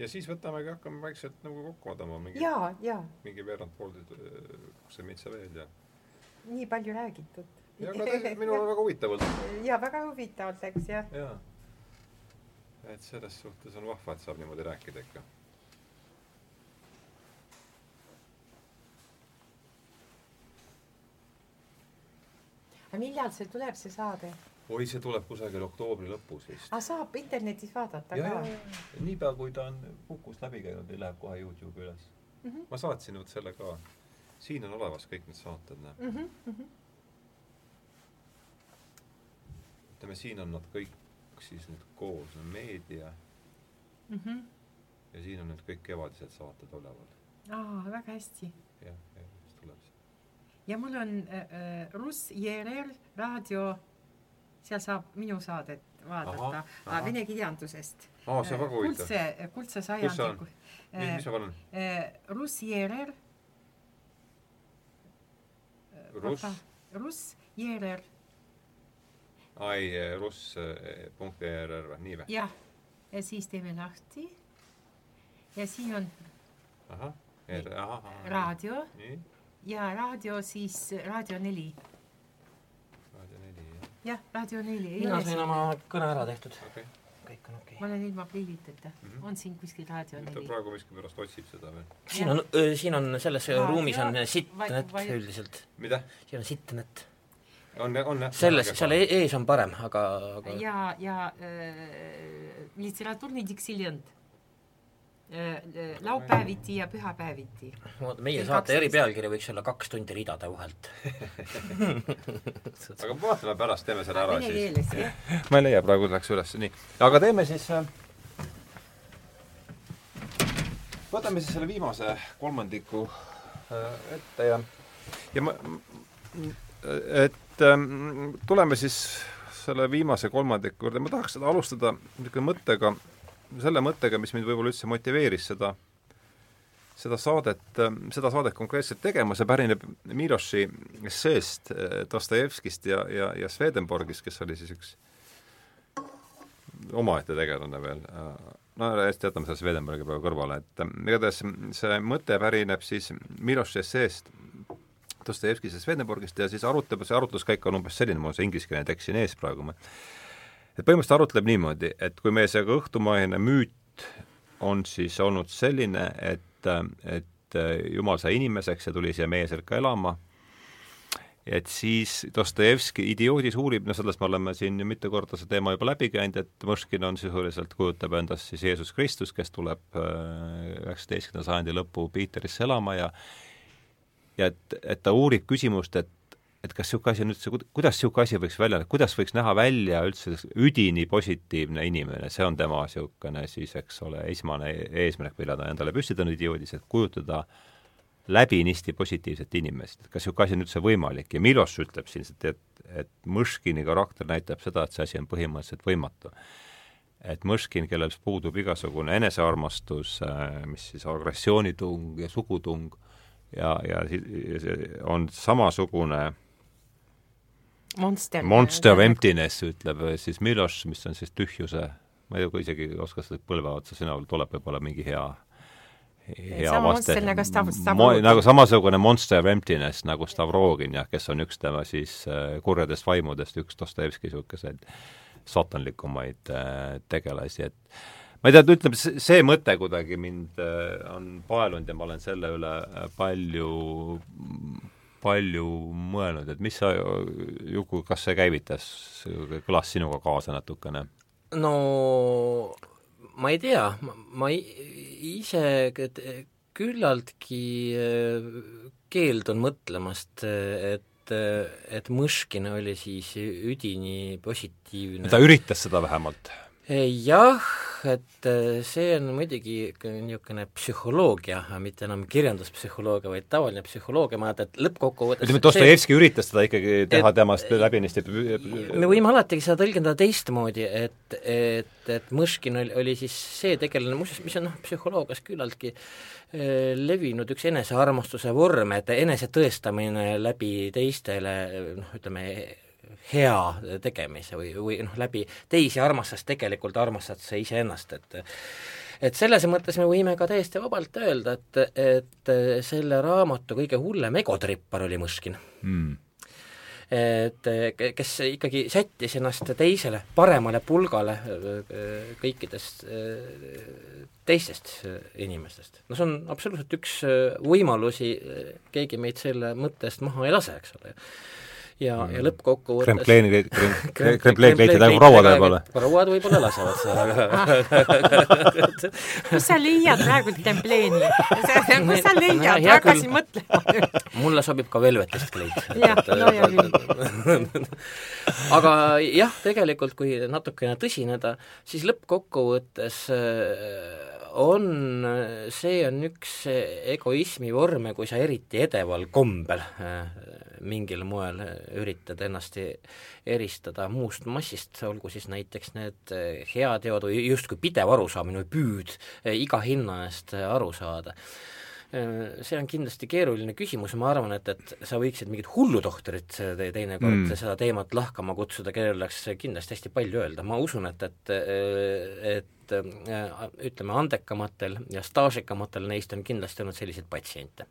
ja siis võtamegi, hakkame vaikselt nagu kokku madama mingi jaa, jaa. mingi veerand poolteist kuksemitsa veel ja nii palju räägitud. ja aga tegelikult minul on väga huvitav olnud. jaa, väga huvitavalt läks jah. jaa. et selles suhtes on vahva, et saab niimoodi rääkida ikka. aga millal see tuleb, see saade? Oi, see tuleb kusagil oktoobri lõpus vist. aa, saab internetis vaadata ja, ka? niipea, kui ta on Kukust läbi käinud, läheb kohe Youtube'i üles mm. -hmm. ma saatsin vot selle ka. siin on olemas kõik need saated, näe mm. -hmm. ütleme, siin on nad kõik siis nüüd koos, meedia mm. -hmm. ja siin on nüüd kõik kevadised saated üleval. aa, väga hästi. jah, jah, siis tuleb see. ja mul on äh, äh, Russ IRL raadio seal saab minu saadet vaadata vene kirjandusest. aa, see on väga huvitav. kuldse, kuldse sajandi. mis, mis see on? Russ Jerer. Russ? Russ Jerer. ai, russ punkt ERR või, nii või? jah, ja siis teeme lahti. ja siin on. ahah. raadio. ja raadio siis Raadio neli jah, Raadio neli. mina sain oma kõne ära tehtud okay.. kõik on okei okay.. ma olen ilma prilliteta mm. -hmm. on siin kuskil Raadio neli? ta praegu miskipärast otsib seda veel. siin on, siin on selles Raadio, ruumis on sittnet üldiselt. mida? siin on sittnet. on, on jah. selles, seal e-, ees on parem, aga, aga ja, ja äh, literatuurne äh, laupäeviti ja pühapäeviti. vaata, meie saate eripealkiri võiks olla Kaks tundi ridade vahelt aga vaatame pärast, teeme selle ära siis. ma ei leia praegu, läks üles, nii. aga teeme siis äh, võtame siis selle viimase kolmandiku ette ja ja ma, et ähm, tuleme siis selle viimase kolmandiku juurde, ma tahaks seda alustada niisugune mõttega, selle mõttega, mis mind võib-olla üldse motiveeris seda, seda saadet, seda saadet konkreetselt tegema, see pärineb Miloši esseest eh, Dostojevskist ja, ja, ja Swedenborgist, kes oli siis üks omaette tegelane veel. no hästi, jätame selle Swedenborgi praegu kõrvale, et eh, igatahes see mõte pärineb siis Miloši esseest Dostojevskist ja Swedenborgist ja siis arutleb, see arutluskäik on umbes selline, mul on see ingliskeelne tekst siin ees praegu, ma et põhimõtteliselt arutleb niimoodi, et kui meie see õhtumaine müüt on siis olnud selline, et, et Jumal sai inimeseks ja tuli siia meie sekka elama, et siis Dostojevski idioodis uurib, no sellest me oleme siin ju mitu korda see teema juba läbi käinud, et Mõškin on sisuliselt, kujutab endast siis Jeesus Kristus, kes tuleb äh, üheksateistkümnenda sajandi lõpu Piiterisse elama ja ja et, et ta uurib küsimust, et et kas niisugune asi on üldse, kuidas niisugune asi võiks välja, kuidas võiks näha välja üldse üdini positiivne inimene, see on tema niisugune siis, eks ole, esmane eesmärk, mille ta endale püstitanud idioodis, et kujutada läbinisti positiivset inimest, kas niisugune asi on üldse võimalik ja Miloš ütleb siin, et, et, et Mõškini karakter näitab seda, et see asi on põhimõtteliselt võimatu. et Mõškin, kellel puudub igasugune enesearmastus, äh, mis siis agressioonitung ja sugutung, ja, ja, ja see on samasugune Monster. Monster of emptiness, ütleb siis Miloš, mis on siis tühjuse, ma ei tea, isegi ei oska seda põlve otsa sõna, tuleb võib-olla mingi hea hea sama vaste. nagu Stav-, Mo, nagu samasugune Monster of Emptiness nagu Stavrogin jah, kes on üks tema siis äh, kurjadest vaimudest, üks Dostojevski niisuguseid saatanlikumaid äh, tegelasi, et ma ei tea, ütleme, see mõte kuidagi mind äh, on paelunud ja ma olen selle üle äh, palju palju mõelnud, et mis sa, Juku, kas see käivitas, kõlas sinuga kaasa natukene? no ma ei tea, ma ise küllaltki äh, keeldun mõtlemast, et et Mõškin oli siis üdini positiivne. ta üritas seda vähemalt? Jah, et äh, see on muidugi niisugune psühholoogia, mitte enam kirjanduspsühholoogia, vaid tavaline psühholoogia, ma arvan, et lõppkokkuvõttes ütleme, Dostojevski üritas seda ikkagi teha et, temast läbinisti me võime alatigi seda tõlgendada teistmoodi, et, et, et Mõškin oli, oli siis see tegelane, muuseas, mis on noh, psühholoogias küllaltki äh, levinud üks enesearmastuse vorm, et enesetõestamine läbi teistele noh, ütleme, hea tegemise või, või noh, läbi teisi armastades tegelikult armastad sa iseennast, et et selles mõttes me võime ka täiesti vabalt öelda, et, et selle raamatu kõige hullem egotrippar oli Mõškin mm. et kes ikkagi sättis ennast teisele, paremale pulgale kõikidest teistest inimestest. no see on absoluutselt üks võimalusi, keegi meid selle mõtte eest maha ei lase, eks ole ja mm., ja lõppkokkuvõttes krempleeni, krempleen leiti nagu rauade peale? rauad võib-olla lasevad seda kus sa leiad praegu krempleeni? kus sa leiad, hakkasin mõtlema mulle sobib ka velvetist kleit. jah, no hea küll. aga jah, tegelikult kui natukene tõsineda, siis lõppkokkuvõttes äh, on, see on üks egoismi vorme, kui sa eriti edeval kombel äh, mingil moel üritad ennast eristada muust massist, olgu siis näiteks need eh, heateod või justkui pidev arusaamine või püüd eh, iga hinna eest aru saada. See on kindlasti keeruline küsimus ma arvan, et, et sa võiksid mingit hullutohtrit teinekord mm. seda teemat lahkama kutsuda, kellel oleks kindlasti hästi palju öelda, ma usun, et, et et ütleme, andekamatel ja staažikamatel neist on kindlasti olnud selliseid patsiente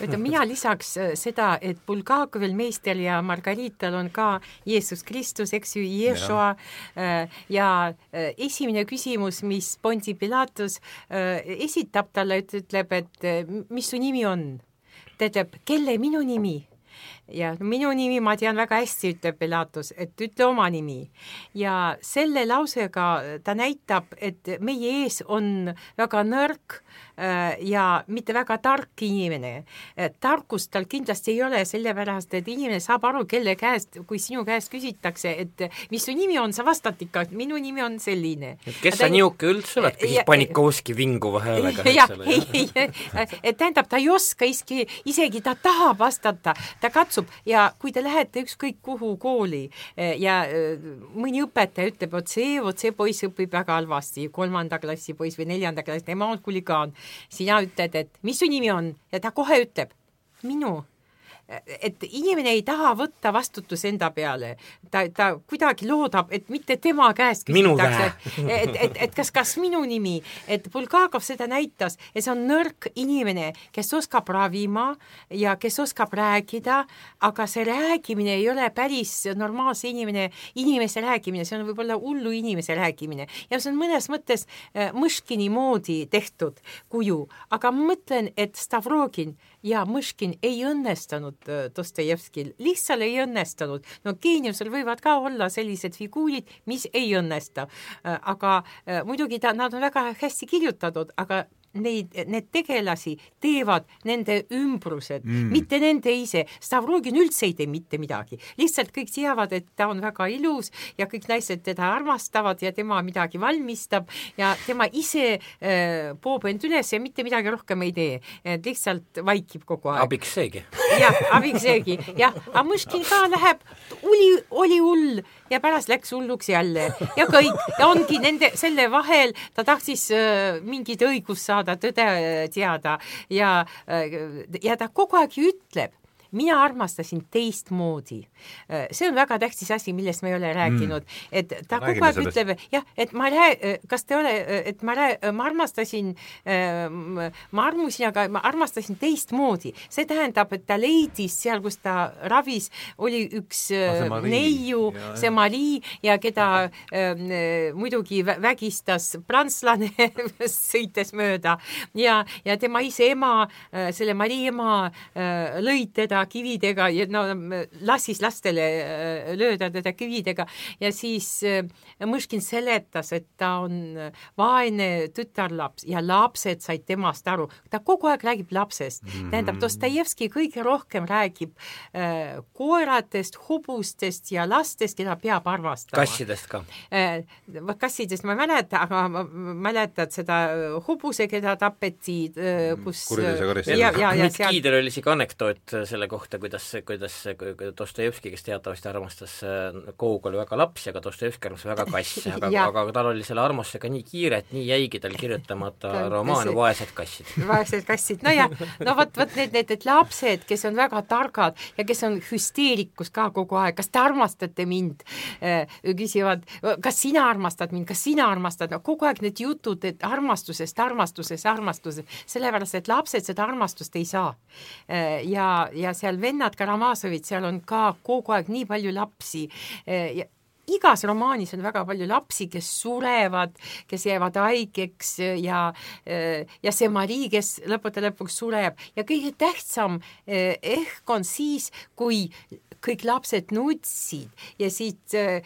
ütleme, mina lisaks äh, seda, et Bulgakovil, Meister ja Margarital on ka Jeesus Kristus, eks ju, Ješua ja, ja äh, esimene küsimus, mis Ponti Pilatus äh, esitab talle, ütleb, et mis su nimi on? ta ütleb, kelle minu nimi? ja minu nimi ma tean väga hästi, ütleb Pilatus, et ütle oma nimi. ja selle lausega ta näitab, et meie ees on väga nõrk Äh, ja mitte väga tark inimene. tarkust tal kindlasti ei ole, sellepärast et inimene saab aru, kelle käest, kui sinu käest küsitakse, et mis su nimi on, sa vastad ikka, et minu nimi on selline. kes sa niisugune üldse oled, küsis Panikovski vinguva häälega, ole. ei, ei, tähendab, ta ei oska isegi, isegi ta tahab vastata, ta katsub ja kui te lähete ükskõik kuhu kooli ja mõni õpetaja ütleb, vot see, vot see poiss õpib väga halvasti, kolmanda klassi poiss või neljanda klassi, tema on huligaan sina ütled, et mis su nimi on? Ja ta kohe ütleb minu et inimene ei taha võtta vastutust enda peale, ta, ta kuidagi loodab, et mitte tema käest küsitakse, et, et, et kas, kas minu nimi, et Bulgakov seda näitas ja see on nõrk inimene, kes oskab ravima ja kes oskab rääkida, aga see rääkimine ei ole päris normaalse inimene, inimese rääkimine, see on võib-olla hullu inimese rääkimine ja see on mõnes mõttes äh, Mõškini moodi tehtud kuju, aga ma mõtlen, et Stavrogin ja Mõškin ei õnnestunud äh, Dostojevskil, lihtsalt ei õnnestunud. no geeniusel võivad ka olla sellised figuurid, mis ei õnnestu, äh, aga äh, muidugi ta, nad on väga hästi kirjutatud, aga neid, need tegelasi teevad nende ümbrused mm., mitte nende ise. Stavrogin üldse ei tee mitte midagi, lihtsalt kõik teavad, et ta on väga ilus ja kõik naised teda armastavad ja tema midagi valmistab ja tema ise äh, poob end üles ja mitte midagi rohkem ei tee, et lihtsalt vaikib kogu aeg. abiks seegi. jah, abiks seegi, jah, aga Mõškin ka läheb, oli, oli hull ja pärast läks hulluks jälle. Ja kõik. Ja ongi nende, selle vahel ta tahtis äh, mingit õigust saada, tõde teada. Ja äh,, ja ta kogu aeg ütleb, mina armastasin teistmoodi. Äh, see on väga tähtis asi, millest me ei ole rääkinud mm., et ta Räägime kogu aeg sellest. ütleb, jah, et ma rää-, kas te ole, et ma rää-, ma armastasin, äh, ma armusin, aga ma armastasin teistmoodi. see tähendab, et ta leidis seal, kus ta ravis, oli üks no, äh, neiu, see Marii ja keda äh, muidugi vägistas prantslane sõites mööda ja, ja tema ise ema, selle Marii ema lõi teda teda kividega ja no lassis lastele äh, lööda teda kividega ja siis äh, Mõškin seletas, et ta on vaene tütarlaps ja lapsed said temast aru. ta kogu aeg räägib lapsest mm. -hmm. tähendab, Dostojevski kõige rohkem räägib äh, koeratest, hobustest ja lastest, keda peab armastama. kassidest ka äh,? kassidest ma ei mäleta, aga ma mäletad seda hobuse, keda tapeti äh,, kus kuriteose karistus. ja, ja, ja seal Kiidel oli isegi anekdoot selle kohta, kuidas, kuidas Dostojevski, kes teatavasti armastas Gogoli väga lapsi, aga Dostojevski armastas väga kasse, aga aga tal oli selle armastusega nii kiire, et nii jäigi tal kirjutamata romaan Vaesed kassid. vaesed kassid, no ja no vot, vot need, need, need lapsed, kes on väga targad ja kes on hüsteerikus ka kogu aeg, kas te armastate mind? Äh,, küsivad, kas sina armastad mind, kas sina armastad, no kogu aeg need jutud, et armastusest, armastusest, armastusest, sellepärast et lapsed seda armastust ei saa. Äh,. ja, ja seal vennad Karamaasovid, seal on ka kogu aeg nii palju lapsi. Ja igas romaanis on väga palju lapsi, kes surevad, kes jäävad haigeks ja ja see Marii, kes lõppude lõpuks sureb. Ja kõige tähtsam ehk on siis, kui kõik lapsed nutsid ja siit äh,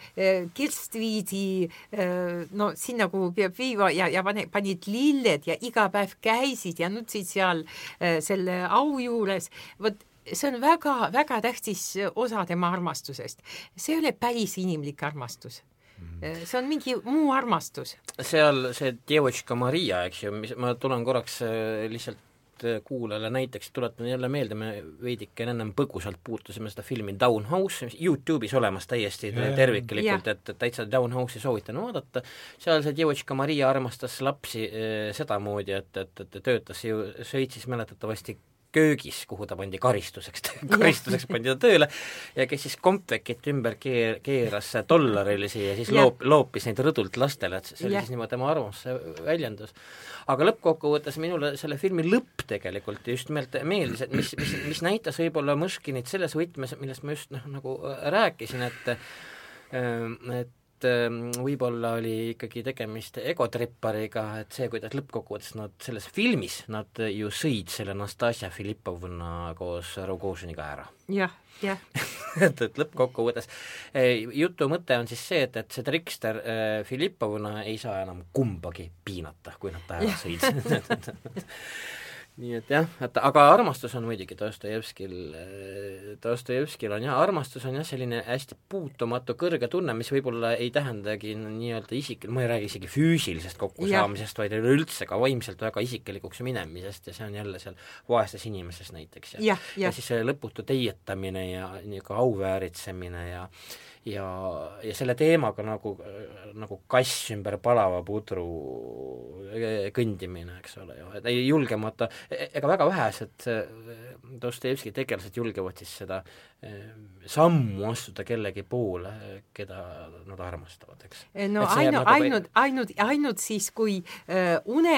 kirst viidi äh, no sinna, kuhu peab viima ja, ja pane, panid lilled ja iga päev käisid ja nutsid seal äh, selle au juures, vot see on väga-väga tähtis osa tema armastusest. see ei ole päris inimlik armastus mhm. see on mingi muu armastus. seal see Djevotška Maria, eks ju, mis, ma tulen korraks äh, lihtsalt äh, kuulajale näiteks, tuletan jälle meelde, me veidike ennem põgusalt puutusime seda filmi Downhouse, mis Youtube'is olemas täiesti yeah. terviklikult, et, et täitsa Downhouse'i soovitan vaadata, seal see Djevotška Maria armastas lapsi äh, sedamoodi, et, et, et töötas ju Šveitsis mäletatavasti köögis, kuhu ta pandi karistuseks karistuseks pandi ta tööle ja kes siis kompvekit ümber keer-, keeras dollarilisi ja siis ja. loop-, loopis neid rõdult lastele, et see oli ja. siis niimoodi tema arvamuse väljendus. aga lõppkokkuvõttes minule selle filmi lõpp tegelikult just nimelt meeldis, et mis, mis, mis näitas võib-olla Mõškinit selles võtmes, millest ma just noh, nagu rääkisin, et et et ähm, võib-olla oli ikkagi tegemist egotrippariga, et see, kuidas lõppkokkuvõttes nad selles filmis, nad ju sõid selle Nastasia Filipovna koos Rogožiniga ära. Ja,. jah, jah. Et, et lõppkokkuvõttes eh, jutu mõte on siis see, et, et see trikster äh, Filipovna ei saa enam kumbagi piinata, kui nad ära sõid nii et jah, et aga armastus on muidugi Dostojevskil, Dostojevskil on jah, armastus on jah, selline hästi puutumatu kõrge tunne, mis võib-olla ei tähendagi nii-öelda isik, ma ei räägi isegi füüsilisest kokkusaamisest, vaid üleüldse ka vaimselt väga isiklikuks minemisest ja see on jälle seal vaestes inimeses näiteks ja, ja, ja. ja siis see lõputu teietamine ja niisugune auväärитsemine ja ja, ja selle teemaga nagu, nagu kass ümber palava pudru kõndimine, eks ole ju, et ei julgemata, ega väga vähesed Dostojevski tegelased julgevad siis seda sammu astuda kellegi poole, keda nad armastavad, eks. no ainu, nagu ainult, ainult, ainult siis, kui une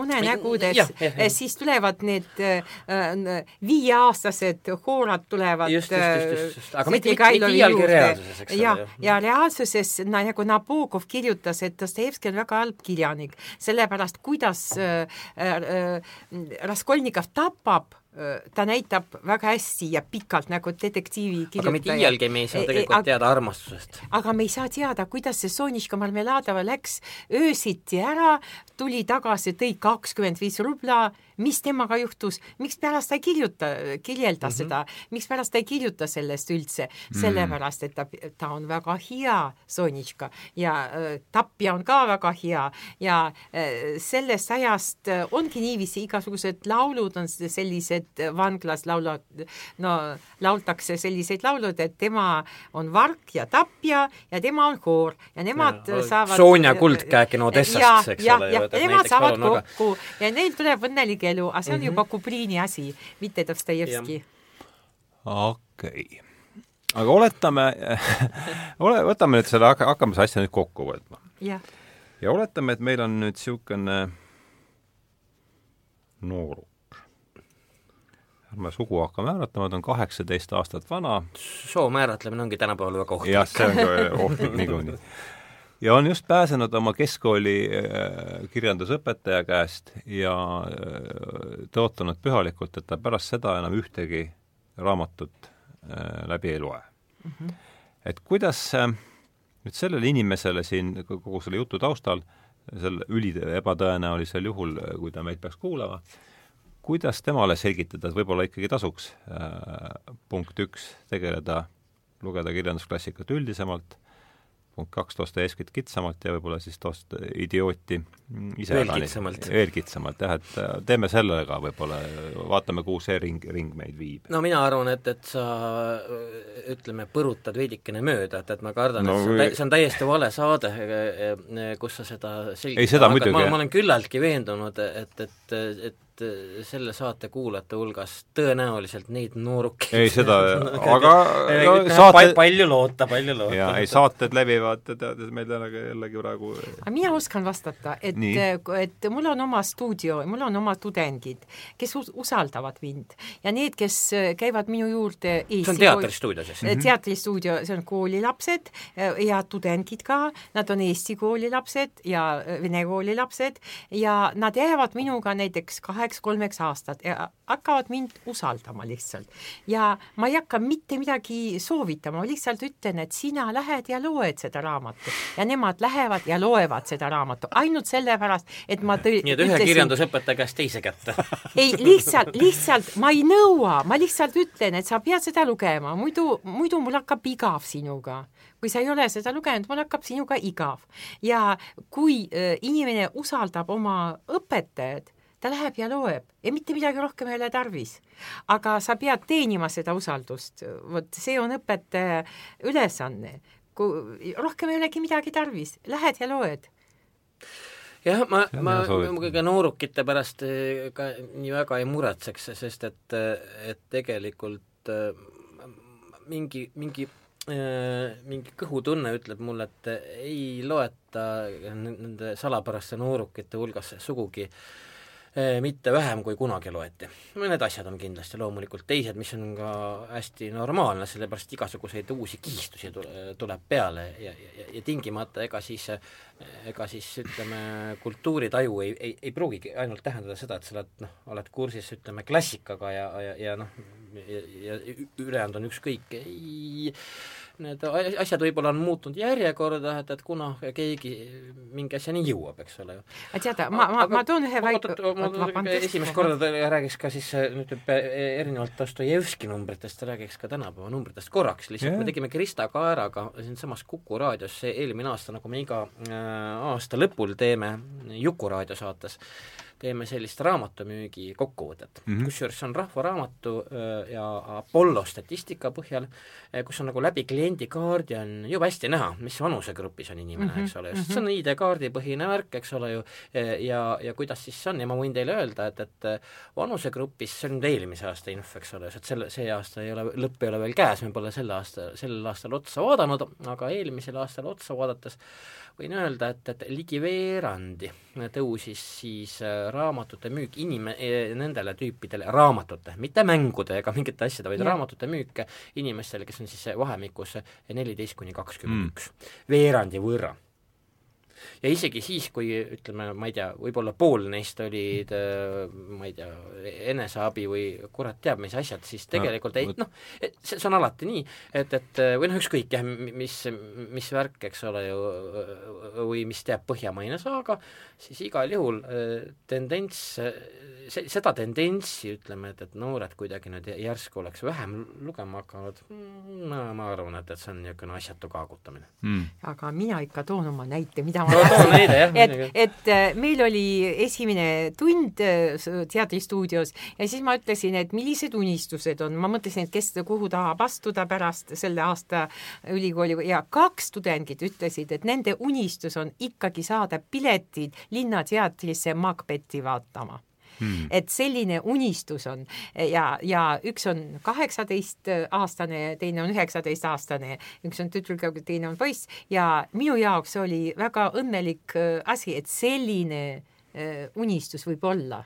unenägudes, siis tulevad need viieaastased hoorad tulevad just, just, just, just, aga mitte, mitte iialgi reaalsuses, eks ja, ole. ja reaalsuses na, nagu Nabokov kirjutas, et Dostojevski on väga halb kirjanik, sellepärast kuidas äh, äh, Raskolnikov tapab ta näitab väga hästi ja pikalt nagu detektiivi aga mitte iialgi me ei saa tegelikult teada armastusest. aga me ei saa teada, kuidas see Sonitška Marmeladova läks. Öösiti ära, tuli tagasi, tõi kakskümmend viis rubla, mis temaga juhtus, mikspärast ta ei kirjuta, kirjelda mm -hmm. seda, mikspärast ta ei kirjuta sellest üldse, mhm. sellepärast et ta, ta on väga hea, Sonitška, ja äh, tapja on ka väga hea. Ja äh, sellest ajast äh, ongi niiviisi, igasugused laulud on sellised et vanglas laulavad, no lauldakse selliseid laulud, et tema on vark ja tapja ja tema on koor ja nemad ja, saavad Sonja Kuldkäekin Odessast, eks ole. ja, ja nemad saavad palun, kokku aga... ja neil tuleb õnnelik elu, aga see on mm -hmm. juba Kubriini asi, mitte Dostojevski. okei okay. aga oletame ole, võtame nüüd selle, hakkame seda asja nüüd kokku võtma. ja oletame, et meil on nüüd niisugune nooruk ärme sugu hakka määratlema, ta on kaheksateist aastat vana. soo määratlemine ongi tänapäeval väga ohtlik. jah, see on ka ohtlik niikuinii. ja on just pääsenud oma keskkooli äh, kirjandusõpetaja käest ja äh, tõotanud pühalikult, et ta pärast seda enam ühtegi raamatut äh, läbi ei loe mm. -hmm. et kuidas nüüd sellele inimesele siin kogu selle jutu taustal, sel üli ebatõenäolisel juhul, kui ta meid peaks kuulama, kuidas temale selgitada, et võib-olla ikkagi tasuks äh, punkt üks, tegeleda, lugeda kirjandusklassikat üldisemalt, punkt kaks, Dostojevskit kitsamalt ja võib-olla siis Dost-, idiooti ise veel kitsamalt. veel kitsamalt, jah, et äh, teeme sellega võib-olla, vaatame, kuhu see ring, ring meid viib. no mina arvan, et, et sa ütleme, põrutad veidikene mööda, et, et ma kardan no,, et see on, tä-, see on täiesti vale saade, kus sa seda selgitad, ei, seda muidugi, ma, ma olen küllaltki veendunud, et, et, et et äh, selle saate kuulajate hulgas tõenäoliselt neid noorukeid ei, seda, aga no, saate palju loota, palju loota. jaa, ei saated levivad, teades meil jällegi, jällegi praegu aga mina oskan vastata, et, et mul on oma stuudio, mul on oma tudengid, kes usaldavad mind ja need, kes käivad minu juurde Eesti see on teatristuudio siis mm -hmm.? teatristuudio, see on koolilapsed ja tudengid ka, nad on Eesti koolilapsed ja vene koolilapsed ja nad jäävad minuga näiteks kahe kaheks-kolmeks aastat ja hakkavad mind usaldama lihtsalt. ja ma ei hakka mitte midagi soovitama, ma lihtsalt ütlen, et sina lähed ja loed seda raamatut ja nemad lähevad ja loevad seda raamatu ainult sellepärast, et ma tõi-. nii et ühe kirjandusõpetaja käest teise kätte ei, lihtsalt, lihtsalt ma ei nõua, ma lihtsalt ütlen, et sa pead seda lugema, muidu, muidu mul hakkab igav sinuga kui sa ei ole seda lugenud, mul hakkab sinuga igav. ja kui äh, inimene usaldab oma õpetajat, ta läheb ja loeb. Ja mitte midagi rohkem ei ole tarvis. aga sa pead teenima seda usaldust, vot see on õpetaja ülesanne. kui rohkem ei olegi midagi tarvis, lähed ja loed. Jah, ma, ma kõige noorukite pärast eh, ka nii väga ei muretseks, sest et, et tegelikult eh, mingi, mingi mingi kõhutunne ütleb mulle, et ei loeta nende salapäraste noorukite hulgas sugugi. äh, Eh, mitte vähem kui kunagi loeti. Need asjad on kindlasti loomulikult teised, mis on ka hästi normaalne, sellepärast igasuguseid uusi kihistusi tule, tuleb peale ja, ja, ja tingimata ega siis, ega siis ütleme, kultuuritaju ei, ei, ei pruugigi ainult tähendada seda, et sa oled noh, oled kursis ütleme klassikaga ja, ja, ja noh, ja, ja ülejäänud on ükskõik, ei need asjad võib-olla on muutunud järjekorda, et, et kuna keegi mingi asjani jõuab, eks ole ju. tead, ma, ma, ma toon ühe väike esimest korda räägiks ka siis nüüd erinevalt Dostojevski numbritest, räägiks ka tänapäeva numbritest korraks, lihtsalt yeah. me tegime Krista Kaeraga siinsamas Kuku raadios eelmine aasta, nagu me iga äh, aasta lõpul teeme Juku raadiosaates, teeme sellist raamatumüügi kokkuvõtet mm -hmm., kusjuures see on Rahva Raamatu äh, ja Apollo statistika põhjal, äh, kus on nagu läbi kliendikaardi on jube hästi näha, mis vanusegrupis on inimene mm, -hmm. eks ole, just see on ID-kaardi põhine värk, eks ole ju, ja, ja kuidas siis see on ja ma võin teile öelda, et, et vanusegrupis, see on nüüd eelmise aasta info, eks ole, et selle, see aasta ei ole, lõpp ei ole veel käes, me pole selle aasta, sellel aastal otsa vaadanud, aga eelmisel aastal otsa vaadates võin öelda, et, et ligi veerandi tõusis siis äh, raamatute müük inim-, e, nendele tüüpidele, raamatute, mitte mängude ega mingite asjade, vaid ja. raamatute müük inimestele, kes on siis vahemikus neliteist kuni kakskümmend üks, mm. veerandi võrra ja isegi siis, kui ütleme, ma ei tea, võib-olla pool neist olid ma ei tea, eneseabi või kurat teab mis asjad, siis tegelikult no, ei noh, see, see on alati nii, et, et või noh, ükskõik jah, mis, mis värk, eks ole ju, või mis teab põhjamaine saaga, siis igal juhul tendents, see, seda tendentsi, ütleme, et, et noored kuidagi nüüd järsku oleks vähem lugema hakanud, no ma arvan, et, et see on niisugune asjatu kaagutamine. Mm.. aga mina ikka toon oma näite, mida ma et, et äh, meil oli esimene tund äh, teatristuudios ja siis ma ütlesin, et millised unistused on, ma mõtlesin, et kes kuhu tahab astuda pärast selle aasta ülikooli ja kaks tudengit ütlesid, et nende unistus on ikkagi saada piletid Linnateatrisse Macbethi vaatama hmm.. et selline unistus on. Ja, ja üks on kaheksateistaastane, teine on üheksateistaastane, üks on tüdruk ja teine on poiss. Ja minu jaoks oli väga õnnelik äh, asi, et selline äh, unistus võib olla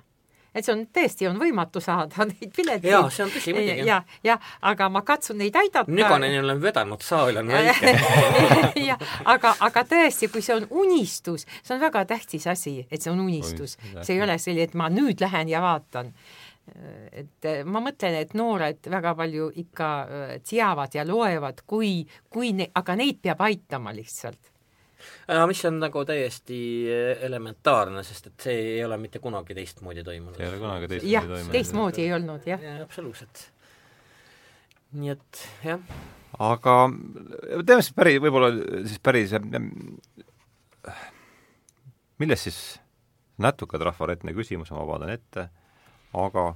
et see on tõesti, on võimatu saada neid pileteid. jaa, see on tõsi muidugi. jah, jah, aga ma katsun neid aidata. Nüganeni olen vedanud, saal on väike jah, aga, aga tõesti, kui see on unistus, see on väga tähtis asi, et see on unistus. see ei ole selline, et ma nüüd lähen ja vaatan et ma mõtlen, et noored väga palju ikka äh, teavad ja loevad, kui, kui ne-, aga neid peab aitama lihtsalt mis on nagu täiesti elementaarne, sest et see ei ole mitte kunagi teistmoodi toimunud. see ei ole kunagi teistmoodi ja, toimunud. teistmoodi ei olnud, jah ja,. absoluutselt. nii et jah. aga teeme siis päris, võib-olla siis päris milles siis, natuke trafaretne küsimus, ma vabandan ette, aga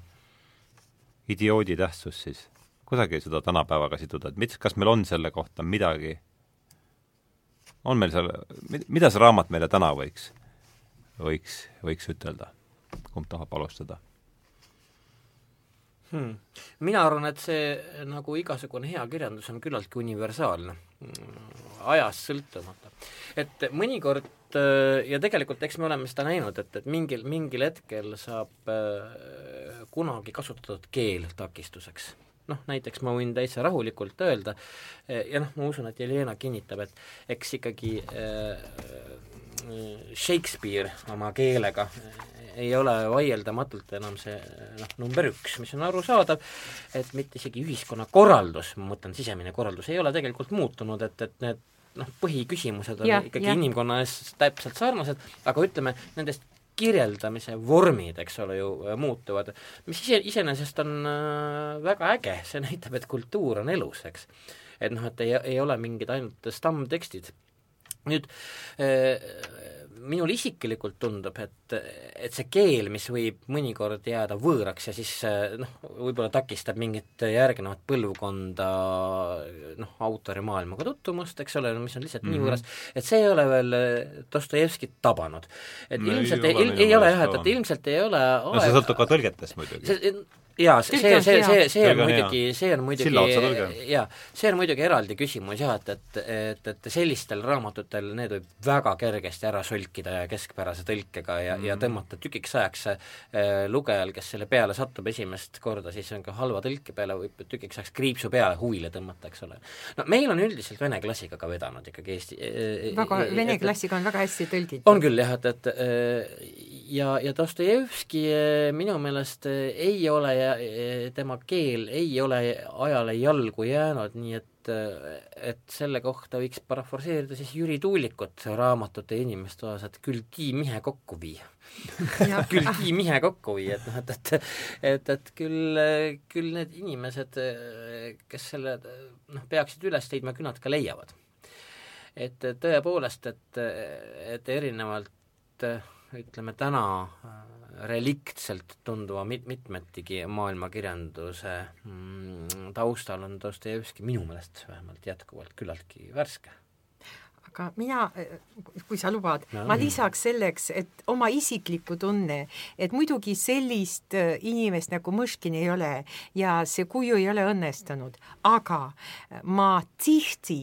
idioodi tähtsus siis, kuidagi seda tänapäevaga siduda, et mis, kas meil on selle kohta midagi on meil seal, mida see raamat meile täna võiks, võiks, võiks ütelda? kumb tahab alustada hmm.? mina arvan, et see nagu igasugune hea kirjandus on küllaltki universaalne, ajast sõltumata. et mõnikord ja tegelikult eks me oleme seda näinud, et, et mingil, mingil hetkel saab äh, kunagi kasutatud keel takistuseks noh, näiteks ma võin täitsa rahulikult öelda ja noh, ma usun, et Jelena kinnitab, et eks ikkagi äh, Shakespeare oma keelega ei ole vaieldamatult enam see noh, number üks, mis on arusaadav, et mitte isegi ühiskonnakorraldus, ma mõtlen sisemine korraldus, ei ole tegelikult muutunud, et, et need noh, põhiküsimused on ja, ikkagi ja. inimkonna ees täpselt sarnased, aga ütleme, nendest kirjeldamise vormid, eks ole ju, äh, muutuvad, mis ise, iseenesest on äh, väga äge, see näitab, et kultuur on elus, eks. et noh, et ei, ei ole mingid ainult stammtekstid. nüüd äh, minule isiklikult tundub, et, et see keel, mis võib mõnikord jääda võõraks ja siis noh, võib-olla takistab mingit järgnevat põlvkonda noh, autori maailmaga tutvumast, eks ole, mis on lihtsalt mm -hmm. nii mhm. võõras, et see ei ole veel Dostojevskit tabanud. et no, ilmselt ei, ei, ei ole jah, et, et ilmselt ei ole no see sõltub ka tõlgetest muidugi jaa, see, see, see, see, see on muidugi, see on muidugi, jaa, see on muidugi eraldi küsimus jah, et, et, et, et sellistel raamatutel need võib väga kergesti ära solkida ja keskpärase tõlkega ja mm, -hmm. ja mhm. tõmmata tükiks ajaks äh, lugejal, kes selle peale satub esimest korda, siis on ka halva tõlke peale võib tükiks ajaks kriipsu peale huvile tõmmata, eks ole. no meil on üldiselt vene klassiga ka vedanud ikkagi Eesti äh, väga, vene klassiga on väga hästi tõlgitud. on küll jah, et, et ja, ja Dostojevski minu meelest ei ole ja tema keel ei ole ajale jalgu jäänud, nii et, et selle kohta võiks parafraseerida siis Jüri Tuulikut raamatute inimeste osas, et küll tiimihe kokku viia küll tiimihe kokku viia, et noh, et, et et, et küll, küll need inimesed, kes selle noh, peaksid üles leidma, küll nad ka leiavad. et tõepoolest, et, et erinevalt ütleme täna reliktselt tunduva mit-, mitmetigi maailmakirjanduse mm, taustal on Dostojevski minu meelest vähemalt jätkuvalt küllaltki värske. Aga mina, kui sa lubad no,, ma lisaks selleks, et oma isiklikku tunne, et muidugi sellist äh, inimest nagu Mõškin ei ole ja see kuju ei ole õnnestunud, aga ma tihti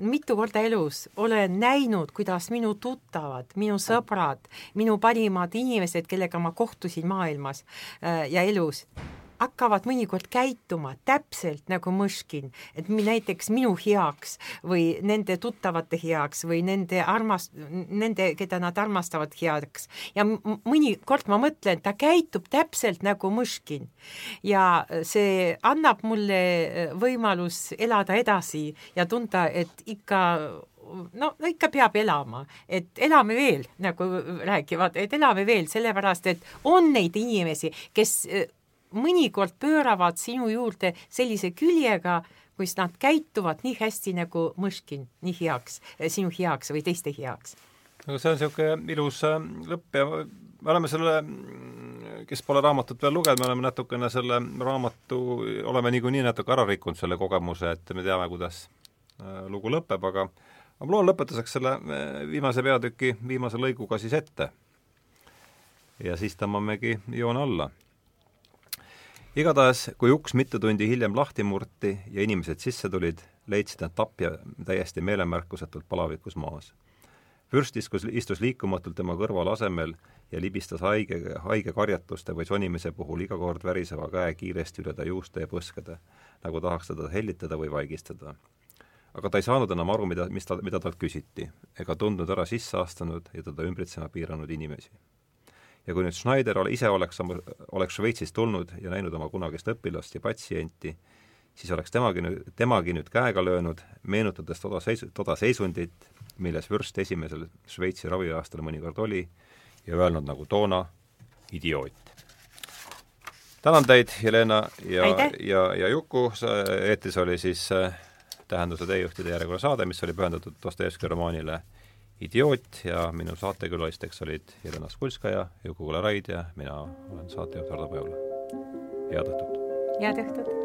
mitu korda elus olen näinud, kuidas minu tuttavad, minu sõbrad, minu parimad inimesed, kellega ma kohtusin maailmas äh, ja elus, hakkavad mõnikord käituma täpselt nagu Mõškin, et näiteks minu heaks või nende tuttavate heaks või nende armast-, nende, keda nad armastavad heaks. ja mõnikord ma mõtlen, ta käitub täpselt nagu Mõškin. ja see annab mulle võimalus elada edasi ja tunda, et ikka no, ikka peab elama, et elame veel, nagu räägivad, et elame veel, sellepärast et on neid inimesi, kes eh, mõnikord pööravad sinu juurde sellise küljega, kus nad käituvad nii hästi nagu Mõškin, nii heaks, sinu heaks või teiste heaks. no see on niisugune ilus äh, lõpp ja me oleme selle, kes pole raamatut veel lugenud, me oleme natukene selle raamatu, oleme niikuinii natuke ära rikkunud selle kogemuse, et me teame, kuidas äh, lugu lõpeb, aga aga ma loen lõpetuseks selle eh, viimase peatüki viimase lõiguga siis ette. ja siis tõmbamegi joone alla. Igatahes, kui uks mitu tundi hiljem lahti murti ja inimesed sisse tulid, leidsid nad tapja täiesti meelemärkusetult palavikus maas. vürst istus, istus liikumatult tema kõrval asemel ja libistas haige, haige karjatuste või sonimise puhul iga kord väriseva käe kiiresti üle ta juuste ja põskede, nagu tahaks teda hellitada või vaigistada aga ta ei saanud enam aru, mida, mis ta, mida talt küsiti, ega tundnud ära sisse astunud ja teda ümbritsema piiranud inimesi. Ja kui nüüd Schneider ise oleks, oleks Šveitsist tulnud ja näinud oma kunagist õpilast ja patsienti, siis oleks temagi nüüd, temagi nüüd käega löönud, meenutades toda seisu, toda seisundit, milles vürst esimesel Šveitsi raviaastal mõnikord oli, ja öelnud nagu toona, idioot. tänan teid, Jelena ja, ja, ja Juku, eetris oli siis äh, tähenduse teejuhtide järjekorra saade, mis oli pühendatud Dostojevski romaanile Idioot ja minu saatekülalisteks olid Jelena Skulskaja, Juku-Kulla Raid ja mina olen saatejuht Hardo Pajula. head õhtut! head õhtut!